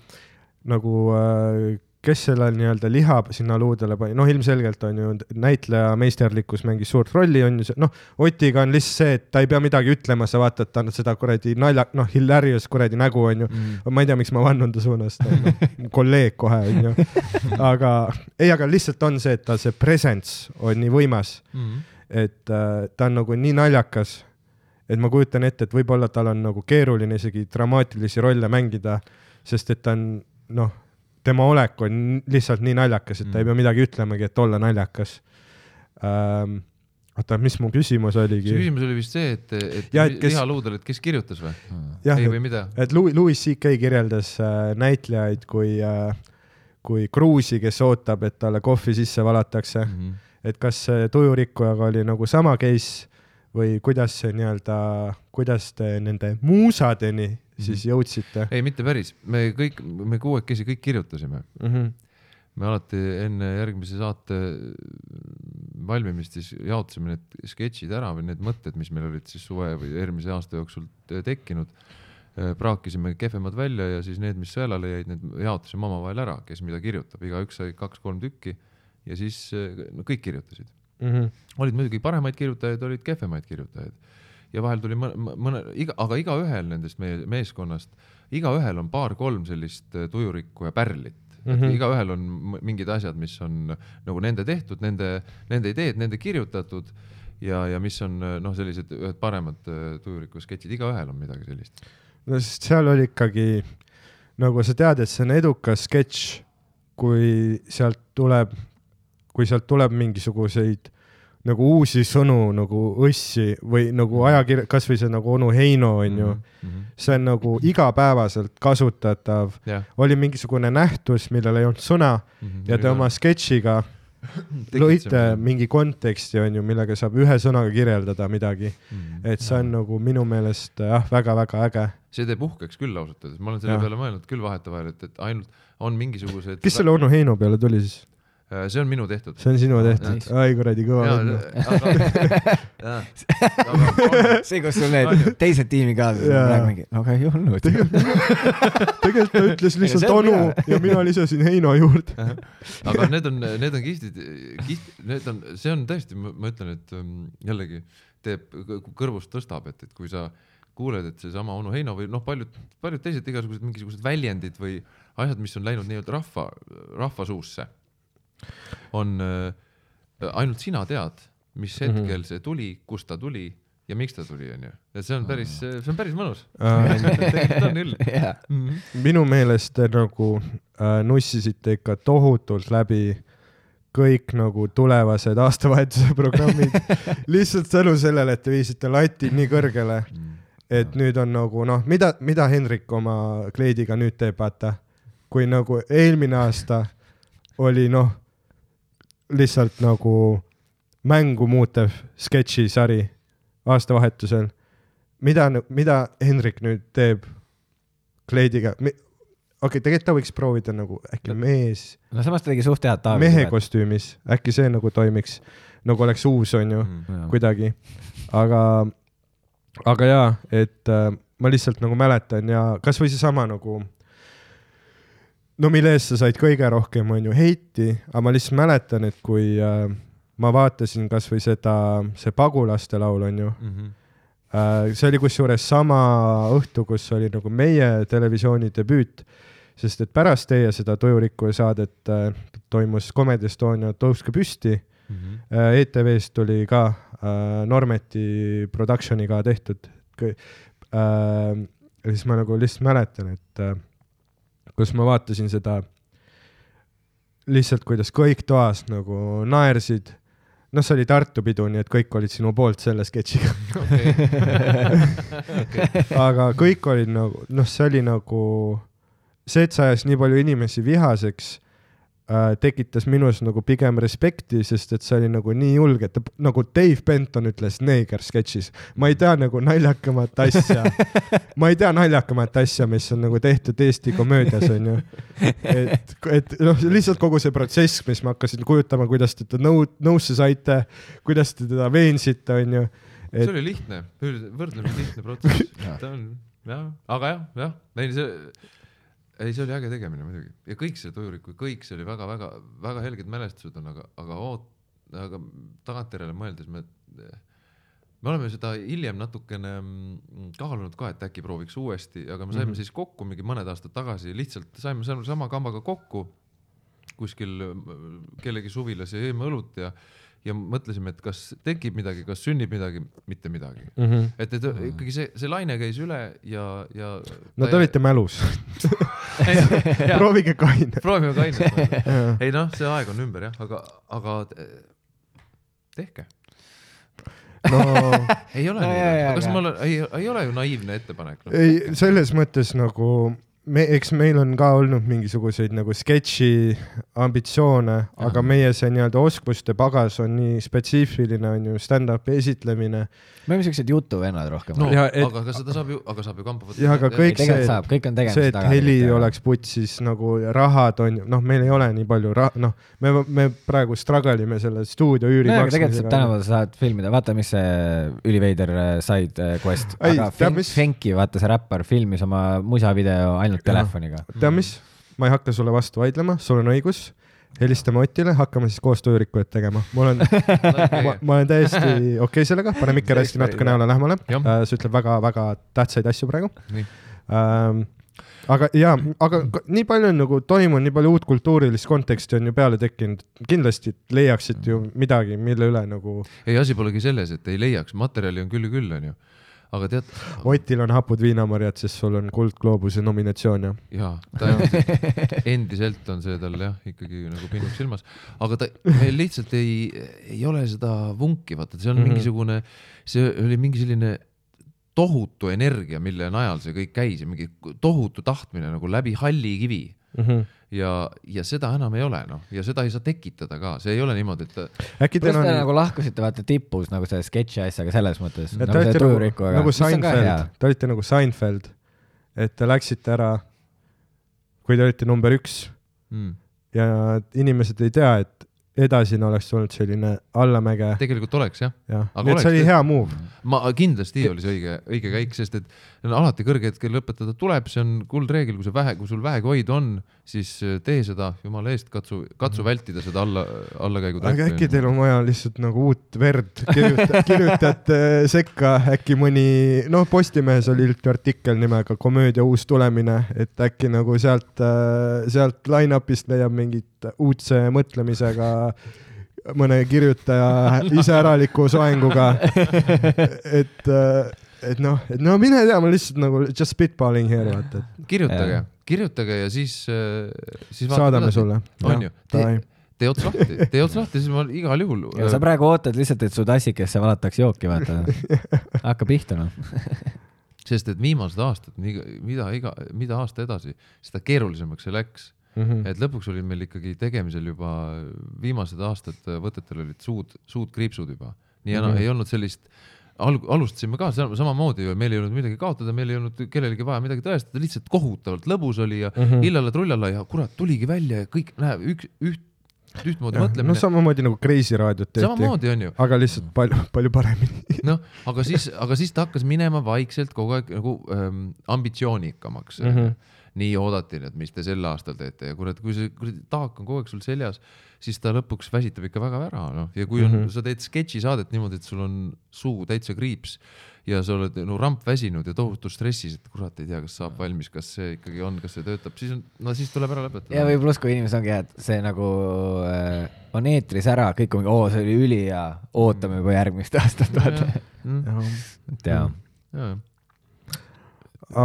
nagu äh, kes selle nii-öelda liha sinna luudele pani, noh, ilmselgelt on ju näitleja meisterlikkus mängis suurt rolli, on ju see, noh, Otiga on lihtsalt see, et ta ei pea midagi ütlema, sa vaatad, ta on seda kuradi nalja, noh, hilarious kuradi nägu, on ju mm.. ma ei tea, miks ma vannon ta suunas no,, kolleeg kohe, on ju. aga ei, aga lihtsalt on see, et ta see presence on nii võimas mm. et äh, ta on nagu nii naljakas et ma kujutan ette, et võib-olla tal on nagu keeruline isegi dramaatilisi rolle mängida, sest et ta on noh, tema olek on lihtsalt nii naljakas, et ta mm. ei pea midagi ütlemagi, et olla naljakas ähm, oota, mis mu küsimus oligi? su küsimus oli vist see, et, et, ja, et kes... lihaluudel, et kes kirjutas või? ei, või mida? et Louis, Louis CK kirjeldas äh, näitlejaid kui äh,, kui kruusi, kes ootab, et talle kohvi sisse valatakse mm. -hmm. et kas see tujurikkujaga oli nagu sama case või kuidas see nii-öelda, kuidas te nende muusadeni -hmm. Siis jõudsite? ei, mitte päris, me kõik, me kuuekesi kõik kirjutasime mm. -hmm me alati enne järgmise saate valmimist siis jaotasime need sketšid ära või need mõtted, mis meil olid siis suve või eelmise aasta jooksul tekkinud. praakisime kehvemad välja ja siis need, mis sõelale jäid, need jaotasime omavahel ära, kes mida kirjutab, igaüks sai kaks-kolm tükki ja siis no kõik kirjutasid mm. -hmm. olid muidugi paremaid kirjutajaid, olid kehvemaid kirjutajaid ja vahel tuli mõne, mõne, iga, aga igaühel nendest meie meeskonnast, igaühel on paar-kolm sellist tujurikku ja pärlit mm. -hmm. igaühel on mingid asjad, mis on nagu nende tehtud, nende, nende ideed, nende kirjutatud ja, ja mis on noh, sellised ühed paremad äh, tujuriku sketšid, igaühel on midagi sellist. no sest seal oli ikkagi nagu sa tead, et see on edukas sketš, kui sealt tuleb, kui sealt tuleb mingisuguseid nagu uusi sõnu nagu õssi või nagu mhm. ajakirja, kasvõi see nagu onu Heino onju mm. -hmm. see on nagu igapäevaselt kasutatav yeah.. oli mingisugune nähtus, millel ei olnud sõna mm -hmm. ja te oma sketšiga lõite mingi konteksti onju, millega saab ühe sõnaga kirjeldada midagi mm. et see on nagu minu meelest jah, väga-väga äge. see teeb uhkeks küll ausalt öeldes, ma olen selle ja. peale mõelnud küll vahetevahel, et, et ainult on mingisugused. kes selle onu Heino peale tuli siis? Äh, see on minu tehtud. see on sinu tehtud, ai kuradi kõva vend. see, kus sul need teised tiimikaaslased praegu mingi, aga ei olnud. tegelikult ta ütles lihtsalt onu ja mina lisasin Heino juurde. aga need on, need on kihvtid, kiht-, need on, see on tõesti, ma ütlen, et ähm, jällegi teeb, kõrvust tõstab, et, et kui sa kuuled, et seesama onu Heino või noh, paljud, paljud teised igasugused mingisugused väljendid või asjad, mis on läinud nii-öelda rahva, rahva suusse on äh, ainult sina tead, mis mhm. hetkel mm -hmm. see tuli, kust ta tuli ja miks ta tuli, onju. et see on päris, see on päris mõnus tegelikult on üll yeah.. Mm -hmm. minu meelest te nagu äh, nussisite ikka tohutult läbi kõik nagu tulevased aastavahetuse programmid lihtsalt tänu sellele, et te viisite lati nii kõrgele, mm. et nüüd on nagu noh, mida, mida Hendrik oma kleidiga nüüd teeb, vaata. kui nagu eelmine aasta oli noh lihtsalt nagu mängu muutev sketšisari aastavahetusel. mida, mida Hendrik nüüd teeb kleidiga? okei okay,, tegelikult ta võiks proovida nagu äkki no, mees. no samas ta tegi suht head taavi. mehe kostüümis, äkki see nagu toimiks, nagu oleks uus, onju mm,, kuidagi. aga, aga jaa, et äh, ma lihtsalt nagu mäletan ja kasvõi seesama nagu no mille eest sa said kõige rohkem, on ju, heiti, aga ma lihtsalt mäletan, et kui äh, ma vaatasin kasvõi seda, see pagulaste laul, on ju mm. -hmm. Äh, see oli kusjuures sama õhtu, kus oli nagu meie televisiooni debüüt, sest et pärast teie seda Tujurikkuja saadet äh, toimus Comedy Estonia Tõuske püsti mm. -hmm. Äh, ETV-st tuli ka äh, Normeti production'iga tehtud äh,. ja siis ma nagu lihtsalt mäletan, et äh, kus ma vaatasin seda lihtsalt, kuidas kõik toas nagu naersid. noh, see oli Tartu pidu, nii et kõik olid sinu poolt selle sketšiga aga kõik olid nagu, noh, see oli nagu, see, et see ajas nii palju inimesi vihaseks tekitas minus nagu pigem respekti, sest et see oli nagu nii julge, et nagu Dave Benton ütles Neeger sketšis. ma ei tea nagu naljakamat asja ma ei tea naljakamat asja, mis on nagu tehtud Eesti komöödias onju. et, et noh, lihtsalt kogu see protsess, mis ma hakkasin kujutama, kuidas te teda nõu-, nõusse saite, kuidas te teda veensite onju et.... see oli lihtne, võrdlemisi lihtne protsess ta on jah, aga jah, jah, ei see ei, see oli äge tegemine muidugi ja kõik see tujuriku, kõik see oli väga-väga-väga helged mälestused on, aga, aga oot-, aga tagantjärele mõeldes me, me oleme seda hiljem natukene mm, kaalunud ka, et äkki prooviks uuesti, aga me saime mm -hmm. siis kokku mingi mõned aastad tagasi, lihtsalt saime sama kambaga kokku kuskil kellegi suvilas ja jõime õlut ja ja mõtlesime, et kas tekib midagi, kas sünnib midagi, mitte midagi. mm. -hmm. et, et ikkagi see, see laine käis üle ja, ja. no te olite mälus proovige kaine. proovime kainet. ei noh, see aeg on ümber jah, aga, aga eh, tehke. no ei ole No kas ma olen, ei, ei ole ju naiivne ettepanek no.. ei, selles mõttes nagu me, eks meil on ka olnud mingisuguseid nagu sketši ambitsioone, aga meie see nii-öelda oskuste pagas on nii spetsiifiline, on ju stand-up'i esitlemine. Me oleme siuksed jutuvennad rohkem. No Ja ja, et- aga kas seda saab ju, aga saab ju kampa võtta. Jah, aga kõik see- saab, kõik on tegemist see, et heli oleks putsis nagu rahad on ju, noh, meil ei ole nii palju raha, noh, me, me praegu struggle ime selle stuudio üüri no aga tegelikult saab maksmisega. tänapäeval saad filmida, vaata, mis see üliveider äh, side quest, Ei, aga Fenki, vaata see räppar filmis oma musavideo ainult Jah. telefoniga. tead mis, ma ei hakka sulle vastu vaidlema, sul on õigus, helistame Otile, hakkame siis koos tööürikuid tegema, mul on, ma, ma olen täiesti okei okay sellega, pane mikker hästi natuke näole lähemale. Uh,, see ütleb väga-väga tähtsaid asju praegu. Um,. aga jaa, aga nii palju on nagu toimunud, nii palju uut kultuurilist konteksti on ju peale tekkinud, kindlasti leiaksid ju midagi, mille üle nagu ei asi polegi selles, et ei leiaks, materjali on küll ja küll, onju. Aga tead, Otil on hapud viinamarjad, sest sul on Kuldgloobuse nominatsioon ja jaa, ta endiselt, endiselt on see tal jah, ikkagi nagu pinnub silmas, aga ta, meil lihtsalt ei, ei ole seda vunki, vaata, see on mm. -hmm. mingisugune, see oli mingi selline tohutu energia, mille najal see kõik käis ja mingi tohutu tahtmine nagu läbi halli kivi mm. -hmm. ja, ja seda enam ei ole, noh, ja seda ei saa tekitada ka, see ei ole niimoodi, et äkki teil on nagu lahkusite vaata tipus nagu selle sketši asjaga selles mõttes, nagu nagu, nagu Seinfeld, te olite nagu Seinfeld, et te läksite ära, kui te olite number üks. Mm, ja inimesed ei tea, et edasine oleks olnud selline allamäge, tegelikult oleks jah. Aga nii et see oleks oli hea move. ma kindlasti oli see õige, õige käik, sest et no alati kõrge hetkel lõpetada tuleb, see on kuldreegel, kui sa vähe, kui sul vähegi hoida on, siis äh, tee seda, jumala eest, katsu, katsu vältida seda alla, allakäigu Mhm. aga äkki teil on vaja lihtsalt nagu uut verd, kirjuta, kirjutate sekka äkki mõni, noh, Postimehes oli hiljuti artikkel nimega Komöödia uus tulemine, et äkki nagu sealt, sealt line-up'ist leiab mingit uudse mõtlemisega mõne kirjutaja iseäraliku soenguga. et, et noh, et no mine tea, ma lihtsalt nagu just spitballing here, vaata, kirjutage kirjutage ja siis, siis saadame. sulle. on ju, tee ots lahti, tee ots lahti, siis ma igal juhul. ja sa praegu ootad lihtsalt, et su tassikesse valatakse jooki, vaata. hakka pihta noh. sest et viimased aastad, mida iga, mida aasta edasi, seda keerulisemaks see läks Mhm. et lõpuks oli meil ikkagi tegemisel juba viimased aastad võtetel olid suud, suud kriipsud juba, nii enam Mhm. ei olnud sellist alg-, alustasime ka sama- samamoodi ju, meil ei olnud midagi kaotada, meil ei olnud kellelegi vaja midagi tõestada, lihtsalt kohutavalt lõbus oli ja Mhm. illale-trullale ja kurat, tuligi välja ja kõik näeb üks, üht, ühtmoodi no mõtlemine, samamoodi nagu Kreisi raadiot tehti, samamoodi on ju, aga lihtsalt palju, palju paremini. noh, aga siis, aga siis ta hakkas minema vaikselt kogu aeg nagu ähm, ambitsioonikamaks mm. -hmm. nii oodati, et mis te sel aastal teete ja kurat, kui see kuradi taak on kogu aeg sul seljas, siis ta lõpuks väsitab ikka väga ära, noh, ja kui on mm. -hmm. sa teed sketšisaadet niimoodi, et sul on suu täitsa kriips ja sa oled no ramp väsinud ja tohutu stressis, et kurat ei tea, kas saab valmis, kas see ikkagi on, kas see töötab, siis on, no siis tuleb ära lõpetada. ja või pluss, kui inimesed ongi hea, et see nagu äh, on eetris ära, kõik on, oo, see oli ülihea, ootame juba järgmist aastat, vaata. Mm, et jaa,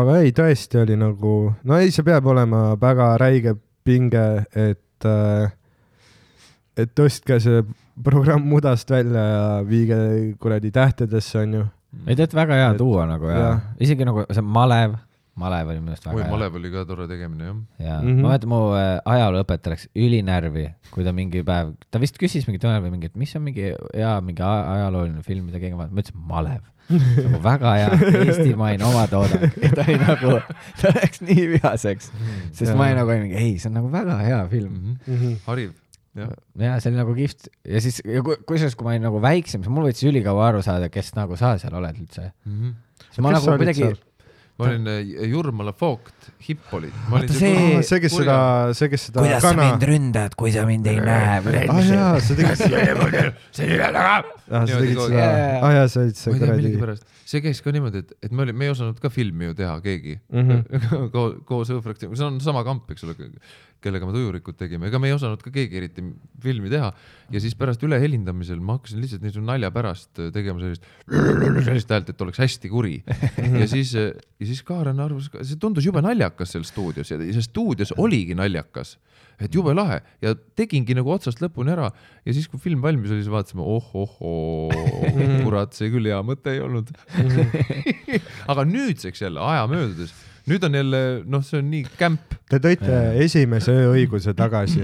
aga ei, tõesti oli nagu, no ei, see peab olema väga räige pinge, et äh, et tõstke see programm mudast välja ja viige kuradi tähtedesse, onju. ei tead, väga hea Et- tuua nagu ja jah. isegi nagu see malev, malev oli minu arust oi väga, hea. malev oli ka tore tegemine jah. ja mm. -hmm. ma mäletan, mu äh, ajalooõpetaja läks ülinärvi, kui ta mingi päev, ta vist küsis mingit õnne või mingit, mis on mingi hea mingi ajalooline film, mida keegi vaatab, ma ütlesin malev. nagu väga hea eestimaine omatoodang ja ta oli nagu, ta läks nii vihaseks, sest Jaa. ma olin nagu mingi, ei, see on nagu väga hea film. Mhm. Mhm. hariv. Ja see oli nagu kihvt ja siis, kusjuures, kui ma olin nagu väiksem, siis mul võttis ülikaua aru saada, kes nagu sa seal oled üldse. siis ma nagu seal?, ma olin äh, Jurmala Vogt, hipp olid. See, see, kes seda, see, kes seda kuidas kana... sa mind ründad, kui sa mind ei näe. ah jaa, sa tegid seda. see nime taga. ah, sa tegid seda, ah jaa, sa olid see kuradi. see käis ka niimoodi, et, et me olime, me ei osanud ka filmi ju teha keegi mm -hmm. koos, koos õhufraktsiooniga, see on sama kamp, eks ole kellega me tujurikud tegime, ega me ei osanud ka keegi eriti filmi teha. Ja siis pärast ülehelindamisel ma hakkasin lihtsalt niisuguse nalja pärast tegema sellist, sellist häält, et oleks hästi kuri. ja siis, ja siis Kaaren arvas, see tundus jube naljakas seal stuudios ja see stuudios oligi naljakas. Et jube lahe. Ja tegingi nagu otsast lõpuni ära. Ja siis, kui film valmis oli, siis vaatasime oh-oh-oo, kurat, see küll hea mõte ei olnud. Aga nüüdseks jälle aja möödudes nüüd on jälle, noh, see on nii kämp. Te tõite esimese ööõiguse tagasi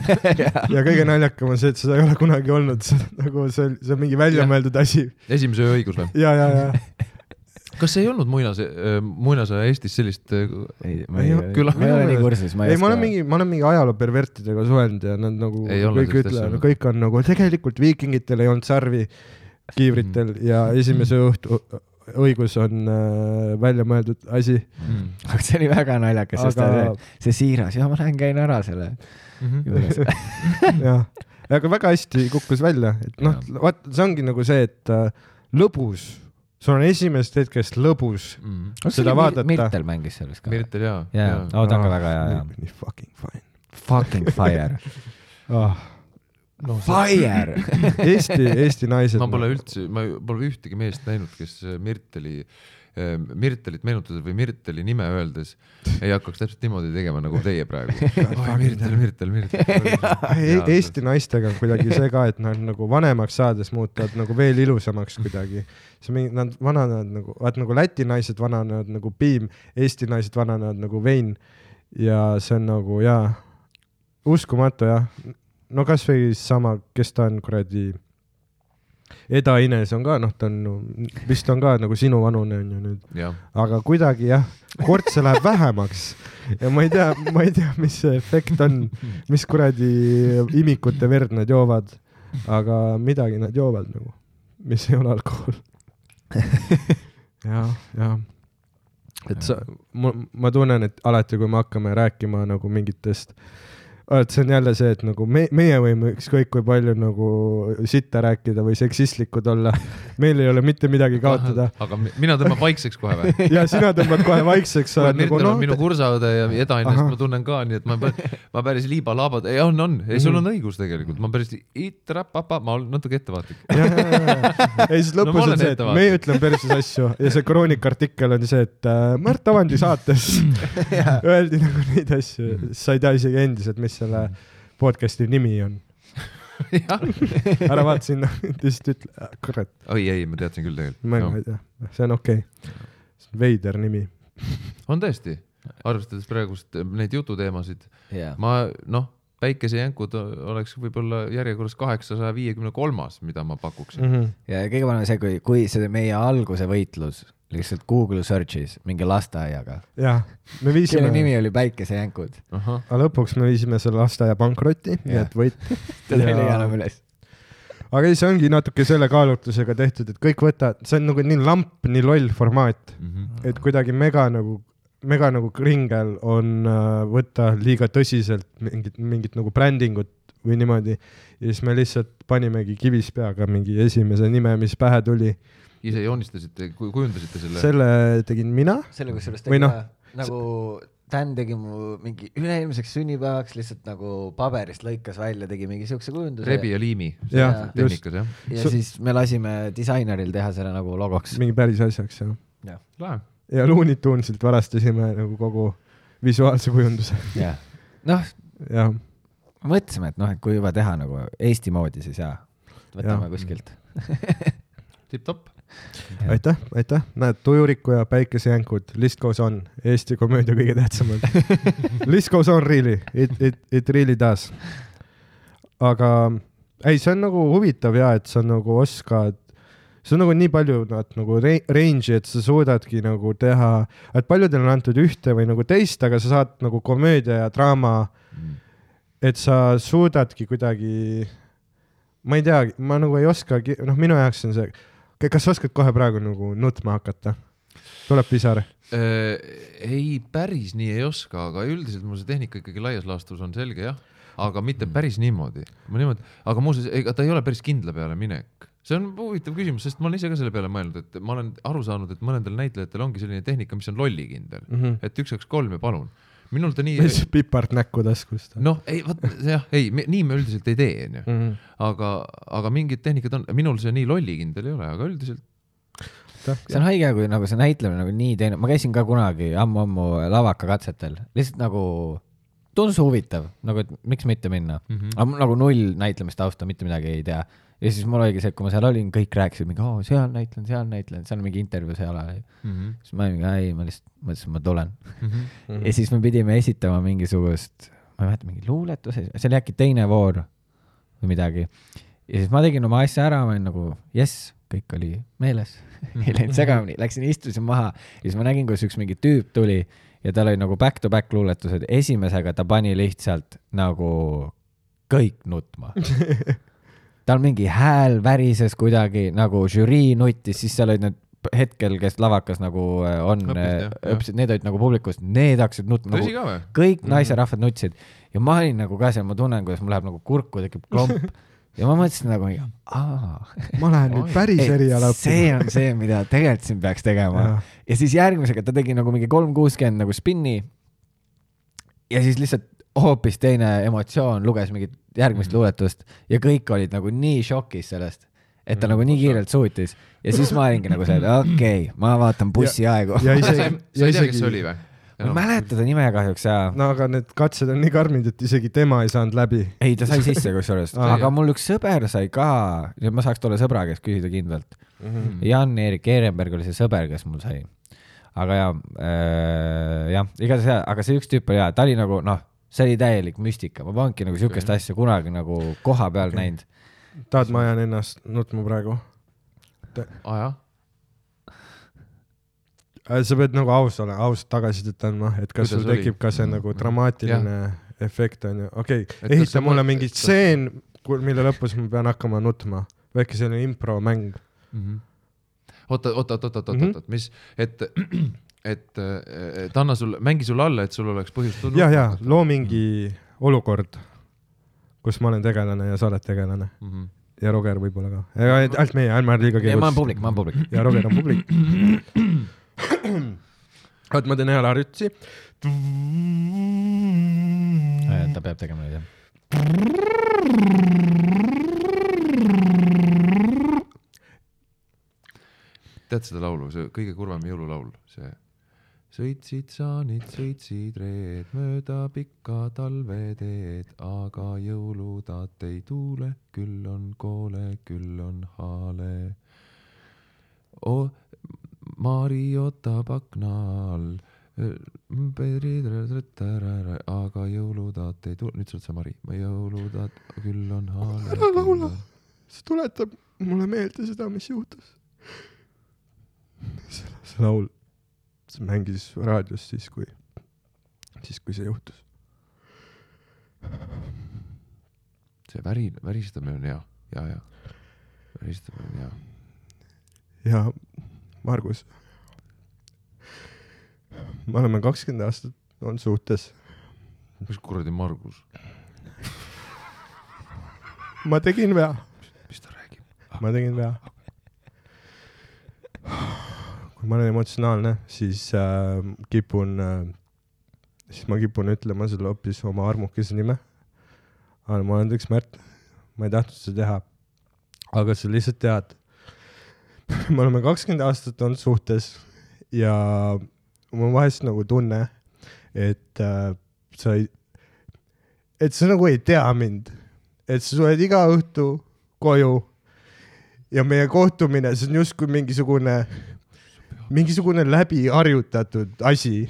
ja kõige naljakam on see, et seda ei ole kunagi olnud, nagu see, see on mingi väljamõeldud asi. esimese ööõigus või? ja, ja, ja kas ei olnud muinase, äh, muinasaja Eestis sellist? Äh, ei, ma ei, küll, ma ei ole nii kursis, ma ei, ei, ma olen mingi, ma olen mingi ajaloo pervertidega suhelnud ja nad nagu ei kõik ütlevad, kõik on nagu tegelikult viikingitel ei olnud sarvi kiivritel mm. ja esimese õhtu õigus on äh, välja mõeldud asi mm.. aga see oli väga naljakas aga..., sest see, see siiras, ja ma lähen käin ära selle mm -hmm. juures jah, aga väga hästi kukkus välja, et noh, vaat see ongi nagu see, et äh, lõbus, sul on esimesest hetkest lõbus mm. seda vaadata. Mirtel mängis selles ka. Mirtel jaa. jaa, ta on ka väga hea, jaa. nii fucking fine. Fucking fire oh no, Fire Eesti, Eesti naised. ma pole üldse, ma pole ühtegi meest näinud, kes äh, Mirteli, äh, Mirtelit meenutades või Mirteli nime öeldes ei hakkaks täpselt niimoodi tegema nagu teie praegu oh,. Mirtel, Mirtel, Mirtel. Eesti naistega on kuidagi see ka, et nad nagu vanemaks saades muutuvad nagu veel ilusamaks kuidagi. see mingi, nad vananevad nagu, vaat nagu Läti naised vananevad nagu piim, Eesti naised vananevad nagu vein. ja see on nagu jaa, uskumatu jah no kasvõi sama, kes ta on, kuradi. Eda Ines on ka, noh, ta on, vist on ka nagu sinu vanune on ju nüüd. aga kuidagi jah, kortse läheb vähemaks ja ma ei tea, ma ei tea, mis see efekt on, mis kuradi imikute verd nad joovad, aga midagi nad joovad nagu, mis ei ole alkohol ja, ja et sa, ma, ma tunnen, et alati, kui me hakkame rääkima nagu mingitest äh, et see on jälle see, et nagu me, meie võime ükskõik kui palju nagu sitta rääkida või seksistlikud olla. meil ei ole mitte midagi kaotada. aga mina tõmban vaikseks kohe või? ja sina tõmbad kohe vaikseks. Nagu, no, minu kursaõde ja Edainest ma tunnen ka, nii et ma, ma päris liiba-laabad, ei on, on, ei sul on mhm. õigus tegelikult, ma päris itra-papa, ma olen natuke ettevaatlik. ei, siis lõpus no, on see, et meie ütleme perses asju ja see kroonika artikkel on see, et äh, Märt Avandi saates öeldi nagu neid asju, sa ei tea isegi endiselt, mis selle podcast'i nimi on ära vaata sinna, lihtsalt ütle, ah, kurat. oi ei, ma teadsin küll tegelikult. ma no. ei tea, see on okei okay.. veider nimi. on tõesti, arvestades praegust eh, neid jututeemasid yeah., ma noh, päikesejänkud oleks võib-olla järjekorras kaheksasaja viiekümne kolmas, mida ma pakuksin mm. -hmm. ja kõige parem on see, kui, kui see meie alguse võitlus lihtsalt Google search'is mingi lasteaiaga. jah, me viisime. kelle nimi oli Päikesejänkud. aga lõpuks me viisime selle lasteaia pankrotti, nii et võit. teda ei leia enam üles. aga ei, see ongi natuke selle kaalutlusega tehtud, et kõik võtavad, see on nagu nii lamp, nii loll formaat mm, -hmm. et kuidagi mega nagu, mega nagu kringel on äh, võtta liiga tõsiselt mingit, mingit nagu brändingut või niimoodi. ja siis me lihtsalt panimegi kivis peaga mingi esimese nime, mis pähe tuli ise joonistasite, kujundasite selle? selle tegin mina. selle kusjuures tegi no, nagu Dan tegi mu mingi üle-eelmiseks sünnipäevaks lihtsalt nagu paberist lõikas välja, tegi mingi siukse kujunduse. rebi ja liimi. jah, just. ja Su siis me lasime disaineril teha selle nagu logoks. mingi päris asjaks, jah. jah. lahe. ja Looney Tunesilt varastasime nagu kogu visuaalse kujunduse. jah, noh. jah. mõtlesime, et noh, et kui juba teha nagu Eesti moodi, siis jaa, võtame ja. kuskilt tipp-topp aitäh, aitäh, näed, Tujuriku ja Päikesejänkud, list goes on, Eesti komöödia kõige tähtsamad. List goes on really, it, it, it really does. aga ei, see on nagu huvitav ja et sa nagu oskad, sul on nagu nii palju nad nagu range'i, et sa suudadki nagu teha, et paljudel on antud ühte või nagu teist, aga sa saad nagu komöödia ja draama. Mm., et sa suudadki kuidagi, ma ei tea, ma nagu ei oskagi, noh, minu jaoks on see kas sa oskad kohe praegu nagu nutma hakata? tuleb pisar? Äh, ei, päris nii ei oska, aga üldiselt mul see tehnika ikkagi laias laastus on selge jah, aga mitte mm. päris niimoodi. ma niimoodi, aga muuseas, ega ta ei ole päris kindla peale minek. see on huvitav küsimus, sest ma olen ise ka selle peale mõelnud, et ma olen aru saanud, et mõnedel näitlejatel ongi selline tehnika, mis on lollikindel mm, -hmm. et üks, kaks, kolm ja palun minul ta nii. pipart näkku taskust? noh, ei vot jah, ei, nii me üldiselt ei tee, onju. Mhm. aga, aga mingid tehnikad on, minul see nii lollikindel ei ole, aga üldiselt see on haige, kui nagu see näitlemine nagu nii teine, ma käisin ka kunagi ammu-ammu lavakakatsetel, lihtsalt nagu tundus huvitav, nagu et miks mitte minna mm. -hmm. aga mul nagu null näitlemistausta, mitte midagi ei tea. Ja siis mul oligi see, et kui ma seal olin, kõik rääkisid mingi, oo, seal näitlen, seal näitlen, seal on mingi intervjuu seal oli mm. -hmm. siis ma olin mingi, ei, ma lihtsalt mõtlesin, ma tulen mm. -hmm. ja siis me pidime esitama mingisugust, ma ei mäleta, mingi luuletuse, see oli äkki teine voor või midagi. ja siis ma tegin oma asja ära, ma olin nagu jess, kõik oli meeles ei läinud segamini, läksin istusin maha ja siis ma nägin, kuidas üks mingi tüüp tuli ja tal oli nagu back-to-back luuletused, esimesega ta pani lihtsalt nagu kõik nutma tal mingi hääl värises kuidagi nagu žürii nuttis, siis seal olid need hetkel, kes lavakas nagu äh, on, õppisid, need olid nagu publikust, need hakkasid nutma. tõsi nagu, ka või? kõik mhm. naisterahvad nutsid ja ma olin nagu ka seal, ma tunnen, kuidas mul läheb nagu kurku tekib klomp ja ma mõtlesin nagu, aa. ma lähen nüüd päris eriala õppima. see on see, mida tegelikult siin peaks tegema. ja siis järgmisega ta tegi nagu mingi kolm kuuskümmend nagu spinni. ja siis lihtsalt hoopis teine emotsioon, luges mingit järgmist mm -hmm. luuletust ja kõik olid nagu nii šokis sellest, et ta mm nagu nii kiirelt suutis. ja siis ma olingi nagu see, et okei okay,, ma vaatan bussiaegu. sa ei tea, kes see oli või? ma ei mäleta ta nime kahjuks jaa. no aga need katsed on nii karmid, et isegi tema ei saanud läbi. ei, ta sai sisse kusjuures aga mul üks sõber sai ka, nüüd ma saaks tolle sõbra käest küsida kindlalt mm -hmm.. Jan-Erik Ehrenberg oli see sõber, kes mul sai. aga ja äh,, jah, igatahes, aga see üks tüüp oli hea, ta oli nagu noh, see oli täielik müstika, ma polnudki nagu siukest okay. asja kunagi nagu koha peal okay. näinud. tahad, ma ajan ennast nutma praegu? jah Äh, sa pead nagu aus olema, ausat tagasisidet andma, et kas Kuidas sul tekib ka see nagu dramaatiline ja. efekt onju, okei okay., ehita mulle mingi stseen, mille lõpus ma pean hakkama nutma, väike selline impromäng mm -hmm.. oota, oota, oota, oota, oota, mhm. oota, mis, et, et, et anna sulle, mängi sulle alla, et sul oleks põhjust tundma. ja, ja loo mingi mm -hmm. olukord, kus ma olen tegelane ja sa oled tegelane mm. -hmm ja Roger võib-olla ka, ainult meie, ärme liiga keerulised. ma olen publik, ma olen publik. ja Roger on publik oot, ma teen hea larütsi. ta peab tegema nüüd jah. tead seda laulu, see kõige kurvem jõululaul, see sõitsid saanid, sõitsid reed mööda pikka talveteed, aga jõulutaat ei tuule, küll on koole, küll on haale oh,. Mari ootab akna all. aga jõulutaat ei tule, nüüd sa oled sa Mari, jõulutaat küll on haale. ära laula, see tuletab mulle meelde seda, mis juhtus. see, laul, see mängis raadios siis, kui, siis kui see juhtus. see väri, väristamine on hea, ja, ja, väristamine on hea. ja Margus. me oleme kakskümmend aastat olnud suhtes. mis kuradi Margus? ma tegin vea. mis ta räägib? ma tegin vea. Kui ma olen emotsionaalne, siis äh, kipun äh,, siis ma kipun ütlema sulle hoopis oma armukese nime. aga ma olen üks Märt, ma ei tahtnud seda teha. aga sa lihtsalt tead me oleme kakskümmend aastat olnud suhtes ja mul on vahest nagu tunne, et äh, sa ei, et sa nagu ei tea mind, et sa tuled iga õhtu koju ja meie kohtumine, see on justkui mingisugune, mingisugune läbiharjutatud asi.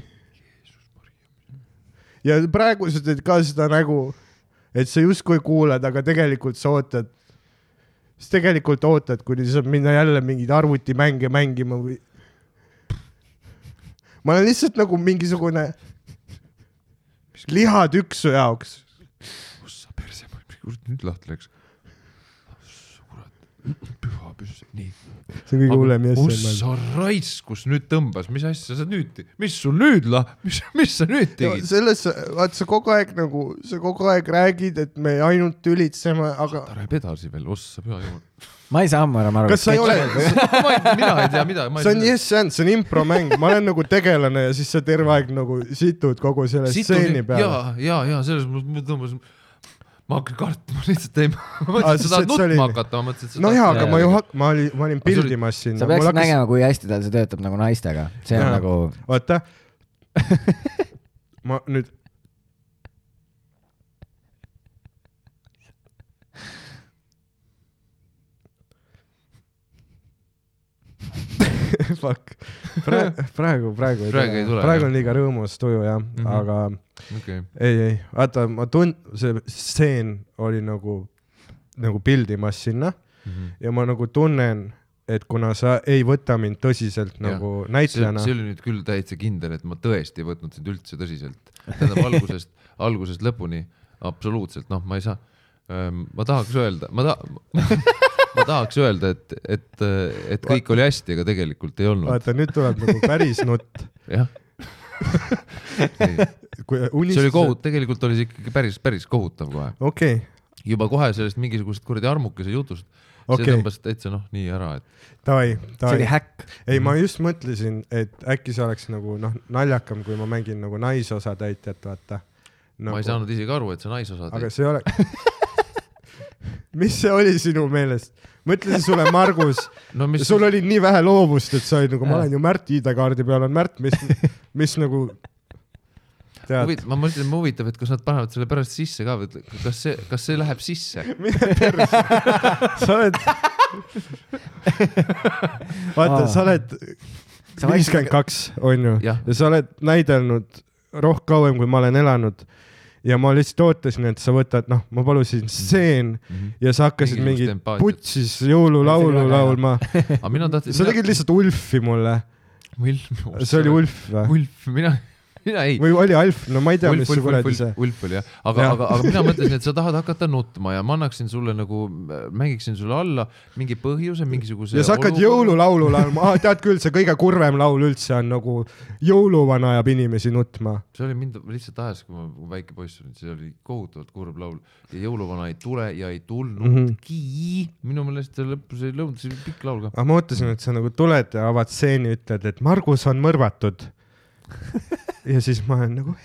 ja praegu sa teed ka seda nägu, et sa justkui kuulad, aga tegelikult sa ootad siis tegelikult ootad, kuni saab minna jälle mingeid arvutimänge mängima või. ma olen lihtsalt nagu mingisugune lihatükk su jaoks. kus sa perse, nüüd lahti läks. Püha püss. nii. see on kõige hullem jess kus sa raisk, kus nüüd tõmbas, mis asja sa nüüd, mis sul nüüd lah, mis, mis sa nüüd tegid? selles, vaat sa kogu aeg nagu, sa kogu aeg räägid, et me ainult tülitseme, aga ta räägib edasi veel, ossa püha jumal. ma ei saa ammu enam aru. kas sa ei ole, mina ei tea mida. see on yes and, see on impromäng, ma olen nagu tegelane ja siis sa terve aeg nagu situd kogu selle stseeni peale. ja, ja, ja selles mõttes ma tõmbasin, ma hakkan kartma, lihtsalt ei, ma mõtlesin, et sa tahad see oli- nutma hakata, ma mõtlesin, et sa no jaa, aga ma ju ma olin, ma olin pildimas sinna. sa peaksid nägema, kui hästi tal see töötab nagu naistega, see on Jaa. nagu, vaata, ma nüüd. Fuck, praegu, praegu, praegu ei Praegu tule, praegu on liiga rõõmus tuju jah mm. -hmm. aga okei, ei, ei, vaata, ma tun-, see stseen oli nagu, nagu pildimas sinna Mhm. ja ma nagu tunnen, et kuna sa ei võta mind tõsiselt Jah. nagu näitlejana see oli nüüd küll täitsa kindel, et ma tõesti ei võtnud sind üldse tõsiselt. tähendab algusest, algusest lõpuni absoluutselt, noh, ma ei saa, ma tahaks öelda, ma ta-, ma tahaks öelda, et, et, et kõik oli hästi, aga tegelikult ei olnud, vaata, nüüd tuleb nagu päris nutt. jah. see oli kohut-, tegelikult oli see ikkagi päris, päris kohutav kohe. okei, juba kohe sellest mingisugusest kuradi armukese jutust, see okei, tõmbas täitsa noh, nii ära, et davai, see oli davai. häkk. ei, ma just mõtlesin, et äkki see oleks nagu noh, naljakam, kui ma mängin nagu naisosatäitjat, vaata no. ma ei saanud isegi aru, et see naisosa aga see ei ole mis see oli sinu meelest? mõtlesin sulle, Margus, no mis sul oli nii vähe loovust, et sa olid nagu, ma olen ju Märt ID-kaardi peal on Märt, mis, mis nagu huvitav, ma mõtlesin, huvitav, et kas nad panevad selle pärast sisse ka või kas see, kas see läheb sisse? mine perse, sa oled, vaata, sa oled Sa viiskümmend kaks, onju, ja sa oled näidelnud rohkem kauem, kui ma olen elanud ja ma lihtsalt ootasin, et sa võtad, noh, ma palusin stseen ja sa hakkasid mingit putsis jõululaulu laulma. sa tegid lihtsalt Ulfi mulle, see oli Ulf või? Ulf, mina, mina ei. või oli Alf, no ma ei tea, mis Ulf, kuradi see. Ulf oli jah, aga, aga, aga mina mõtlesin, et sa tahad hakata nutma ja ma annaksin sulle nagu, mängiksin sulle alla mingi põhjuse, mingisuguse. ja sa hakkad. jõululaulu laulma, ah tead küll, see kõige kurvem laul üldse on nagu jõuluvana ajab inimesi nutma. see oli mind lihtsalt ajas, kui ma väike poiss olin, see oli kohutavalt kurb laul ja jõuluvana ei tule ja ei tulnudki mm. -hmm. minu meelest see lõpus ei lõudnud, see oli pikk laul ka. aga ma ootasin, et sa nagu tuled ja avad stseeni, ütled, et Margus on mõrvatud. ja siis ma olen nagu,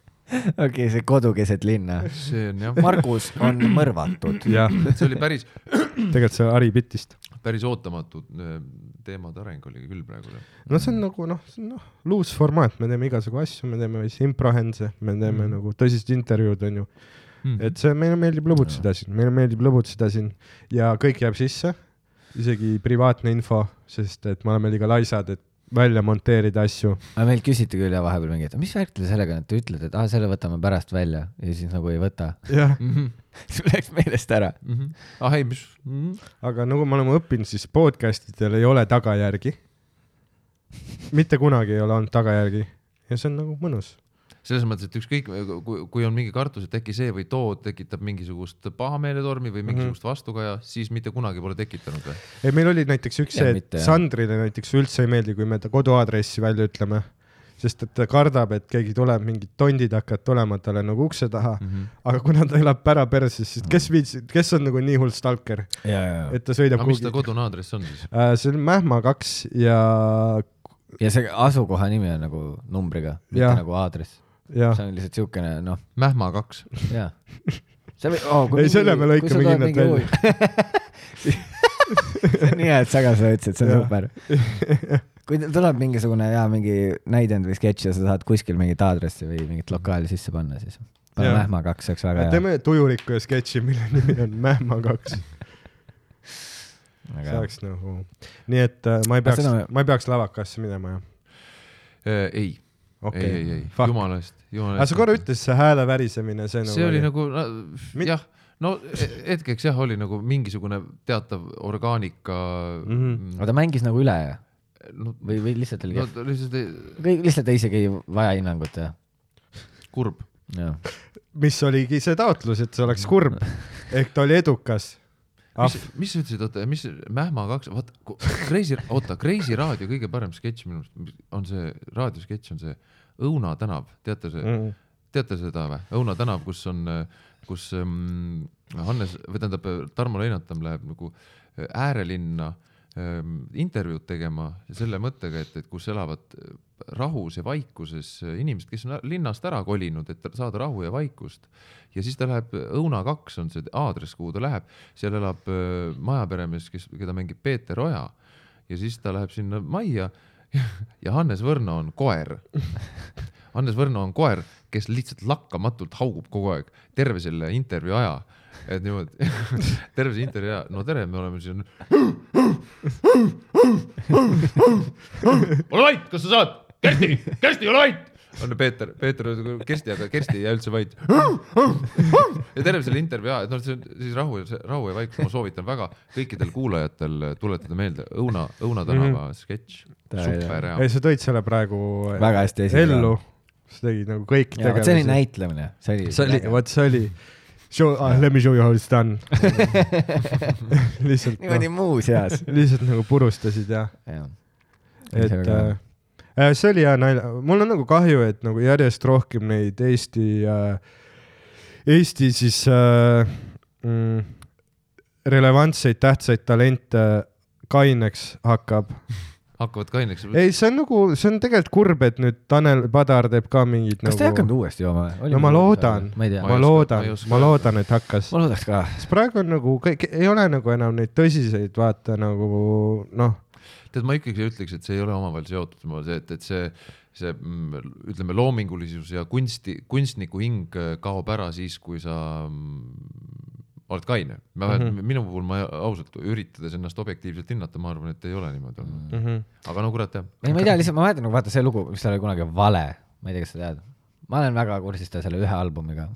okei, see kodu keset linna. see on jah, Margus on mõrvatud. jah, see oli päris tegelikult see Ari Bitist. päris ootamatu äh, teemade areng oli küll praegu. no see on nagu noh, see on noh, loose formaat, me teeme igasugu asju, me teeme siis improhänse, me teeme mm. nagu tõsist intervjuud, onju. Mhm. et see, meile meeldib lõbutseda siin, meile meeldib lõbutseda siin ja kõik jääb sisse, isegi privaatne info, sest et me oleme liiga laisad, et välja monteerida asju. aga meilt küsiti küll ja vahepeal mingi, et mis värk teil sellega on, et te ütlete, et aa, selle võtame pärast välja ja siis nagu ei võta. jah, Mhm. sul läks meelest ära. ah ei, mis mm,, aga nagu me oleme õppinud, siis podcast idel ei ole tagajärgi. mitte kunagi ei ole olnud tagajärgi ja see on nagu mõnus. Selles mõttes, et ükskõik, kui, kui on mingi kartus, et äkki see või too tekitab mingisugust pahameeletormi või mingisugust Mhm. vastukaja, siis mitte kunagi pole tekitanud või? ei, meil oli näiteks üks see, et. Sandrile näiteks üldse ei meeldi, kui me ta koduaadressi välja ütleme, sest et ta kardab, et keegi tuleb, mingid tondid hakkavad tulema talle nagu ukse taha mm. -hmm. aga kuna ta elab pära perses, siis kes viitsib, kes on nagu nii hull stalker, ja, ja, et ta sõidab aga mis ta kodune aadress on siis? see on Mähma kaks ja, ja see asukoha nimi on nagu numbriga, mitte Jah. nagu aadress. Ja see on lihtsalt siukene, noh, Mähma kaks. jaa. see või oh,, Ei, selle me lõikame kindlalt välja. see on nii hea, et sa ka seda ütlesid, see on super. kui tuleb mingisugune hea mingi näidend või sketš ja sa tahad kuskil mingit aadressi või mingit lokaali sisse panna, siis pane. Mähma kaks, see oleks väga hea. teeme tujuriku ja sketši, mille nimi on Mähma kaks. see oleks nagu, nii et äh, ma ei peaks ma ei peaks lavakasse minema jah? ei, ei, okei ei, ei, Fuck. jumala eest, jumala aga eest. sa korra ütlesid, see hääle värisemine, see nagu see oli nagu Mit- jah, no e- hetkeks jah, oli nagu mingisugune teatav orgaanika Mhm. mm, aga ta mängis nagu üle ja- no, või, või lihtsalt oli no kehv? ta lihtsalt ei, kõik lihtsalt isegi ei vaja hinnangut ja, kurb. jah. mis oligi see taotlus, et see oleks kurb ehk ta oli edukas. mis, mis sa ütlesid, oota, mis Mähma kaks, vaata, Kreisi, oota, Kreisi raadio kõige parem sketš minu arust on see, raadiosketš on see Õuna tänav, teate see mm., teate seda või? Õuna tänav, kus on, kus um, Hannes, või tähendab, Tarmo Leinatam läheb nagu äärelinna um, intervjuud tegema selle mõttega, et, et kus elavad rahus ja vaikuses inimesed, kes on linnast ära kolinud, et saada rahu ja vaikust. ja siis ta läheb, Õuna kaks on see aadress, kuhu ta läheb, seal elab äh, majaperemees, kes, keda mängib Peeter Oja. ja siis ta läheb sinna majja ja Hannes Võrno on koer Hannes Võrno on koer, kes lihtsalt lakkamatult haugub kogu aeg terve selle intervjuu aja et niimoodi terve see intervjuu ja no tere, me oleme siin. ole vait, kas sa saad? Kersti, Kersti, ole vait on Peeter, Peeter, Kersti, aga Kersti ei jää üldse vait. ja terve selle intervjuu aja, et noh, siis rahu, rahu ja vaikus, ma soovitan väga kõikidel kuulajatel tuletada meelde Õuna, Õuna tänava -hmm. sketš. super hea. ei, sa tõid selle praegu väga hästi esile. ellu, sa tegid nagu kõik tegelased. see oli näitlemine, see oli. see oli, vot see oli Show uh,, let me show you how it's done lihtsalt. niimoodi no, muuseas. lihtsalt nagu purustasid ja, ja.. et Äh, see oli hea nalja, mul on nagu kahju, et nagu järjest rohkem neid Eesti äh,, Eesti siis äh, mm, relevantseid, tähtsaid talente kaineks hakkab hakkavad kaineks? ei, see on nagu, see on tegelikult kurb, et nüüd Tanel Padar teeb ka mingit kas nagu... ta ei hakanud uuesti jooma? no ma loodan, ma, ma loodan, ma loodan, et hakkas. ma loodaks ka. sest praegu on nagu kõik, ei ole nagu enam neid tõsiseid, vaata nagu noh tead, ma ikkagi ütleks, et see ei ole omavahel seotud, ma see, et, et see, see mm, ütleme, loomingulisus ja kunsti, kunstniku hing äh, kaob ära siis, kui sa mm, oled kaine. ma mm, -hmm. minu puhul ma ausalt üritades ennast objektiivselt hinnata, ma arvan, et ei ole niimoodi olnud mm. -hmm. aga no kurat jah. ei, ma ei tea, lihtsalt ma mäletan nagu vaata see lugu, mis tal oli kunagi Vale, ma ei tea, kas sa tead. ma olen väga kursis ta selle ühe albumiga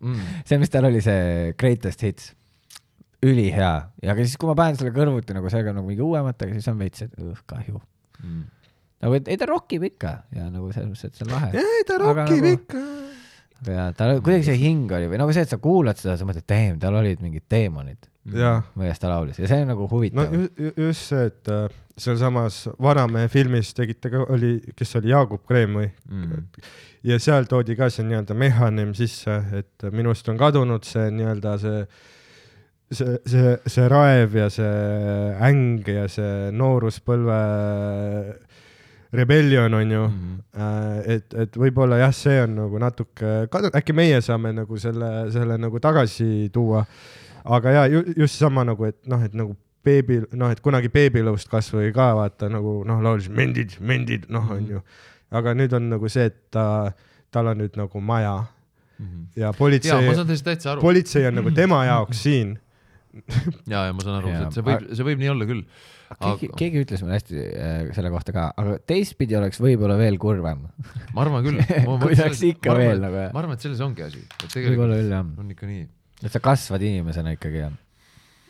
mm. see, mis tal oli, see Greatest Hits ülihea ja aga siis, kui ma panen selle kõrvuti nagu sellega nagu mingi uuematega, siis on veits, et õh, kahju mm.. nagu, et ei ta rockib ikka ja nagu selles mõttes, et see on lahe. ei ta rockib nagu, ikka. ja tal kuidagi see hing oli või nagu see, et sa kuulad seda, sa mõtled, damn, tal olid mingid teemonid. millest ta laulis ja see on nagu huvitav. no ju, just see, et äh, sealsamas Vanamehe filmis tegite ka, oli, kes oli Jaagup Kreem või mm.? ja seal toodi ka see nii-öelda mehhanism sisse, et minu arust on kadunud see nii-öelda see see, see, see raev ja see äng ja see nooruspõlve rebellion on ju mm, -hmm. et, et võib-olla jah, see on nagu natuke, äkki meie saame nagu selle, selle nagu tagasi tuua. aga ja ju, just sama nagu, et noh, et nagu beebi, noh, et kunagi beebilõust kasvõi ka vaata nagu noh, laulis mendid, mendid, noh, on ju. aga nüüd on nagu see, et ta, tal on nüüd nagu maja mm. -hmm. ja politsei, politsei on nagu tema jaoks siin ja, ja ma saan aru, et see võib, see võib nii olla küll. keegi aga..., keegi ütles mulle hästi äh, selle kohta ka, aga teistpidi oleks võib-olla veel kurvem. ma arvan küll kui saaks ikka veel nagu. ma arvan, et selles ongi asi. võib-olla küll jah. on ikka nii. et sa kasvad inimesena ikkagi jah.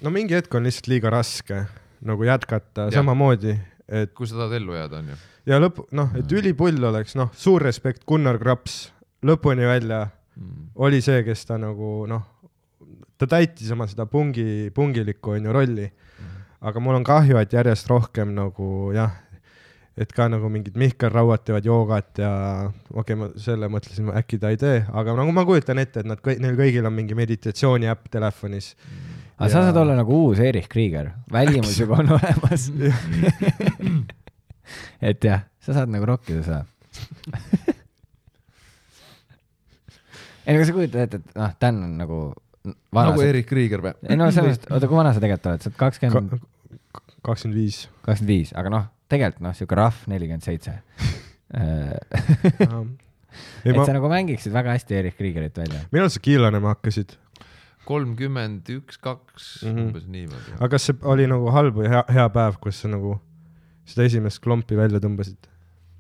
no mingi hetk on lihtsalt liiga raske nagu jätkata ja. samamoodi, et. kui sa tahad ellu jääda, onju. ja lõpp, noh, et mm. ülipull oleks, noh, suur respekt, Gunnar Graps lõpuni välja mm. oli see, kes ta nagu noh ta täitis oma seda pungi, pungilikku onju rolli. -hmm. aga mul on kahju, et järjest rohkem nagu jah, et ka nagu mingid Mihkel Rauad teevad joogat ja okei okay,, ma selle mõtlesin, äkki ta ei tee, aga nagu ma kujutan ette, et nad neil kõigil on mingi meditatsiooni äpp telefonis mm. aga ja... sa saad olla nagu uus Erich Krieger, välimus juba on olemas et jah, sa saad nagu rokkida seda ei, aga sa kujutad ette, et noh, Dan on nagu nagu Erik Krieger või? ei no sellest, oota, kui vana sa tegelikult oled, sa oled kakskümmend? kakskümmend viis. kakskümmend viis, aga noh, tegelikult noh, sihuke rahv nelikümmend seitse. et ma... sa nagu mängiksid väga hästi Erik Kriegerit välja. millal sa kiilanema hakkasid? kolmkümmend üks, kaks, mhm. umbes niimoodi. aga kas see oli nagu halb või hea, hea päev, kus sa nagu seda esimest klompi välja tõmbasid?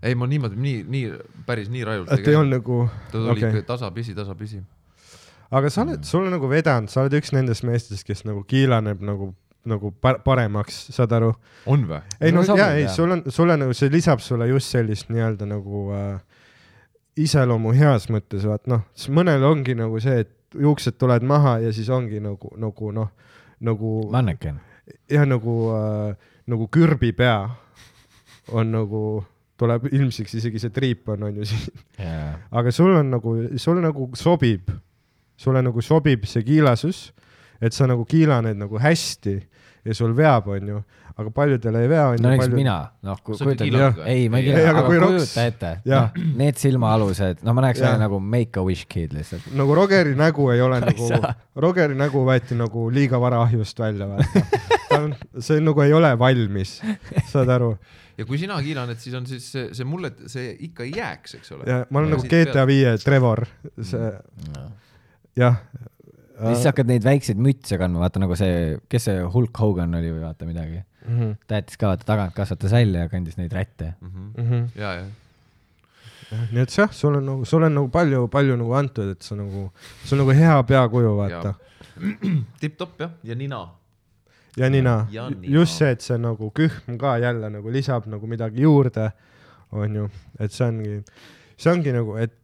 ei, ma niimoodi, nii, nii, päris nii rajult et ei olnud nagu. ta tuli okay. tasapisi, tasapisi aga sa oled, sul on nagu vedanud, sa oled üks nendest meestest, kes nagu kiilaneb nagu, nagu paremaks, saad aru? on või? ei no, no jaa, ei, sul on, sulle nagu, see lisab sulle just sellist nii-öelda nagu äh, iseloomu heas mõttes, vaat noh, mõnel ongi nagu see, et juuksed tulevad maha ja siis ongi nagu, nagu noh, nagu manneken. jah, nagu äh,, nagu kürbi pea on nagu, tuleb ilmsiks isegi see triip on, on ju siin, jaa, aga sul on nagu, sul nagu sobib, sulle nagu sobib see kiilasus, et sa nagu kiilaned nagu hästi ja sul veab, onju, aga paljudele ei vea, no näiteks mina, noh, kiilanud või? ei, ma ei kiila, aga aga kujuta ette, noh, need silmaalused, no ma näeks välja nagu Make a Wish kid lihtsalt. nagu Rogeri nägu ei ole nagu Rogeri nägu võeti nagu liiga vara ahjust välja, vaata. ta on, see nagu ei ole valmis, saad aru? ja kui sina kiilaned, siis on siis see, see mulle, see ikka ei jääks, eks ole. ja ma olen nagu GTA viie Trevor, see jah. siis sa hakkad neid väikseid mütse kandma, vaata nagu see, kes see Hulk Hogan oli või vaata midagi. Mhm, ta jättis ka vaata tagant, kasvatas välja ja kandis neid rätte. mhm. ja, ja nii et jah, sul on nagu, sul on nagu palju, palju nagu antud, et sa nagu, sul on nagu hea peakuju, vaata. tipp-topp jah, ja nina. ja nina Ja, nina. just see, et see nagu kühm ka jälle nagu lisab nagu midagi juurde, onju, et see ongi, see ongi nagu, et,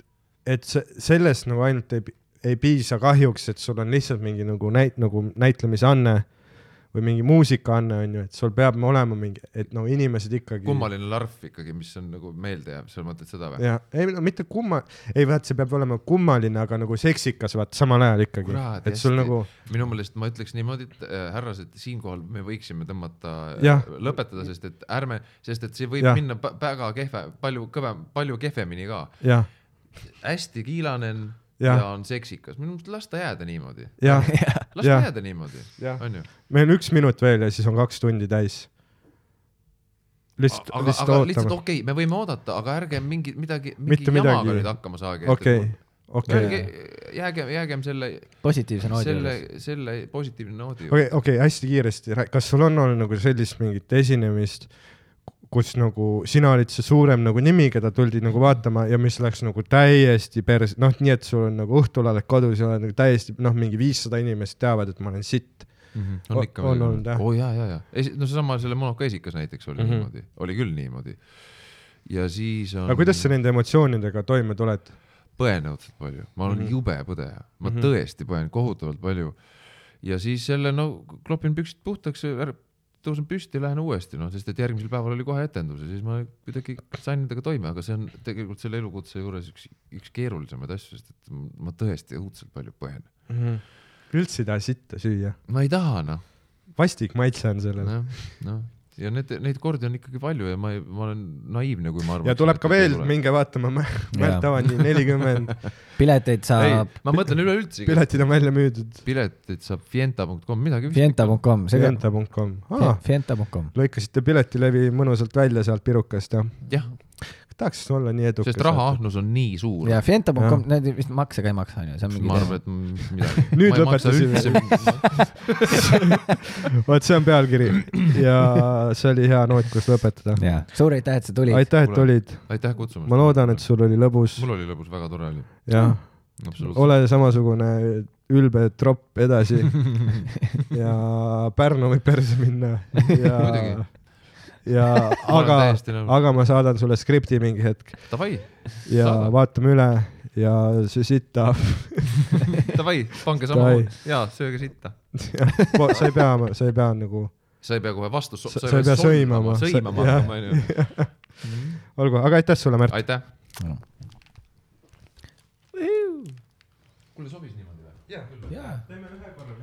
et see, sellest nagu ainult ei, ei piisa kahjuks, et sul on lihtsalt mingi nagu näit-, nagu näitlemisanne või mingi muusikaanne onju, et sul peab olema mingi, et no inimesed ikkagi. kummaline larv ikkagi, mis on nagu meeldejääv, sa mõtled seda või? ja ei no mitte kumma, ei vaat see peab olema kummaline, aga nagu seksikas vaat samal ajal ikkagi, et sul hästi. nagu minu meelest ma ütleks niimoodi, et äh, härrased, siinkohal me võiksime tõmmata, Jah. lõpetada, sest et ärme, sest et see võib Jah. minna väga kehve, palju kõvem, palju kehvemini ka. jah, hästi kiilanen Jah. ja on seksikas, minu meelest las ta jääda niimoodi, las ta jääda niimoodi, onju. meil on üks minut veel ja siis on kaks tundi täis. lihtsalt, aga, lihtsalt aga lihtsalt ootame. okei okay,, me võime oodata, aga ärge mingi midagi, mingi Mitte jamaga midagi. nüüd hakkama saage. okei, okei, jäägem, jäägem selle, positiivse noodi selle juures., selle positiivne noodi okei, okei, hästi kiiresti, kas sul on olnud nagu sellist mingit esinemist, kus nagu sina olid see suurem nagu nimi, keda tuldi nagu vaatama ja mis läks nagu täiesti pers-, noh, nii et sul on nagu õhtul oled kodus ja oled nagu täiesti noh, mingi viissada inimest teavad, et ma olen sitt. Mhm, O- on ikka on olnud, jah? oo jaa, jaa, jaa. no seesama selle Monaco esikas näiteks oli mm Mhm. -hmm. niimoodi, oli küll niimoodi. ja siis on aga kuidas sa nende emotsioonidega toime tuled? põen õudselt palju, ma olen mm Mhm. -hmm. jube põdeja, ma mm Mhm. -hmm. tõesti põen kohutavalt palju. ja siis jälle no klopin püksid puhtaks, tõusen püsti, lähen uuesti, noh, sest et järgmisel päeval oli kohe etendus ja siis ma kuidagi sain nendega toime, aga see on tegelikult selle elukutse juures üks, üks keerulisemaid asju, sest et ma tõesti õudselt palju põen. üldse ei taha sitta süüa, ma ei taha, noh, vastik maitse on sellel. noh, noh ja need, neid kordi on ikkagi palju ja ma ma olen naiivne, kui ma arvan. ja tuleb ka veel, minge vaatama Märt Avandi nelikümmend, pileteid ei saab, ma mõtlen üleüldse, piletid on välja müüdud. piletit saab fienta.com midagi. fienta.com, Fienta.com ah,, fienta.com. lõikasite piletilevi mõnusalt välja sealt pirukast jah? jah, tahaks olla nii edukas. sest rahaahnus on nii suur. ja fienta.com, need vist makse ka ei maksa, onju, see on mingi ma arvan, et midagi. Nüüd lõpetasime. vot see on pealkiri ja see oli hea noot, kus lõpetada. suur aitäh, et sa tulid. aitäh, et tulid. aitäh kutsumast. ma loodan, et sul oli lõbus mul oli lõbus, väga tore oli. ja absoluutselt. ole samasugune ülbe tropp edasi ja Pärnu võib perse minna ja Muidugi., ja aga aga ma saadan sulle skripti mingi hetk Davai, ja Saada. vaatame üle ja see sitta davai, pange sama. jaa, sööge sitta. sa ei pea, sa ei pea nagu, sa ei pea kohe vastu. Sa- sa ei pea sõimama. Sõimama hakkama, onju. olgu, aga aitäh sulle, Märt. aitäh. No. kuule, sobis niimoodi või? jaa, küll. teeme ühe korra.